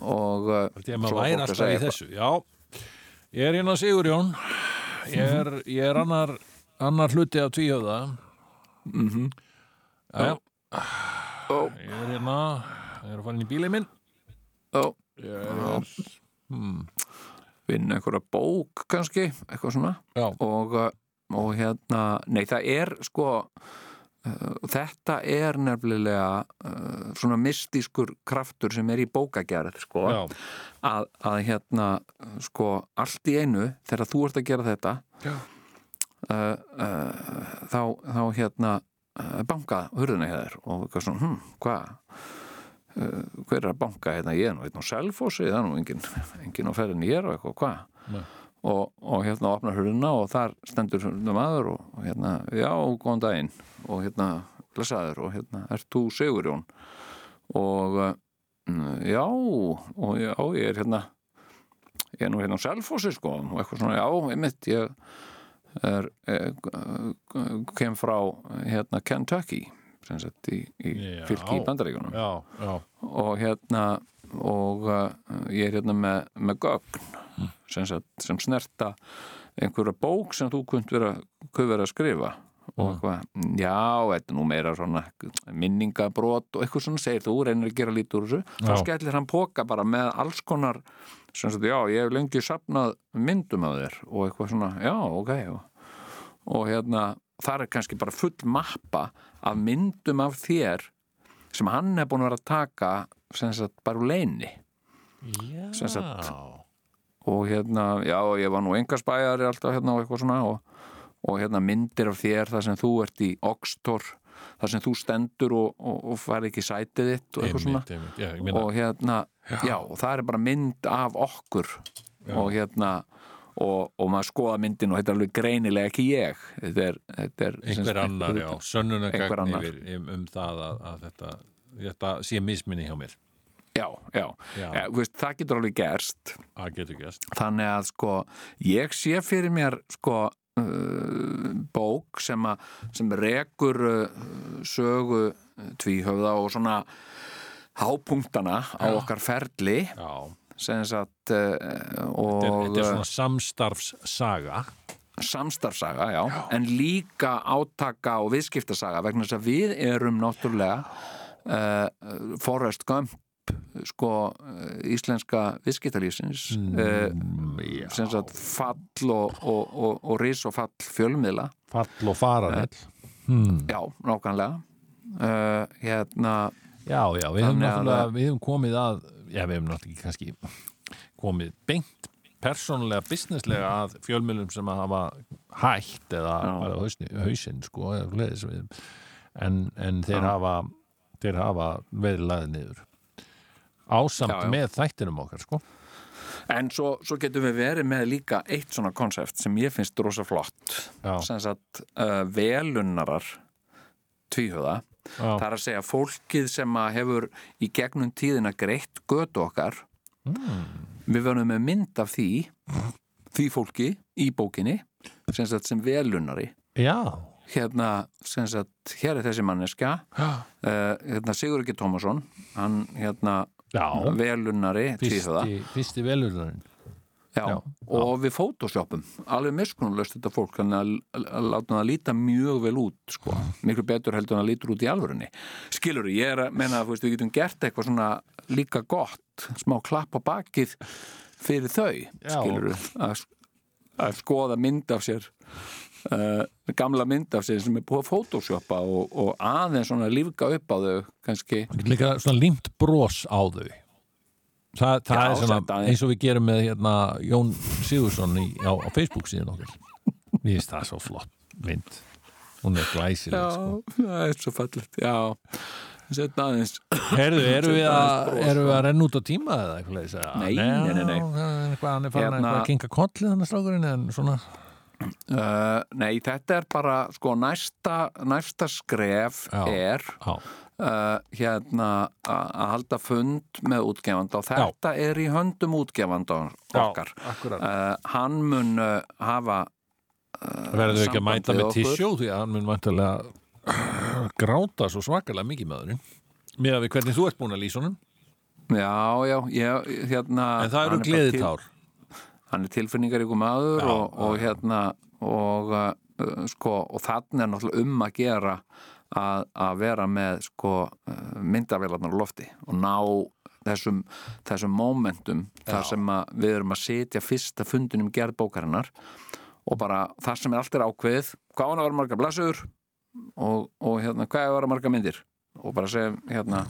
og uh, Þetta er maður væri alltaf í þessu. Já, ég er hérna Sigurjón Ég er, ég er annar annar hluti af tvíhjöfða mm -hmm. Já, Ó, ég er hérna ég er að fara inn í bílið minn. Ó, Ég er, vinna einhverja bók kannski, eitthvað svona. Og, uh, og hérna nei það er sko uh, þetta er nefnilega uh, svona mystískur kraftur sem er í bókagerð sko að, að hérna sko allt í einu þegar þú ert að gera þetta uh, uh, þá, þá hérna banka hurðina hjá þér og eitthvað svona, hm, hvað hver er að banka hérna? Ég er nú einn á Selfossi, það er nú engin, engin á ferðinni ég er og eitthvað, hvað. Og, og hérna opnar hurðina og þar stendur maður og, og hérna, já, góðan daginn og hérna, lesaður og hérna, ert þú Sigurjón? Og uh, já, og já, ég er hérna ég er nú hérna á Selfossi sko og eitthvað svona, já, einmitt ég er, er kem frá hérna Kentucky sem sagt í, í Já. fylki í Bandaríkunum já, já, og hérna og uh, ég er hérna með, með gögn sem, sagt, sem snerta einhverja bók sem þú kunt vera, vera að skrifa og eitthvað, já, þetta er nú meira svona minningabrót og eitthvað svona segir þú, reynir að gera lítið úr þessu. Þá skellir hann póka bara með alls konar sem sagt, já, ég hef lengi sapnað myndum af þér og eitthvað svona, já, ok og, og hérna, þar er kannski bara full mappa af myndum af þér sem hann er búin að vera að taka sem sagt bara úr leini já. Sem sagt, og hérna, já, ég var nú engarspæjari alltaf hérna og eitthvað svona og, og hérna myndir af þér þar sem þú ert í Oxtor, þar sem þú stendur og, og, og fær ekki sætið þitt og eitthvað svona. Einmitt, einmitt, já, meina, og hérna, já. og það er bara mynd af okkur. Og hérna og, og maður skoða myndin og þetta er alveg greinilega ekki ég. Þetta er, þetta er einhver annar, já, sönnunagagn um, um það að, að þetta, þetta sé misminni hjá mér já, já, Já. já. veist, það getur alveg gerst. Að getur gæst þannig að sko ég sé fyrir mér sko uh, bók sem að sem rekur uh, sögu uh, tvíhöfða og svona hápunktana á okkar ferli. Já, sem sagt uh, þetta er, og þetta er svona samstarfssaga. samstarfsaga, já, en líka átaka og viðskiptasaga vegna þess að við erum náttúrulega uh, Forrest Gump sko eh, íslenska viðskiptalífsins mm, já. sem sagt fall og, og, og, og ris og fall fjölmiðla Fall og faranell hmm. já, nákvæmlega uh, hérna Já, já, við hefum náttúrulega við hefum komið að, já, við hefum náttúrulega ekki kannski komið beint persónulega, businesslega að fjölmjölum sem að hafa hætt eða hausinn sko, en, en þeir Já. hafa þeir hafa verið laðið niður ásamt Já, já. með þættinum okkar sko. En svo, svo getum við verið með líka eitt svona konsept sem ég finnst rosa flott. Sem sagt uh, velunnarar tvíhjóða það er að segja fólkið sem að hefur í gegnum tíðina greitt götu okkar. Við verðum með mynd af því því fólki í bókinni sem sagt sem velunnari Já, hérna, sagt, hér er þessi manneska uh, hérna Sigur ekki Tómasson hann hérna já. Tvíhjóða fyrsti, fyrsti velurðurinn Já, Já, og við fótoshoppum alveg miskunnulöst þetta fólk þannig að, að, að láta það líta mjög vel út sko. miklu betur heldur en að lítur út í alvörunni. Skilur, ég er að menna að við getum gert eitthvað svona líka gott smá klapp á bakið fyrir þau Já. skilur að, að skoða mynd af sér uh, gamla mynd af sér sem er búið að photoshoppa og, og aðeins svona lífga upp á þau kannski. Líka svona límt bros á þau. Þa, það Já, er svona eins og við gerum með hérna, Jón Sigursson í, á, á Facebook síðan okkur Mér finnst það svo flott mynd. Hún er glæsileg sko. það er svo fallegt já, Herðu, eru við, að, eru við að renna út á tíma eða eitthvað Nei, nei, nei, nei. Eitthvað, hann er farin Hérna- hérna... að kinka kollið hann að strákurinn en svona Uh, nei, þetta er bara sko næsta, næsta skref Já. er á, uh, hérna að halda fund með útgefanda og þetta er í höndum útgefanda okkar. Uh, hann mun hafa Verður við ekki að mæta með tissjó því að hann mun mæntalega gráta svo svakalega mikið maðurinn með að við hvernig þú ert búin að lýsa honum. Já, já, ég, hérna en það eru er gleðitár Hann er tilfinningaríku maður Já, og, og hérna og uh, sko og þannig er náttúrulega um að gera að, að vera með sko uh, myndavélarnar á lofti og ná þessum, þessum momentum þar sem að við erum að setja fyrsta fundin um gerð bókarinnar og bara það sem er allt er ákveðið hvað að vera marga blasur og, og hérna hvað að vera marga myndir? Og bara segjum hérna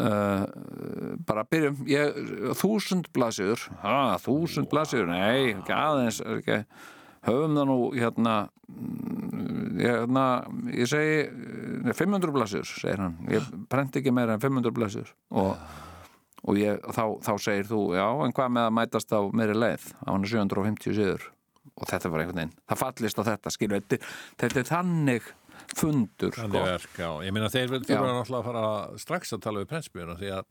uh, bara byrjum. Ég, þúsund blasur ha, þúsund blasur, nei, ekki aðeins ekki, höfum það nú hérna mm, hérna, ég segi eh, 500 blasur, segir hann. Ég prent ekki meira en 500 blasur og, og ég, þá, þá segir þú já, en hvað með að mætast á meiri leið? Á hann 750 síður og þetta var einhvern veginn, það fallist á þetta þetta, þetta er þannig fundur sko. verk. Ég meina þeir náttúrulega að fara strax að tala við prensbjörna því að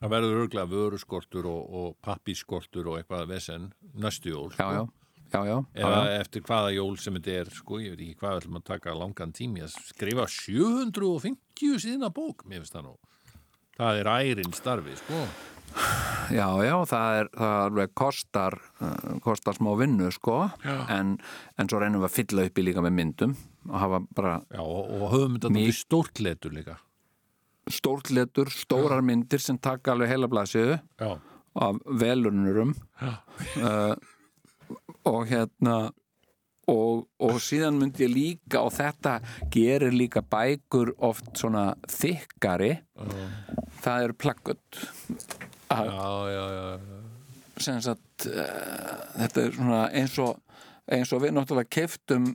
það verður örglega vöruskortur og, og pappískortur og eitthvað vesen næstu jól. já, já, já, já, Eða eftir hvaða jól sem þetta er, sko, ég veit ekki hvað ætlum að taka langan tími að skrifa 750 síðna bók, mér finnst það nú. Það er ærin starfi, sko. Já, já, það er, það er alveg kostar, uh, kostar smá vinnu, sko, en, en svo reynum við að fylla upp í líka með myndum og hafa bara Já, og, og höfum þetta Mik- mjög stórtletur líka. stórtletur, stórar myndir sem taka alveg heila blasiðu Já. af velunurum uh, og hérna og, og síðan myndi ég líka og þetta gerir líka bækur oft svona þykkari það er plakkut Já, já, já, já. sem sagt uh, þetta er svona eins og eins og við náttúrulega keftum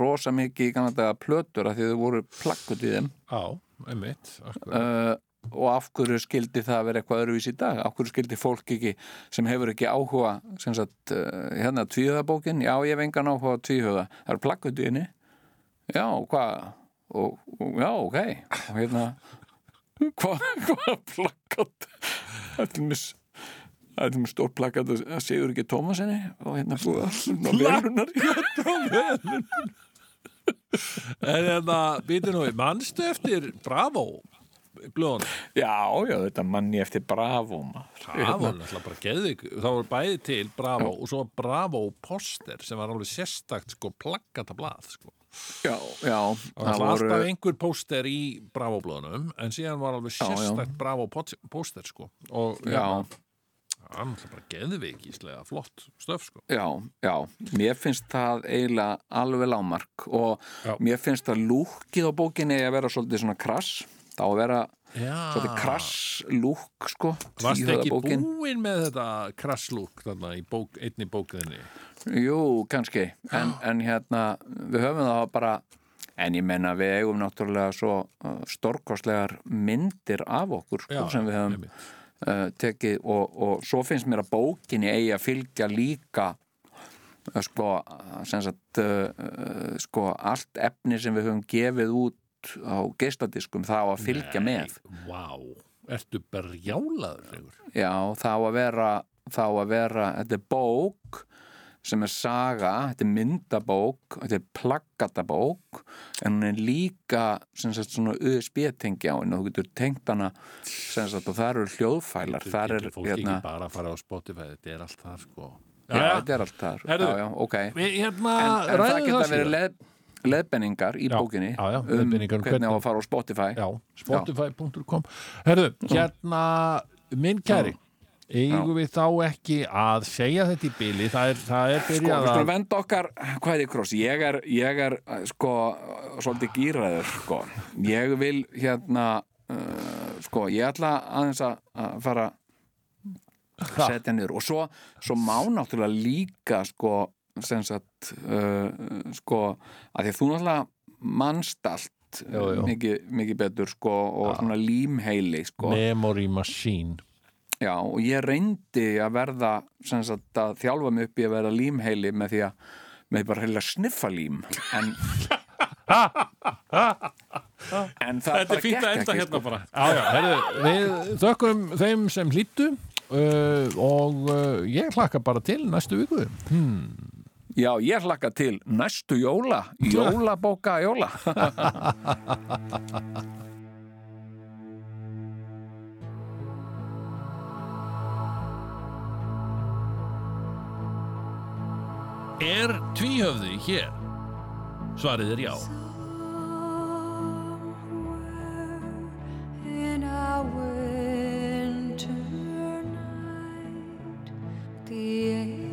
rosa mikið í kannadaga plötur af því þau voru plakkut í þeim. Já, einmitt. uh, og af hverju skildi það vera eitthvað öðruvís í dag? Af hverju skildi fólk ekki sem hefur ekki áhuga sem sagt, uh, hérna tvíhöðabókin, já ég hef engan áhuga á tvíhöða, það er plakkut í henni. Já, hvað já, ok. Hérna hvað hva plakkat þetta er mis þetta er stór plakkat að segur ekki Tómasinni og hérna velunar En þetta, býtu nú, manstu eftir Bravo blöðun? já, já, þetta manni eftir Bravo. Bravo, geði þá var bæði til Bravo og svo Bravo poster sem var alveg sérstakt sko plaggata blað sko. já, já Það var alltaf einhver póster í Bravo-blöðunum en síðan var alveg Já, já. sérstætt Bravo-póster sko og já, það náttúrulega bara geðveikislega flott stöf sko. Já, já, mér finnst það eiginlega alveg lámark og Já. mér finnst það lúkið á bókinni að vera svolítið svona krass. Þá að vera Já, svolítið krass lúk sko, Varst ekki bókin. búinn með þetta krasslúk þarna í bók, einni bókinni? Jú, kannski, en, en hérna við höfum það bara en ég menna við eigum náttúrulega svo uh, stórkostlegar myndir af okkur sko, sem við uh, tekið og, og svo finnst mér að bókinni eigi að fylgja líka uh, sko, uh, sagt uh, uh, sko, allt efni sem við höfum gefið út á geisladiskum það á að fylgja með Vá, ertu berjálaður? Já, þá að vera þá að vera, þetta er bók sem er saga, þetta er myndabók þetta er plaggatabók en hún er líka sem sagt svona USB-tengi á henni og þú getur tengt hana sem sagt og það eru hljóðfælar er Getur fólk hérna, ekki bara að fara á Spotify? Þetta er allt það sko. Já, þetta er allt þar. Herðu, já, já, ok. en, Við hérna en það ræðum geta verið leð, leðbenningar í Já, bókinni já, já, um um hvernig á að fara á Spotify. Já, spotify.com Herðu, hérna minn kæri eigum við þá ekki að segja þetta í bili það er, það er Sko, byrjað við að skulum venda okkar, hvað er kross? Ég er, ég er, sko, svolítið gýraður, sko. Ég vil, hérna, uh, sko, ég ætla aðeins að fara að setja niður. Og svo, svo má náttúrulega líka, sko, sem sagt, uh, sko, að því að þú náttúrulega jú. Mikið, betur, sko, og svona límheili, sko. memory machine Já, og ég reyndi að verða sem sagt að þjálfa mig upp í að verða límheili með því að með bara heila sniffa lím. En en það Þetta bara er gekk ekki, hérna sko. bara. Já, já, herðu, við þökkum þeim sem hlýttu uh, og uh, ég hlakka bara til næstu viku. Já, ég hlakka til næstu jóla jólabóka jóla Er tvíhöfði hér? Svarið er já the angels